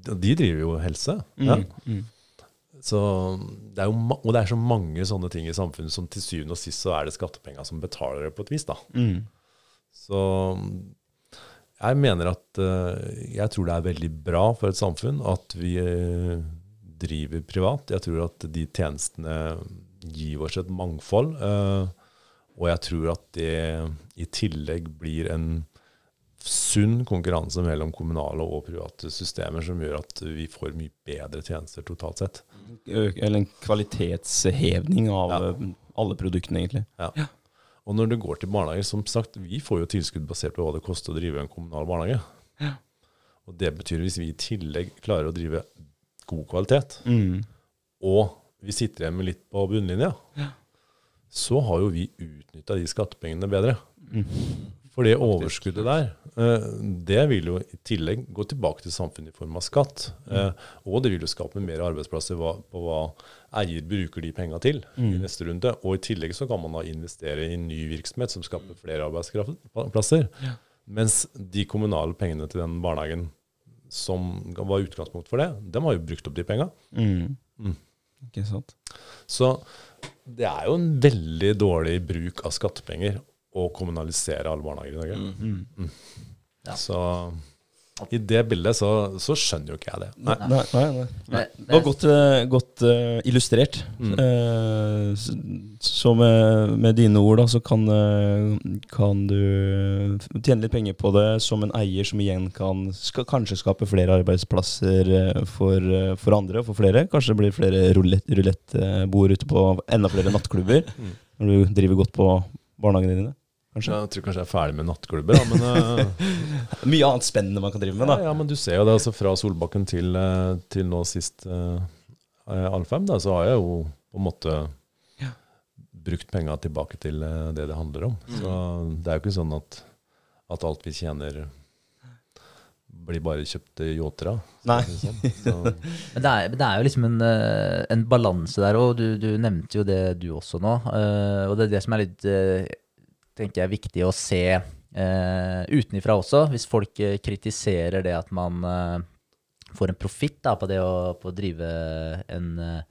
De driver jo helse. Ja. Mm. Mm. Så det er jo og det er så mange sånne ting i samfunnet som til syvende og sist så er det skattepenger som betaler det på et vis. da. Mm. Så jeg mener at eh, Jeg tror det er veldig bra for et samfunn at vi eh, driver privat. Jeg tror at de tjenestene gir oss et mangfold. eh, og jeg tror at det i tillegg blir en sunn konkurranse mellom kommunale og private systemer som gjør at vi får mye bedre tjenester totalt sett. Eller en kvalitetshevning av Ja. alle produktene, egentlig. Og når det går til barnehager, som sagt, vi får jo tilskudd basert på hva det koster å drive en kommunal barnehage. Ja. Og det betyr hvis vi i tillegg klarer å drive god kvalitet, Mm. og vi sitter igjen med litt på bunnlinja, så har jo vi utnytta de skattepengene bedre. Mm. For det overskuddet der, eh, det vil jo i tillegg gå tilbake til samfunnet i form av skatt. Mm. Og det vil jo skape mer arbeidsplasser på hva eier bruker de penga til i Mm. neste runde. Og i tillegg så kan man da investere i ny virksomhet som skaper flere arbeidsplasser. Mens de kommunale pengene til den barnehagen som var utgangspunkt for det, de har jo brukt opp de penga. Mm. Mm. Ikke sant. Så det er jo en veldig dårlig bruk av skattepenger å kommunalisere alle barnehager i Norge. Mm. Ja. Så i det bildet så, så skjønner jo ikke jeg det. Nei. Nei, nei, nei. Nei, Det var godt, eh, godt eh, illustrert. Mm. Eh, så med, med dine ord da, så kan, kan du tjene litt penger på det som en eier, som igjen kan skal kanskje skape flere arbeidsplasser for, for andre og for flere. Kanskje det blir flere rulett- rulettbord ute på enda flere nattklubber Mm. når du driver godt på barnehagene dine. Kanskje. Jeg tror kanskje jeg er ferdig med nattklubber, da, men eh, Mye annet spennende man kan drive med, da. ja, ja, men du ser jo det. altså Fra Solbakken til, eh, til nå sist uh, Alfheim, da, så har jeg jo på en måte brukt penga tilbake til uh, det det handler om. Så det er jo ikke sånn at, at alt vi tjener blir bare kjøpt yachter av. Nei. Sånn. Så, Men det er, det er jo liksom en, eh, en balanse der, og du, du nevnte jo det du også nå. Uh, og det er det som er litt eh, tenker jeg, er viktig å se eh, utenifra også. Hvis folk eh, kritiserer det at man eh, får en profitt på det å, på drive en eh,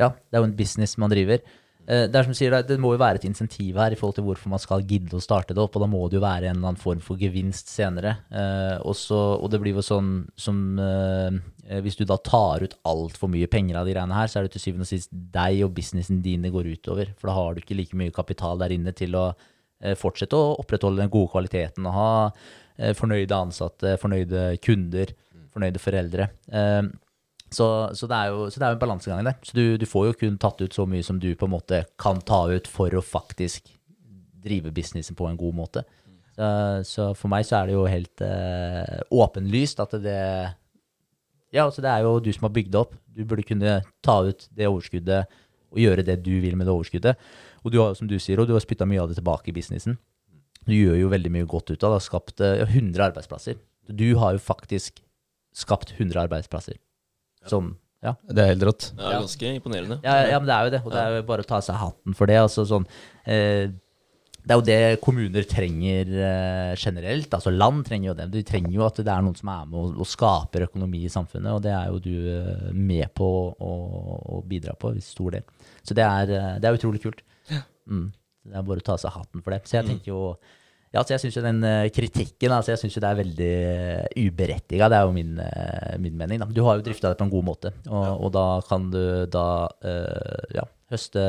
Ja, det er jo en business man driver. Eh, Det er som sier, det må jo være et insentiv her i forhold til hvorfor man skal gidde å starte det opp, og da må det jo være en eller annen form for gevinst senere. Eh, og, det blir jo sånn som Hvis du da tar ut altfor mye penger av de greiene her, så er det til syvende og sist deg og businessen din det går utover. For da har du ikke like mye kapital der inne til å fortsette å opprettholde den gode kvaliteten og ha eh, fornøyde ansatte, fornøyde kunder, fornøyde foreldre. Eh, så, så, det er jo, det er jo en balansegang der. Så du, du får jo kun tatt ut så mye som du på en måte kan ta ut for å faktisk drive businessen på en god måte. Så for meg så er det jo helt eh, åpenlyst at det Ja, altså det er jo du som har bygd det opp. Du burde kunne ta ut det overskuddet og gjøre det du vil med det overskuddet. Og du har, som du sier, og du har spytta mye av det tilbake i businessen. Du gjør jo veldig mye godt ut av det. Du har skapt eh, ja, 100 arbeidsplasser. Du har jo faktisk skapt 100 arbeidsplasser. Som Ja. Det er helt rått. Det er ganske imponerende. Ja, ja, men det er jo det. Og det er jo bare å ta seg hatten for det. Altså sånn eh, Det er jo det kommuner trenger eh, generelt. Altså land trenger jo det. De trenger jo at det er noen som er med og, og skaper økonomi i samfunnet, og det er jo du eh, med på å, å bidra på i stor del. Så det er, eh, det er utrolig kult. Mm. Det er bare å ta seg hatten for det. Så jeg tenker jo ja, så jeg syns jo den eh, kritikken altså jeg synes jo det er veldig uberettiga. Det er jo min, eh, min mening. Da. Du har jo drifta det på en god måte, og, og da kan du da uh, ja, høste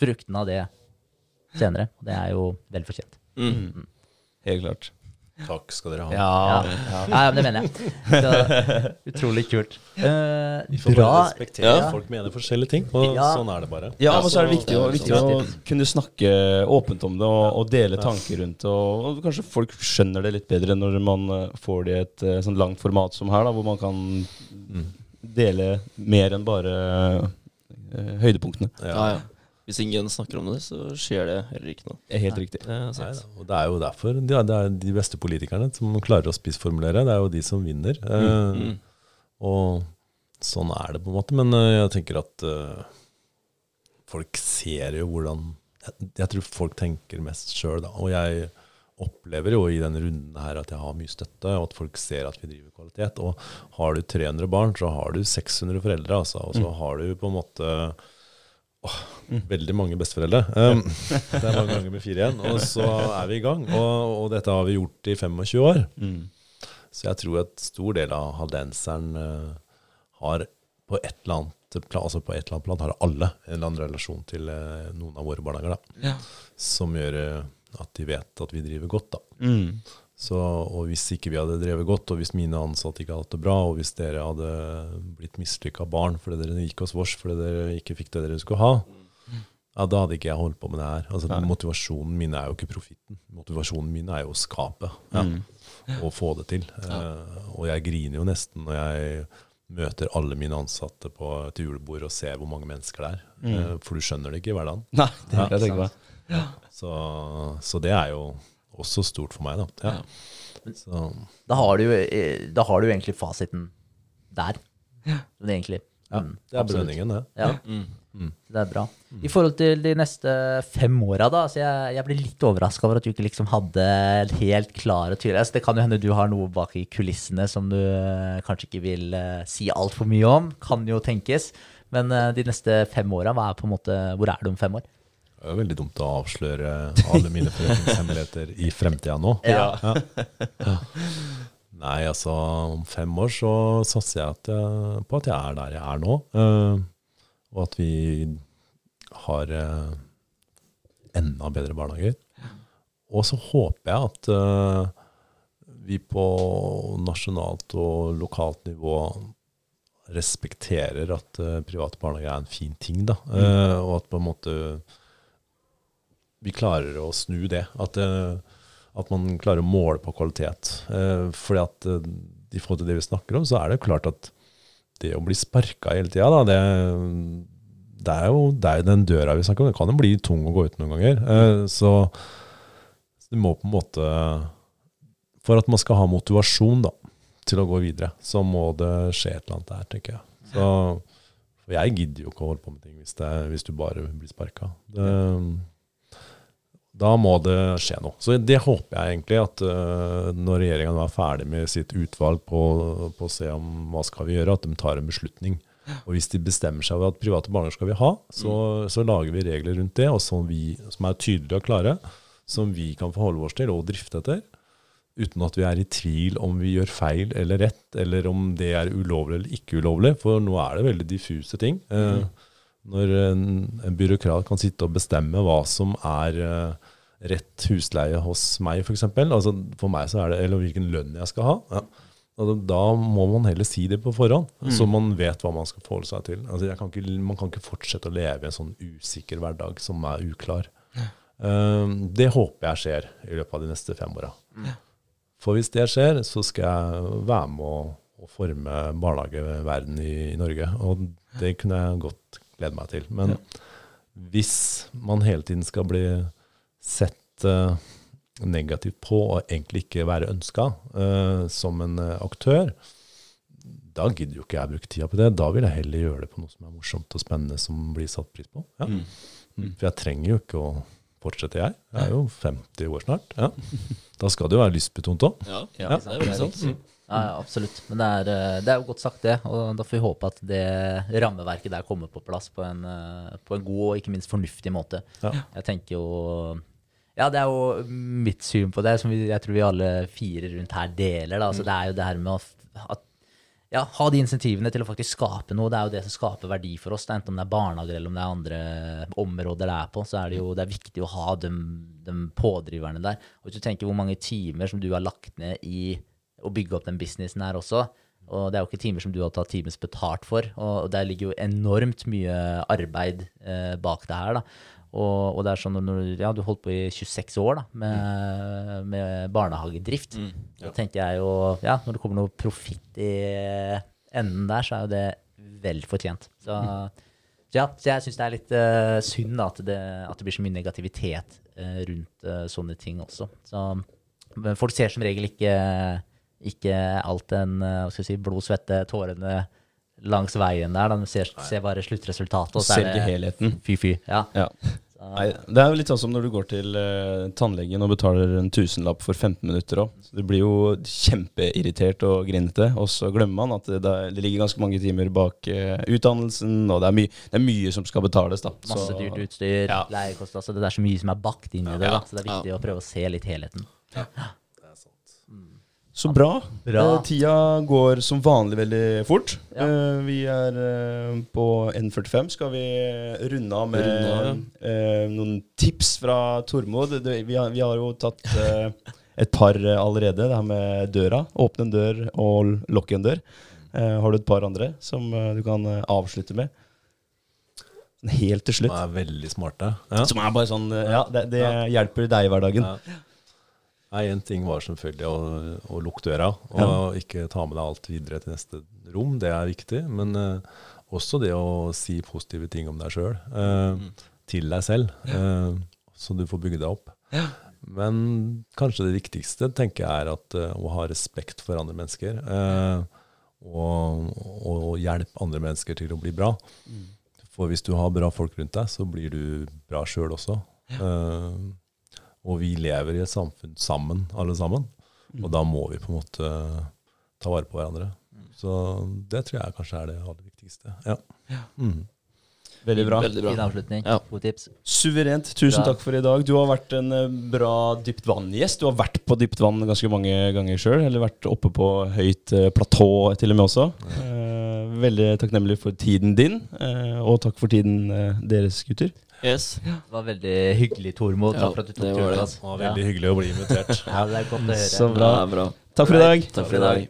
fruktene av det senere. Og det er jo vel fortjent. Mm. Helt klart. Takk skal dere ha. Ja, ja. men det mener jeg. Så, utrolig kult. Eh, Vi får bra. bare respektere Ja. at folk mener forskjellige ting, og Ja. sånn er det bare. Ja, Ja, men så er det viktig, å, er viktig å kunne snakke åpent om det og, og dele tanker rundt det. Og, og kanskje folk skjønner det litt bedre når man eh, får det i et eh, sånn langt format som her, da, hvor man kan dele mer enn bare eh, høydepunktene. Ja, ja. Hvis ingen snakker om det, så skjer det heller ikke noe. Det er helt riktig. Det er Nei, og det er jo derfor er, det er de beste politikerne som klarer å spissformulere. Det er jo de som vinner. Mm. Mm. Og sånn er det på en måte. Men eh, jeg tenker at uh, folk ser jo hvordan jeg, jeg tror folk tenker mest sjøl, da. Og jeg opplever jo i denne runden her at jeg har mye støtte, og at folk ser at vi driver kvalitet. Og har du 300 barn, så har du 600 foreldre, altså. Og så har du på en måte åh, veldig mange besteforeldre. Um, det er mange ganger med fire igjen. Og så er vi i gang. Og, og dette har vi gjort i 25 år. Mm. Så jeg tror at stor del av haldenseren uh, har på et eller annet plan, altså på et eller annet plan har alle en eller annen relasjon til eh, noen av våre barnehager, da, Ja. som gjør eh, at de vet at vi driver godt. da. Mm. Så, og hvis ikke vi hadde drevet godt, og hvis mine ansatte ikke hadde hatt det bra, og hvis dere hadde blitt mislykka barn fordi dere gikk hos vårs fordi dere ikke fikk det dere skulle ha, ja, da hadde ikke jeg holdt på med det her. Altså, Nei. motivasjonen min er jo ikke profitten. Motivasjonen min er jo å skape ja, Mm. og få det til. Eh, og jeg griner jo nesten når jeg møter alle mine ansatte på et julebord og ser hvor mange mennesker det er. Mm. Uh, for du skjønner det ikke i hverdagen. Nei, det Ja. kan jeg tenke meg. Så, så det er jo også stort for meg, da. Ja. Så, Da har du eh, da har du egentlig fasiten der. Men egentlig. ja, Mm, det er absolutt. belønningen, det. Ja, Mm. det er bra. I forhold til de neste fem åra, da. Så jeg, jeg blir litt overraska over at du ikke liksom hadde helt klar og tydelig altså, Det kan jo hende du har noe bak i kulissene som du eh, kanskje ikke vil uh, si altfor mye om. Kan jo tenkes. Men uh, de neste fem åra, hvor er du om fem år? Det er jo veldig dumt å avsløre alle mine forretningshemmeligheter i fremtida nå. Ja. Ja. Nei, altså om fem år så satser jeg at jeg, på at jeg er der jeg er nå. eh, og at vi har eh, enda bedre barnehager. Og så håper jeg at eh, vi på nasjonalt og lokalt nivå respekterer at private barnehager er en fin ting, da. Eh, og at på en måte vi klarer å snu det. At, eh, at man klarer å måle på kvalitet. Eh, fordi at eh, i forhold til det vi snakker om, så er det jo klart at det å bli sparka hele tida, det, det, er jo, det er den døra vi snakker om. Det kan jo bli tung å gå ut noen ganger. Så det må på en måte For at man skal ha motivasjon da, til å gå videre, så må det skje et eller annet der, tenker jeg. Så, for jeg gidder jo ikke å holde på med ting hvis, det, hvis du bare blir sparka. Da må det skje noe. Så det håper jeg egentlig at øh, når regjeringa er ferdig med sitt utvalg på, på å se om hva skal vi gjøre, at de tar en beslutning. Og hvis de bestemmer seg for at private barnehager skal vi ha, så, så lager vi regler rundt det, og som, vi, som er tydelige og klare, som vi kan forholde oss til og drifte etter. Uten at vi er i tvil om vi gjør feil eller rett, eller om det er ulovlig eller ikke ulovlig. For nå er det veldig diffuse ting. Mm. når en, en byråkrat kan sitte og bestemme hva som er eh, rett husleie hos meg, f.eks. Altså, for meg så er det, eller hvilken lønn jeg skal ha. Ja. Da må man heller si det på forhånd, så man vet hva man skal forholde seg til. Altså, kan ikke, man kan ikke fortsette å leve i en sånn usikker hverdag som er uklar. Eh, det håper jeg skjer i løpet av de neste fem åra. For hvis det skjer, så skal jeg være med å, å forme barnehageverden i, i Norge. Og det kunne jeg godt glede meg til. Men hvis man hele tiden skal bli sett eh, negativt på og egentlig ikke være ønska som en eh, aktør, da gidder jo ikke jeg bruke tida på det. Da vil jeg heller gjøre det på noe som er morsomt og spennende, som blir satt pris på. Ja. Mm. For jeg trenger jo ikke å fortsette, jeg. Jeg er jo 50 år snart. Ja. Da skal det jo være lystbetont òg. Ja, Ja, sant. Ja, ja, absolutt. Men det er, eh, det er jo godt sagt, det. Og da får vi håpe at det rammeverket der kommer på plass på en, eh, på en god og ikke minst fornuftig måte. Ja. Jeg tenker jo Ja, det er jo mitt syn på det, som vi, jeg tror vi alle fire rundt her deler. Da. Altså, Det er jo det her med å at ja, ha de insentivene til å faktisk skape noe. Det er jo det som skaper verdi for oss. Er enten om det er barnehager eller om det er andre områder det er på, så er det jo det er viktig å ha de, de pådriverne der. Og hvis du tenker hvor mange timer som du har lagt ned i å bygge opp den businessen her også, og det er jo ikke timer som du har tatt times betalt for, og der ligger jo enormt mye arbeid eh, bak det her, da. Og, og det er sånn når du, ja, du holdt på i 26 år da, med, med barnehagedrift. Da tenker jeg jo, ja, når det kommer noe profitt i enden der, så er jo det vel fortjent. Så, så ja, så jeg syns det er litt uh, synd da, at, det, at det blir så mye negativitet uh, rundt uh, sånne ting også. Så, folk ser som regel ikke, ikke alt den si, blod, svette, tårene langs veien der. De ser, ser bare sluttresultatet. og så er det helheten. Fy-fy. Ja. Ja. Nei, det er jo litt sånn som når du går til uh, tannlegen og betaler en tusenlapp for 15 minutter òg. Du blir jo kjempeirritert og grinete, og så glemmer man at det, det, er- det ligger ganske mange timer bak uh, utdannelsen, og det er, det er mye som skal betales, da. Masse Så- dyrt utstyr, Ja. leiekost. Altså, det er så mye som er bakt inn i det. Ja. Da. Så det er viktig å prøve å se litt helheten. Så bra. Bra. Eh, tida går som vanlig veldig fort. Ja. Eh, vi er eh, på N45. Skal vi runde av med Runde ja. eh, noen tips fra Tormod? Det, vi, har, vi har jo tatt eh, et par allerede. Det her med døra. Åpne en dør og lukke en dør. Eh, har du et par andre som du kan avslutte med? Helt til slutt. Som er veldig smarte. Ja. Som er bare sånn Ja, det, det hjelper deg i hverdagen. Ja. Nei, En ting var selvfølgelig å, å lukke døra og ikke ta med deg alt videre til neste rom. Det er viktig. Men uh, også det å si positive ting om deg sjøl. til deg selv. Uh, så du får bygge deg opp. Men kanskje det viktigste tenker jeg er at, eh, å ha respekt for andre mennesker. eh, og, og hjelpe andre mennesker til å bli bra. For hvis du har bra folk rundt deg, så blir du bra sjøl også. Eh, og vi lever i et samfunn sammen, alle sammen. Og da må vi på en måte ta vare på hverandre. Så det tror jeg kanskje er det aller viktigste. Ja. Mm. Veldig bra. Veldig bra. Fin avslutning. Ja. Gode tips. Suverent. Tusen Bra. takk for i dag. Du har vært en eh, bra dypt vann-gjest. Du har vært på dypt vann ganske mange ganger sjøl, eller vært oppe på høyt eh, platå til og med også. Ja. veldig takknemlig for tiden din, eh, og takk for tiden eh, deres, gutter. Yes. Det var veldig hyggelig, Tormod. Ja, Takk for at du tok turen. det. Var veldig hyggelig å bli invitert. Ja, det er godt å høre. Så bra. Ja, bra. Takk for i dag. Takk for i dag.